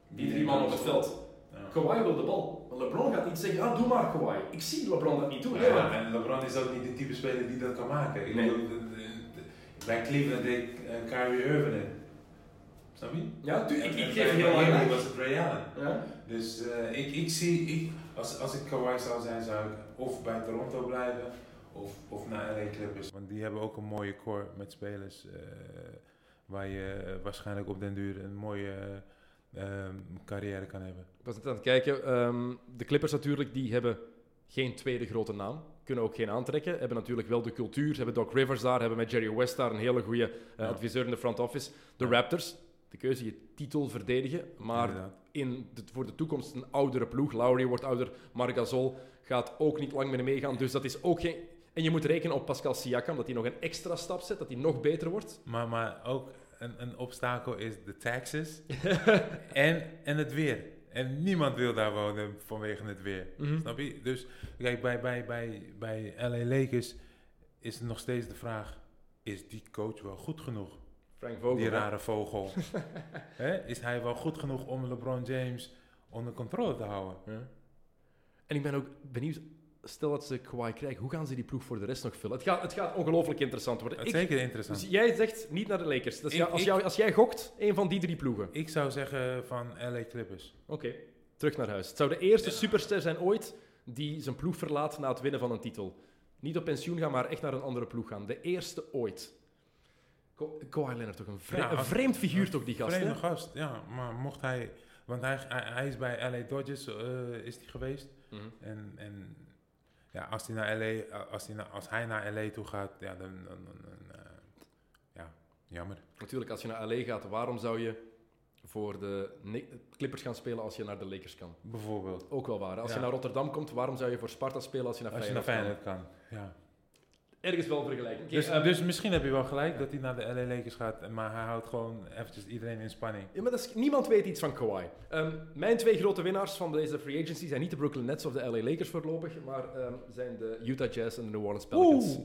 Die drie man op het veld. Kawhi wil de bal. LeBron gaat niet zeggen, ah, doe maar Kawhi. Ik zie LeBron dat niet doen. Ja, en LeBron is ook niet de type speler die dat kan maken. Ik Nee. bedoel, de- de- de- bij Cleveland deed eh, Kyrie Irving het. Snap je? Ja, tu- ik, ik En geef heel lang was het Ray Allen. Ja? Dus eh, ik, ik zie, ik, als, als ik Kawhi zou zijn, zou ik of bij Toronto blijven of, of naar LA Clippers. Want die hebben ook een mooie core met spelers eh, waar je eh, waarschijnlijk op den duur een mooie eh, ehm, carrière kan hebben. Ik was net aan het kijken. ehm, de Clippers natuurlijk, die hebben geen tweede grote naam. Kunnen ook geen aantrekken. Hebben natuurlijk wel de cultuur. Hebben Doc Rivers daar. Hebben met Jerry West daar een hele goede Ja. adviseur in de front office. De Ja. Raptors, de keuze je titel verdedigen. Maar Inderdaad. In de, voor de toekomst een oudere ploeg. Lowry wordt ouder. Marc Gasol gaat ook niet lang meer meegaan. Dus dat is ook geen... En je moet rekenen op Pascal Siakam, dat hij nog een extra stap zet. Dat hij nog beter wordt. Maar, maar ook een, een obstakel is de taxes *laughs* en, en het weer. En niemand wil daar wonen vanwege het weer. Mhm. Snap je? Dus kijk, bij, bij, bij, bij LA Lakers is nog steeds de vraag: is die coach wel goed genoeg? Frank Vogel. die rare vogel. *laughs* Hè? Is hij wel goed genoeg om LeBron James onder controle te houden? Ja. En ik ben ook benieuwd, stel dat ze Kawhi krijgen, hoe gaan ze die ploeg voor de rest nog vullen? Het gaat, het gaat ongelooflijk interessant worden. Dat is zeker interessant. dus jij zegt niet naar de Lakers. Dus Ik- als, ik- jou, als jij gokt, een van die drie ploegen. Ik zou zeggen van LA Clippers. Oké, terug naar huis. Het zou de eerste superster zijn ooit die zijn ploeg verlaat na het winnen van een titel. Niet op pensioen gaan, maar echt naar een andere ploeg gaan. De eerste ooit. Ka- Kawhi Leonard toch een, vre- Ja, een als- vreemd figuur toch, die gast, hè? Vreemde gast, ja. Maar mocht hij Want hij, hij, is bij LA Dodgers eh, is hij geweest. Mhm. En, en ja, als hij, naar LA, eh, als, hij naar, als hij naar LA toe gaat, ja, dan, dan, dan, dan, eh, ja, jammer. Natuurlijk, als je naar LA gaat, waarom zou je voor de Clippers gaan spelen als je naar de Lakers kan? Bijvoorbeeld. Ook wel waar. Als Ja. je naar Rotterdam komt, waarom zou je voor Sparta spelen als je naar Als je naar Feyenoord Feyenoord kan. Ja. Ergens wel vergelijking. Oké, Dus, ehm, dus misschien heb je wel gelijk dat hij naar de LA Lakers gaat, maar hij houdt gewoon eventjes iedereen in spanning. Ja, maar dat is, niemand weet iets van Kawhi. Ehm, mijn twee grote winnaars van deze free agency zijn niet de Brooklyn Nets of de LA Lakers voorlopig, maar ehm, zijn de Utah Jazz en de New Orleans Pelicans.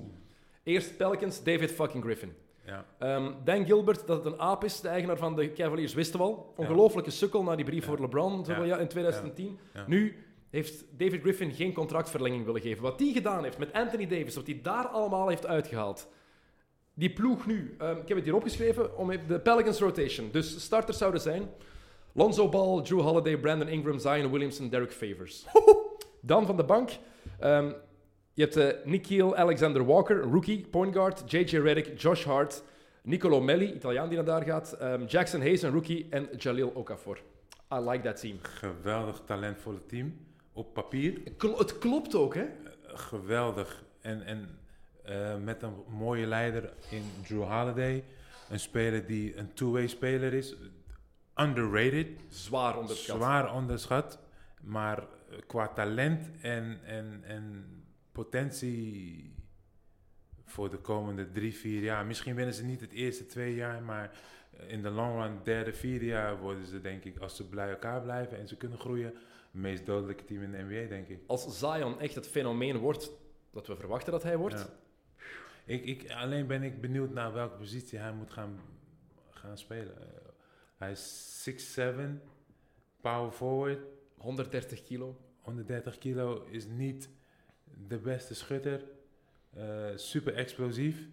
Eerst Pelicans, David fucking Griffin. Ja. Ehm, Dan Gilbert, dat het een aap is, de eigenaar van de Cavaliers, wisten we al. Ongelooflijke sukkel na die brief Ja. voor LeBron in 2010. Ja. Nu heeft David Griffin geen contractverlenging willen geven. Wat die gedaan heeft met Anthony Davis, wat hij daar allemaal heeft uitgehaald. Die ploeg nu, ehm, ik heb het hier opgeschreven, om de Pelicans rotation. Dus starters zouden zijn Lonzo Ball, Drew Holiday, Brandon Ingram, Zion Williamson, Derek Favors. *laughs* Dan van de bank, ehm, je hebt eh Nikhil Alexander Walker, rookie, point guard, JJ Redick, Josh Hart, Nicolo Melli, Italiaan die naar daar gaat, ehm, Jackson Hayes, een rookie, en Jalil Okafor. I like that team. Geweldig talentvolle team. Op papier. Het klopt ook, hè? Eh, geweldig. En, en eh, met een mooie leider in Drew Holiday. Een speler die een two-way speler is. Underrated. Zwaar onderschat. Zwaar onderschat. Maar eh, qua talent en, en, en potentie voor de komende drie, vier jaar. Misschien winnen ze niet het eerste twee jaar, maar in de long run, derde, vierde jaar worden ze denk ik, als ze bij elkaar blijven en ze kunnen groeien, meest dodelijke team in de NBA, denk ik. Als Zion echt het fenomeen wordt dat we verwachten dat hij wordt, Ja. Ik, ik, alleen ben ik benieuwd naar welke positie hij moet gaan, gaan spelen. Eh, hij is 6'7", power forward, 130 kilo. 130 kilo, is niet de beste schutter. Eh, super explosief,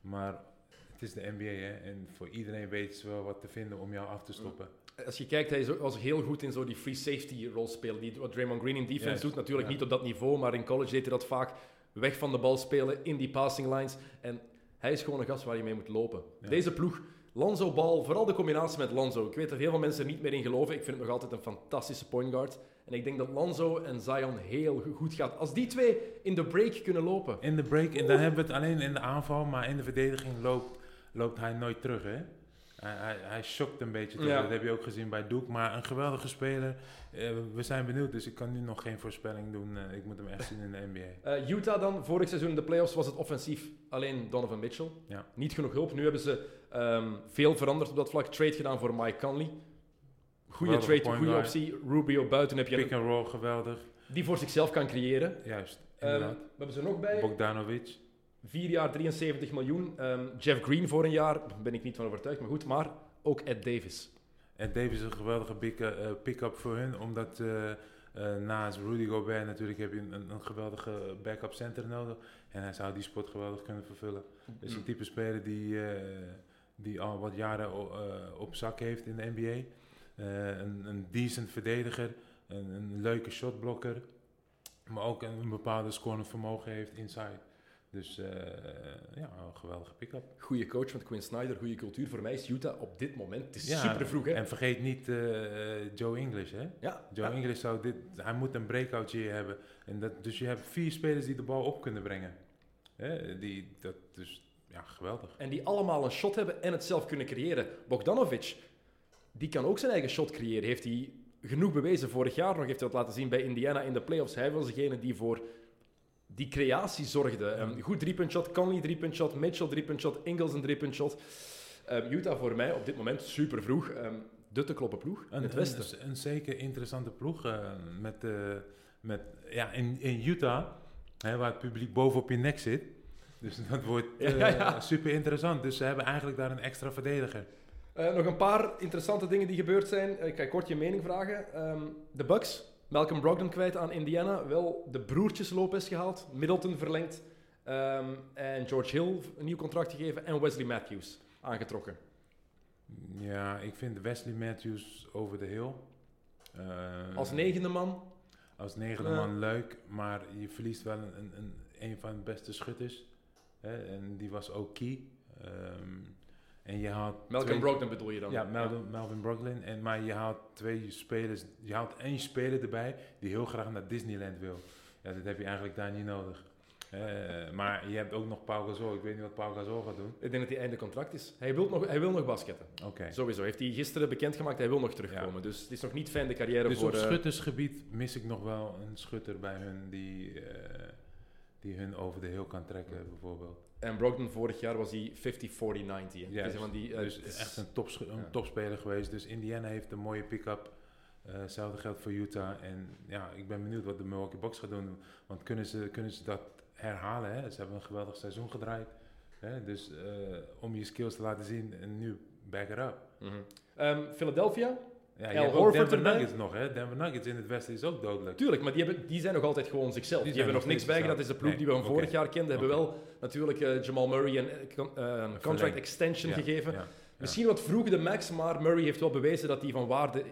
maar het is de NBA hè, en voor iedereen weten ze wel wat te vinden om jou af te stoppen. Als je kijkt, hij was heel goed in zo die free safety rol spelen. Die, wat Draymond Green in defense doet, natuurlijk ja. niet op dat niveau, maar in college deed hij dat vaak. Weg van de bal spelen, in die passing lines. En hij is gewoon een gast waar je mee moet lopen. Ja. Deze ploeg, Lonzo Ball, vooral de combinatie met Lonzo. Ik weet dat heel veel mensen er niet meer in geloven. Ik vind hem nog altijd een fantastische point guard. En ik denk dat Lonzo en Zion heel goed gaat. Als die twee in de break kunnen lopen. In de break, en dan hebben we het alleen in de aanval, maar in de verdediging loopt, loopt hij nooit terug. Hè? Hij, hij, hij shockt een beetje. Ja. Dat heb je ook gezien bij Duke. Maar een geweldige speler. Eh, we zijn benieuwd, dus ik kan nu nog geen voorspelling doen. Eh, ik moet hem echt zien in de NBA. Eh, Utah dan, vorig seizoen in de playoffs was het offensief alleen Donovan Mitchell. Ja. Niet genoeg hulp. Nu hebben ze ehm, veel veranderd op dat vlak. Trade gedaan voor Mike Conley. Goede trade, goede optie. Rubio buiten heb je Pick and roll, geweldig. die voor zichzelf kan creëren. Juist, Ehm, inderdaad. we hebben ze nog bij. Bogdanovic. Vier jaar, 73 miljoen. Ehm, Jeff Green voor een jaar, ben ik niet van overtuigd, maar goed. Maar ook Ed Davis. En Davis is een geweldige eh, pick-up voor hun, omdat eh, naast Rudy Gobert natuurlijk heb je een, een geweldige backup center nodig. En hij zou die spot geweldig kunnen vervullen. Dus Mm. een type speler die, die al wat jaren op zak heeft in de NBA. Een, een decent verdediger, een, een leuke shotblokker. Maar ook een, een bepaalde scorend vermogen heeft inside. Dus eh, ja, een geweldige pick-up. Goede coach met Quinn Snyder, goede cultuur. Voor mij is Utah op dit moment, het is Ja, super vroeg hè. En vergeet niet eh, Joe English, hè? ja, Joe ja. English zou dit, hij moet een breakout year hebben. En dat, dus je hebt vier spelers die de bal op kunnen brengen. Hè, die, dat, dus ja, geweldig. En die allemaal een shot hebben en het zelf kunnen creëren. Bogdanovic, die kan ook zijn eigen shot creëren. Heeft hij genoeg bewezen. Vorig jaar nog heeft hij dat laten zien bij Indiana in de playoffs. Hij was degene die voor die creatie zorgde. Ehm, goed driepunt shot, Conley driepunt shot, Mitchell driepunt shot, Ingles een driepunt shot. Ehm, Utah voor mij op dit moment super vroeg. Ehm, de te kloppen ploeg in Een, het westen. Een, een zeker interessante ploeg. eh, met, eh, met, ja, in, in Utah, hè, waar het publiek bovenop je nek zit. Dus dat wordt eh, *laughs* ja, ja. super interessant. Dus ze hebben eigenlijk daar een extra verdediger. Nog een paar interessante dingen die gebeurd zijn. Ik ga kort je mening vragen. De Bucks, Malcolm Brogdon kwijt aan Indiana. Wel de broertjes Lopez gehaald. Middleton verlengd. Ehm, en George Hill een nieuw contract gegeven. En Wesley Matthews aangetrokken. Ja, ik vind Wesley Matthews over de hill. Eh, Als negende man. Als negende man leuk, maar je verliest wel een, een, een, van de beste schutters. Hè, en die was ook key. Ehm, En je haalt Malcolm twee- Brogdon bedoel je dan? Ja, Melvin, Melvin Brooklyn. En, maar je haalt twee spelers, je haalt één speler erbij die heel graag naar Disneyland wil. Ja, dat heb je eigenlijk daar niet nodig. Eh, maar je hebt ook nog Pau Gasol. Ik weet niet wat Pau Gasol gaat doen. Ik denk dat hij einde contract is. Hij wil nog, hij wil nog basketten. Oké. Sowieso. Heeft hij gisteren bekendgemaakt, hij wil nog terugkomen. Dus het is nog niet fijn de carrière Dus voor... op eh, schuttersgebied mis ik nog wel een schutter bij hun die, eh, die hun over de heel kan trekken, bijvoorbeeld. En Brogdon vorig jaar was hij 50-40-90. hè. Juist. Dus van die, eh, dus is- echt een, topschu- een Ja. topspeler geweest. Dus Indiana heeft een mooie pick-up. Eh, Hetzelfde geldt voor Utah. En ja, ik ben benieuwd wat de Milwaukee Bucks gaat doen. Want kunnen ze, kunnen ze dat herhalen? Hè? Ze hebben een geweldig seizoen gedraaid. Hè? Dus eh, om je skills te laten zien en nu back it up. Mhm. Ehm, Philadelphia, Ja, je hebt ook Horford Denver erbij? Nuggets nog. Hè? Denver Nuggets in het westen is ook dodelijk. Tuurlijk, maar die, hebben, die zijn nog altijd gewoon zichzelf. Die, hebben nog niks bijgedaan. Dat is de ploeg Nee, die we van vorig jaar kenden. Hebben wel natuurlijk eh, Jamal Murray een, eh, eh, contract extension Ja, gegeven. ja. Misschien wat vroeg de max, maar Murray heeft wel bewezen dat hij van waarde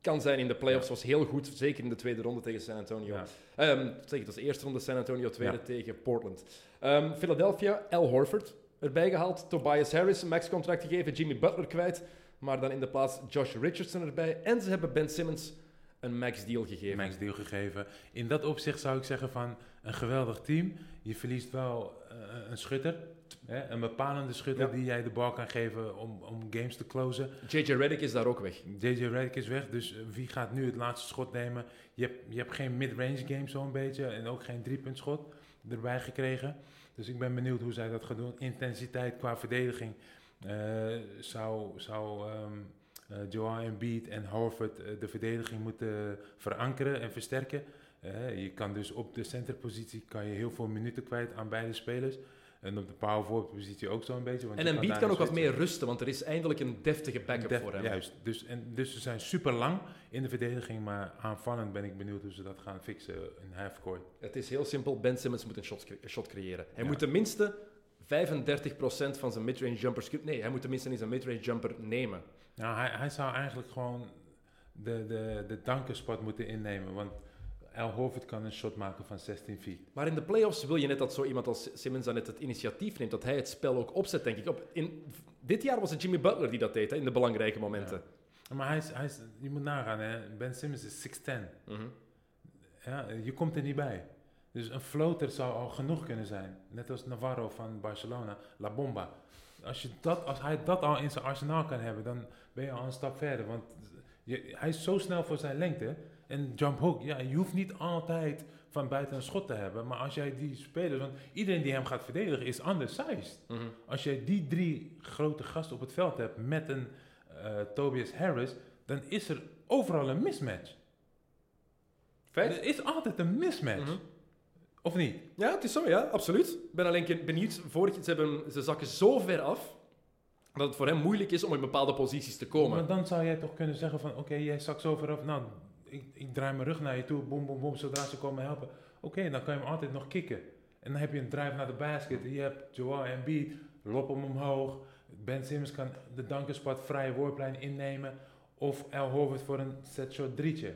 kan zijn in de playoffs. Was heel goed, zeker in de tweede ronde tegen San Antonio. Ehm, zeg, het was de eerste ronde San Antonio, tweede tegen Portland. Ehm, Philadelphia, Al Horford erbij gehaald. Tobias Harris een max-contract gegeven. Jimmy Butler kwijt. Maar dan in de plaats Josh Richardson erbij. En ze hebben Ben Simmons een max-deal gegeven. max deal gegeven. In dat opzicht zou ik zeggen van een geweldig team. Je verliest wel eh, een schutter. Hè, een bepalende schutter Ja. die jij de bal kan geven om, om games te closen. JJ Redick is daar ook weg. JJ Redick is weg, dus eh, wie gaat nu het laatste schot nemen? Je hebt, je hebt geen mid-range game zo'n beetje en ook geen driepuntschot erbij gekregen. Dus ik ben benieuwd hoe zij dat gaan doen. Intensiteit qua verdediging zou, zou ehm eh, Joel Embiid en Horford eh, de verdediging moeten verankeren en versterken. Eh, je kan dus op de centerpositie kan je heel veel minuten kwijt aan beide spelers. En op de power forward positie ook zo'n beetje. Want En Embiid kan ook dus wat switchen. meer rusten, want er is eindelijk een deftige backup Def- voor hem. Juist, dus, en, dus ze zijn super lang in de verdediging, maar aanvallend ben ik benieuwd hoe ze dat gaan fixen in halfcourt. Het is heel simpel. Ben Simmons moet een shot, shot creëren. Hij Ja. moet tenminste 35% van zijn midrange jumpers... Nee, hij moet tenminste niet zijn midrange jumper nemen. Nou, hij, hij zou eigenlijk gewoon de, de, de dankerspot moeten innemen, want Al Horford kan een shot maken van 16 feet. Maar in de playoffs wil je net dat zo iemand als Simmons dan net het initiatief neemt. Dat hij het spel ook opzet, denk ik. Op, in, dit jaar was het Jimmy Butler die dat deed, hè, in de belangrijke momenten. Maar hij is, hij is, je moet nagaan, hè? Ben Simmons is 6'10. Mhm. Ja, je komt er niet bij. Dus een floater zou al genoeg kunnen zijn. Net als Navarro van Barcelona, La Bomba. Als, je dat, als hij dat al in zijn arsenaal kan hebben, dan ben je al een stap verder. Want je, hij is zo snel voor zijn lengte. En jump hook, ja, je hoeft niet altijd van buiten een schot te hebben. Maar als jij die spelers, want iedereen die hem gaat verdedigen is undersized. Mhm. Als jij die drie grote gasten op het veld hebt met een eh, Tobias Harris, dan is er overal een mismatch. Feit? Er is altijd een mismatch. Mhm. Of niet? Ja, het is zo, ja, absoluut. Ik ben alleen benieuwd. Vorig, ze, hebben, ze zakken zo ver af dat het voor hem moeilijk is om in bepaalde posities te komen. Maar dan zou jij toch kunnen zeggen van, oké, jij zakt zo ver af. Nou, ik, ik draai mijn rug naar je toe, boem, boem, boem, zodra ze komen helpen. Oké, dan kan je hem altijd nog kicken. En dan heb je een drive naar de basket. Je hebt Joel Embiid, lop hem omhoog. Ben Simmons kan de dankerspot vrije worplijn innemen. Of Al Horford voor een set shot drietje.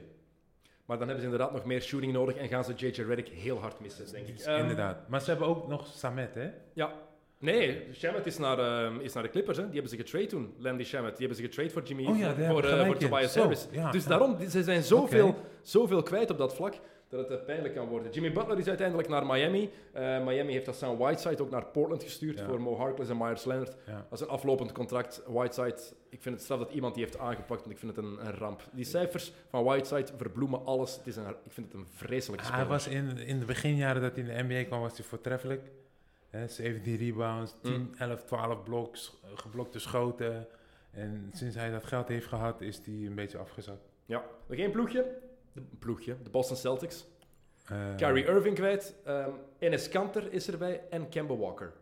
Maar dan hebben ze inderdaad nog meer shooting nodig en gaan ze JJ Redick heel hard missen, denk ik. Ehm, Inderdaad. Maar ze hebben ook nog Samet, hè? Ja. Nee, Shamet is naar, ehm, is naar de Clippers. Hè. Die hebben ze getrade toen. Landy Shamet. Die hebben ze getrade voor Jimmy. Oh ja, voor, gelijk voor. Tobias Harris. ja, dus ja. daarom, ze zijn zoveel, zoveel kwijt op dat vlak dat het eh, pijnlijk kan worden. Jimmy Butler is uiteindelijk naar Miami. Eh, Miami heeft Hassan Whiteside ook naar Portland gestuurd Ja. voor Mo Harkless en Myers Leonard. Ja. Dat is een aflopend contract. Whiteside, ik vind het straf dat iemand die heeft aangepakt, want ik vind het een, een ramp. Die cijfers van Whiteside verbloemen alles. Het is een, ik vind het een vreselijke Hij speler. was in, in de beginjaren dat hij in de NBA kwam, was hij voortreffelijk. Hè, 17 rebounds, 10, Mm. 11, 12 bloks, eh, geblokte schoten. En sinds hij dat geld heeft gehad, is hij een beetje afgezakt. Ja, nog één ploegje. De, ploegje, de Boston Celtics. Eh, Kyrie Irving kwijt. ehm Enes Kanter is erbij. En Kemba Walker.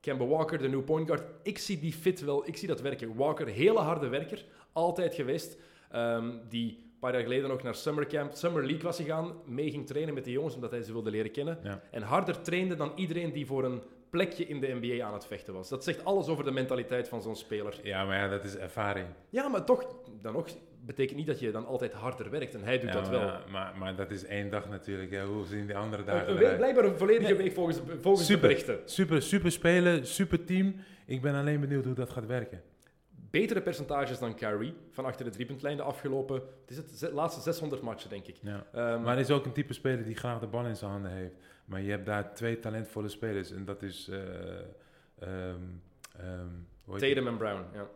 Kemba Walker, de nieuwe point guard. Ik zie die fit wel. Ik zie dat werken. Walker, hele harde werker. Altijd geweest. Ehm, die een paar jaar geleden nog naar Summer Camp, Summer League was gegaan. Mee ging trainen met de jongens, omdat hij ze wilde leren kennen. Ja. En harder trainde dan iedereen die voor een plekje in de NBA aan het vechten was. Dat zegt alles over de mentaliteit van zo'n speler. Ja, maar ja, dat is ervaring. Ja, maar toch, dan nog, betekent niet dat je dan altijd harder werkt. En hij doet Ja, dat wel. maar, maar, maar dat is één dag natuurlijk. Ja, hoe zien die andere dagen een blijkbaar een volledige Nee. week volgens, volgens de Super. berichten. Super, super spelen, super team. Ik ben alleen benieuwd hoe dat gaat werken. Betere percentages dan Kyrie van achter de driepuntlijn de afgelopen... Het is het laatste 600 matchen, denk ik. Ja. Ehm, Maar hij is ook een type speler die graag de bal in zijn handen heeft. Maar je hebt daar twee talentvolle spelers. En dat is... heet Tatum en Brown, ja.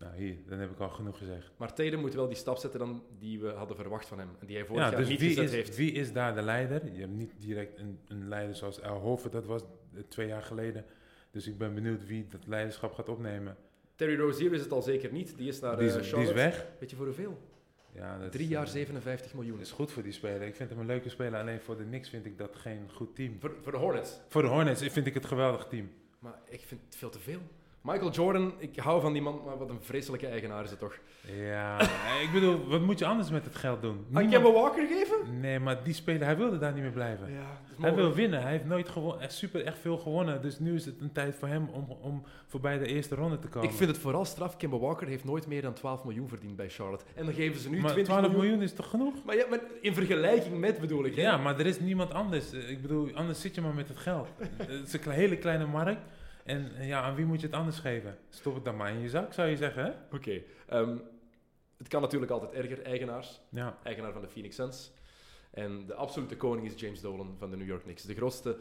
Nou, hier, dan heb ik al genoeg gezegd. Maar Tatum moet wel die stap zetten dan die we hadden verwacht van hem. En die hij vorig Ja, jaar dus niet wie gezet is, heeft. wie is daar de leider? Je hebt niet direct een, een leider zoals El Hofer, dat was eh, twee jaar geleden. Dus ik ben benieuwd wie dat leiderschap gaat opnemen. Terry Rozier is het al zeker niet. Die is naar Die is, eh, die is Charlotte. weg. Weet je voor hoeveel? Ja, dat Drie jaar eh, 57 miljoen. Dat is goed voor die speler. Ik vind hem een leuke speler. Alleen voor de Knicks vind ik dat geen goed team. Voor, voor de Hornets. Voor de Hornets vind ik het een geweldig team. Maar ik vind het veel te veel. Michael Jordan, ik hou van die man, maar wat een vreselijke eigenaar is het toch. Ja, ik bedoel, wat moet je anders met het geld doen? Kan ik Niemand- hem een Walker geven? Nee, maar die speler, hij wilde daar niet meer blijven. Ja, Hij wil winnen. Hij heeft nooit gewonnen, echt super echt veel gewonnen. Dus nu is het een tijd voor hem om, om voorbij de eerste ronde te komen. Ik vind het vooral straf. Kemba Walker heeft nooit meer dan 12 miljoen verdiend bij Charlotte. En dan geven ze nu maar 20 12 miljoen. miljoen is toch genoeg? Maar, ja, maar in vergelijking met bedoel ik. hè? Ja, maar er is niemand anders. Eh, Ik bedoel, anders zit je maar met het geld. *laughs* het is een hele kleine markt. En eh, ja, aan wie moet je het anders geven? Stop het dan maar in je zak, zou je zeggen, hè? Oké. ehm, het kan natuurlijk altijd erger, eigenaars. Ja. Eigenaar van de Phoenix Suns. En de absolute koning is James Dolan van de New York Knicks. De grootste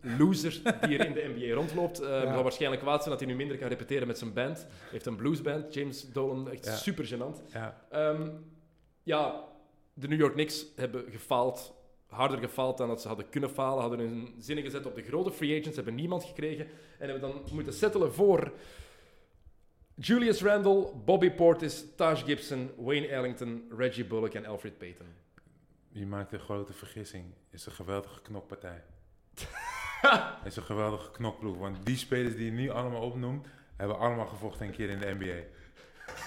loser die er in de *laughs* NBA rondloopt. Uh, Ja. zal waarschijnlijk kwaad zijn dat hij nu minder kan repeteren met zijn band. Hij heeft een bluesband, James Dolan. Echt Ja. super gênant. ja. Ehm, ja, de New York Knicks hebben gefaald. Harder gefaald dan dat ze hadden kunnen falen. Hadden hun zinnen gezet op de grote free agents. Hebben niemand gekregen. En hebben dan moeten settelen voor Julius Randle, Bobby Portis, Taj Gibson, Wayne Ellington, Reggie Bullock en Alfred Payton. Je maakt een grote vergissing. Het is een geweldige knokpartij. Het *laughs* is een geweldige knokploeg. Want die spelers die je nu allemaal opnoemt, hebben allemaal gevochten een keer in de NBA.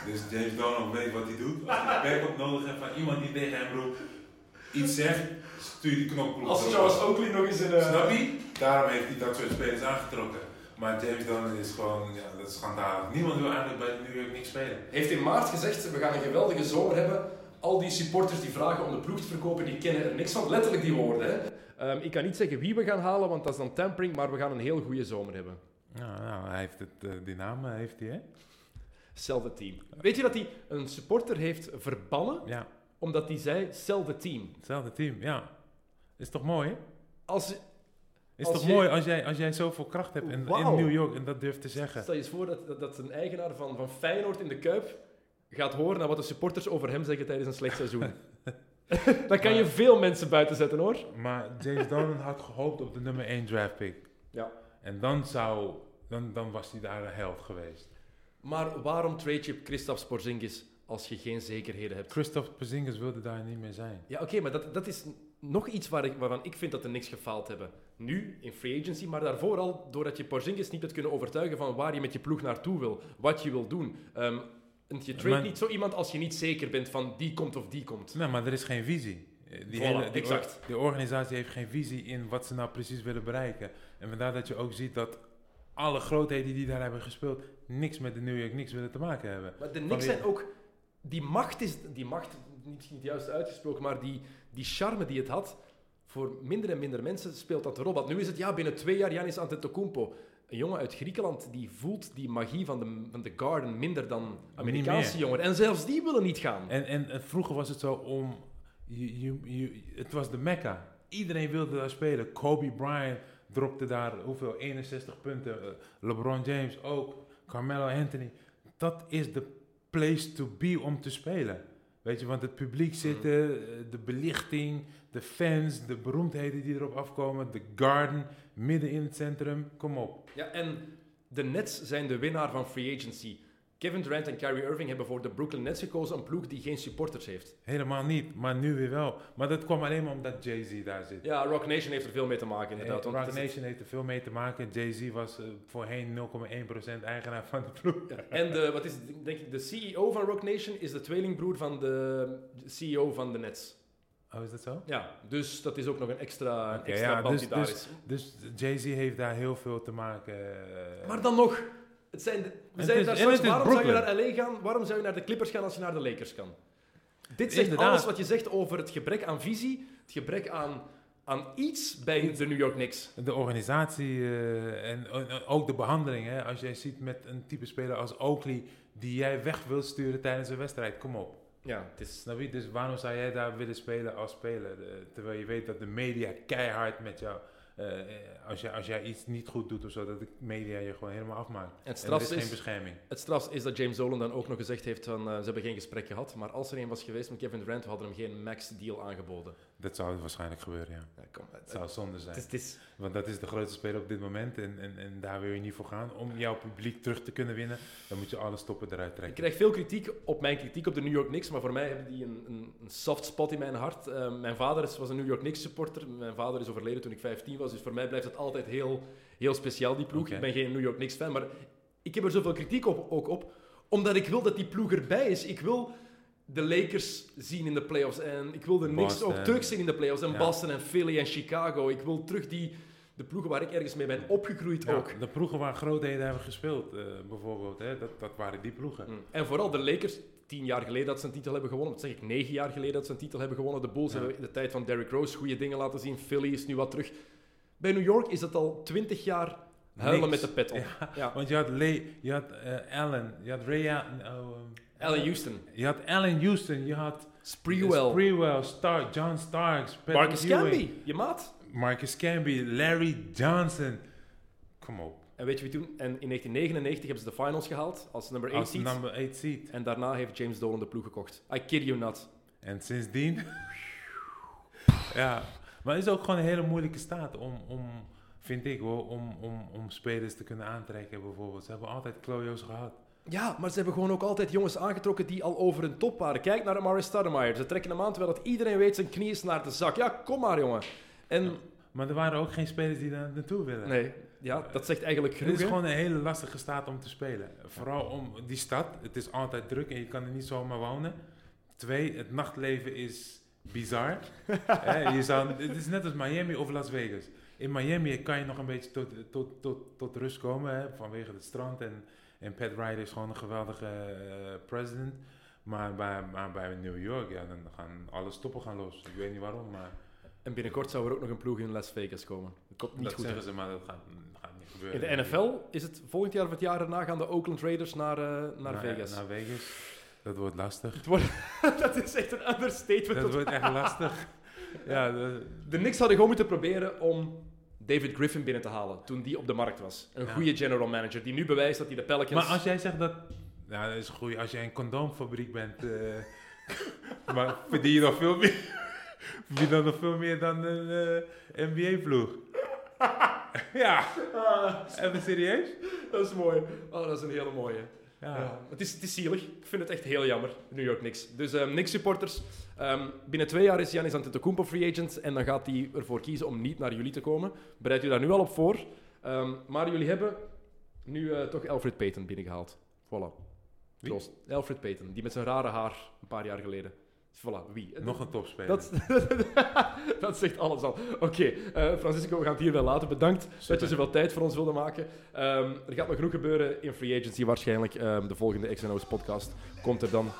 Dus James Dolan weet wat hij doet. Als hij backup nodig heeft van iemand die tegen hem roept, iets zegt, stuur die knokploeg. door. Oakley nog eens een... Snap je? Daarom heeft hij dat soort spelers aangetrokken. Maar James Dolan is gewoon, ja, dat is schandalig. Niemand wil eigenlijk bij New York Knicks spelen. Heeft in maart gezegd, we gaan een geweldige zomer hebben. Al die supporters die vragen om de ploeg te verkopen, die kennen er niks van. Letterlijk die woorden. Hè. Ehm, ik kan niet zeggen wie we gaan halen, want dat is dan tampering, maar we gaan een heel goede zomer hebben. Nou, nou hij heeft het, eh, die naam eh, heeft hij, hè? Hetzelfde team. Weet je dat hij een supporter heeft verbannen, Ja, omdat hij zei, hetzelfde team. hetzelfde team, ja. Is toch mooi, hè? Als, Is Als toch je- mooi als jij, als jij zoveel kracht hebt in, New York en dat durft te zeggen. stel je eens voor dat, dat, dat een eigenaar van, van Feyenoord in de Kuip gaat horen naar wat de supporters over hem zeggen tijdens een slecht seizoen. *laughs* Dan kan je veel mensen buiten zetten, hoor. Maar James Dolan had gehoopt op de nummer 1 draft pick. Ja. En dan zou, dan, dan was hij daar een held geweest. Maar waarom trade je Kristaps Porzingis als je geen zekerheden hebt? Christophe Porzingis wilde daar niet meer zijn. Ja, oké, maar dat, dat is nog iets waar ik, waarvan ik vind dat de niks gefaald hebben. Nu, in free agency, maar daarvoor al doordat je Porzingis niet hebt kunnen overtuigen van waar je met je ploeg naartoe wil, wat je wil doen. Ehm, en je trade Maar- niet zo iemand als je niet zeker bent van die komt of die komt. Nee, maar er is geen visie. Die, Voilà, hele, die, exact. or- die organisatie heeft geen visie in wat ze nou precies willen bereiken. En vandaar dat je ook ziet dat alle grootheden die daar hebben gespeeld, niks met de New York niks willen te maken hebben. Maar de Knicks wie- zijn ook... Die macht is... Die macht, niet, niet juist uitgesproken, maar die, die charme die het had, voor minder en minder mensen speelt dat een rol. Want nu is het, ja, binnen twee jaar Janis Antetokounmpo. Een jongen uit Griekenland, die voelt die magie van de, van de Garden minder dan Amerikaanse jongen. En zelfs die willen niet gaan. En, en, en vroeger was het zo om. Je, je, je- het was de Mecca. Iedereen wilde daar spelen. Kobe Bryant dropte daar hoeveel? 61 punten. Eh, LeBron James ook. Carmelo Anthony. Dat is de place to be om te spelen. Weet je, want het publiek zitten, eh, de belichting, de fans, de beroemdheden die erop afkomen, de garden, midden in het centrum. Kom op. Ja, en de Nets zijn de winnaar van free agency. Kevin Durant en Kyrie Irving hebben voor de Brooklyn Nets gekozen, een ploeg die geen supporters heeft. Helemaal niet, maar nu weer wel. Maar dat kwam alleen maar omdat Jay-Z daar zit. Ja, Rock Nation heeft er veel mee te maken, inderdaad. Eh, want Rock het Nation heeft er veel mee te maken. Jay-Z was eh, voorheen 0,1% eigenaar van de ploeg. Ja, En de, wat is het, denk ik, de CEO van Rock Nation is de tweelingbroer van de CEO van de Nets. Oh, is dat zo? Ja, dus dat is ook nog een extra, een extra ja, band dus- die daar dus- is. Dus Jay-Z heeft daar heel veel te maken. eh, Maar dan nog, Het zijn de- we zijn is- daar straks, waarom zou je naar LA gaan? Waarom zou je naar de Clippers gaan als je naar de Lakers kan? Dit zegt Inderdaad. alles wat je zegt over het gebrek aan visie, het gebrek aan, aan iets bij de New York Knicks. De organisatie eh, en, en ook de behandeling. Hè? Als jij ziet met een type speler als Oakley die jij weg wilt sturen tijdens een wedstrijd, kom op. Ja, het is... Snap je? Dus waarom zou jij daar willen spelen als speler? Eh, terwijl je weet dat de media keihard met jou... eh, als, jij, als jij iets niet goed doet of zo, dat de media je gewoon helemaal afmaakt. Het straf is geen bescherming. het straf is dat James Dolan dan ook nog gezegd heeft van eh, ze hebben geen gesprek gehad, maar als er een was geweest met Kevin Durant, we hadden hem geen max deal aangeboden. Dat zou waarschijnlijk gebeuren, ja. Ja, kom, het, Het zou zonde zijn. het is, het is- Want dat is de grootste speler op dit moment en, en, en daar wil je niet voor gaan. Om jouw publiek terug te kunnen winnen, dan moet je alle stoppen eruit Ik trekken. krijg veel kritiek op mijn kritiek op de New York Knicks, maar voor mij hebben die een, een, een soft spot in mijn hart. Eh, mijn vader is, was een New York Knicks supporter. Mijn vader is overleden toen ik 15 was, dus voor mij blijft het altijd heel, heel speciaal, die ploeg. Ik ben geen New York Knicks fan, maar ik heb er zoveel kritiek op, ook op, omdat ik wil dat die ploeg erbij is. Ik wil de Lakers zien in de playoffs en ik wil de Knicks ook terug zien in de playoffs. En Ja. Boston en Philly en Chicago. Ik wil terug die, de ploegen waar ik ergens mee ben opgegroeid Ja, ook. de ploegen waar grootheden hebben gespeeld, eh, bijvoorbeeld, hè, dat, dat waren die ploegen. Mm. En vooral de Lakers, tien jaar geleden dat ze een titel hebben gewonnen. Wat zeg ik, negen jaar geleden dat ze een titel hebben gewonnen. De Bulls Ja. hebben in de tijd van Derrick Rose goede dingen laten zien. Philly is nu wat terug. Bij New York is dat al twintig jaar huilen Niks. met de pet op. Ja. Want je had, Lee, je had eh, Allen, je had Ray oh, um, Allen Houston, Je had Allen Houston, je had Spreewell, Spreewell Stark, John Starks, Patrick Marcus Camby, je maat. Marcus Camby, Larry Johnson. Kom op. En weet je wie toen? En in 1999 hebben ze de finals gehaald als nummer 8 Als seed. number 8 seed. En daarna heeft James Dolan de ploeg gekocht. I kid you not. En sindsdien... *laughs* ja, maar het is ook gewoon een hele moeilijke staat om, om vind ik hoor, om, om, om spelers te kunnen aantrekken bijvoorbeeld. Ze hebben altijd klojo's gehad. Ja, maar ze hebben gewoon ook altijd jongens aangetrokken die al over hun top waren. Kijk naar Amari Stoudemire. Ze trekken hem aan terwijl dat iedereen weet zijn knie is naar de zak. Ja, kom maar jongen. En Maar er waren ook geen spelers die daar naartoe willen. nee, ja, dat zegt eigenlijk Het genoeg. is hè? gewoon een hele lastige staat om te spelen. Vooral om die stad. Het is altijd druk en je kan er niet zomaar wonen. Twee, het nachtleven is bizar. *laughs* Je zou, het is net als Miami of Las Vegas. In Miami kan je nog een beetje tot, tot, tot, tot rust komen hè, vanwege het strand. En, en Pat Riley is gewoon een geweldige eh, president. Maar bij, maar bij New York, ja, dan gaan alle stoppen gaan los. Ik weet niet waarom, maar En binnenkort zou er ook nog een ploeg in Las Vegas komen. Dat komt niet dat goed. zeggen ze, maar dat gaat, gaat niet In gebeuren. de NFL is het volgend jaar of het jaar erna gaan de Oakland Raiders naar, eh, naar Vegas. Naar Vegas. Dat wordt lastig. Het wordt, *laughs* dat is echt een understatement. Dat wordt echt lastig. *laughs* Ja, de- De Knicks hadden gewoon moeten proberen om David Griffin binnen te halen toen die op de markt was. Een Ja. goede general manager die nu bewijst dat hij de Pelicans... maar als jij zegt dat... Ja, dat is goed. Als jij een condoomfabriek bent... eh, *laughs* maar verdien je nog veel meer... *laughs* verdien dan nog veel meer dan een eh, NBA-ploeg? *laughs* ja. Even serieus? Dat is mooi. Oh, dat is een hele mooie. Ja. Ja. Het, is, het is zielig. Ik vind het echt heel jammer, New York Knicks. Dus um, Knicks supporters, ehm, binnen twee jaar is Giannis Antetokounmpo free agent en dan gaat hij ervoor kiezen om niet naar jullie te komen. Bereid u daar nu al op voor. Ehm, maar jullie hebben nu eh, toch Alfred Payton binnengehaald. Voilà. Wie? Troost. Alfred Payton, die met zijn rare haar een paar jaar geleden. Voilà, wie? Nog een topspeler. Dat, *laughs* dat zegt alles al. Oké, eh, Francisco, we gaan het hier wel laten. Bedankt dat je zoveel tijd voor ons wilde maken. Ehm, er gaat nog genoeg gebeuren in Free Agency waarschijnlijk. De volgende X&O's podcast komt er dan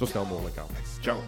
zo snel mogelijk aan. Ciao.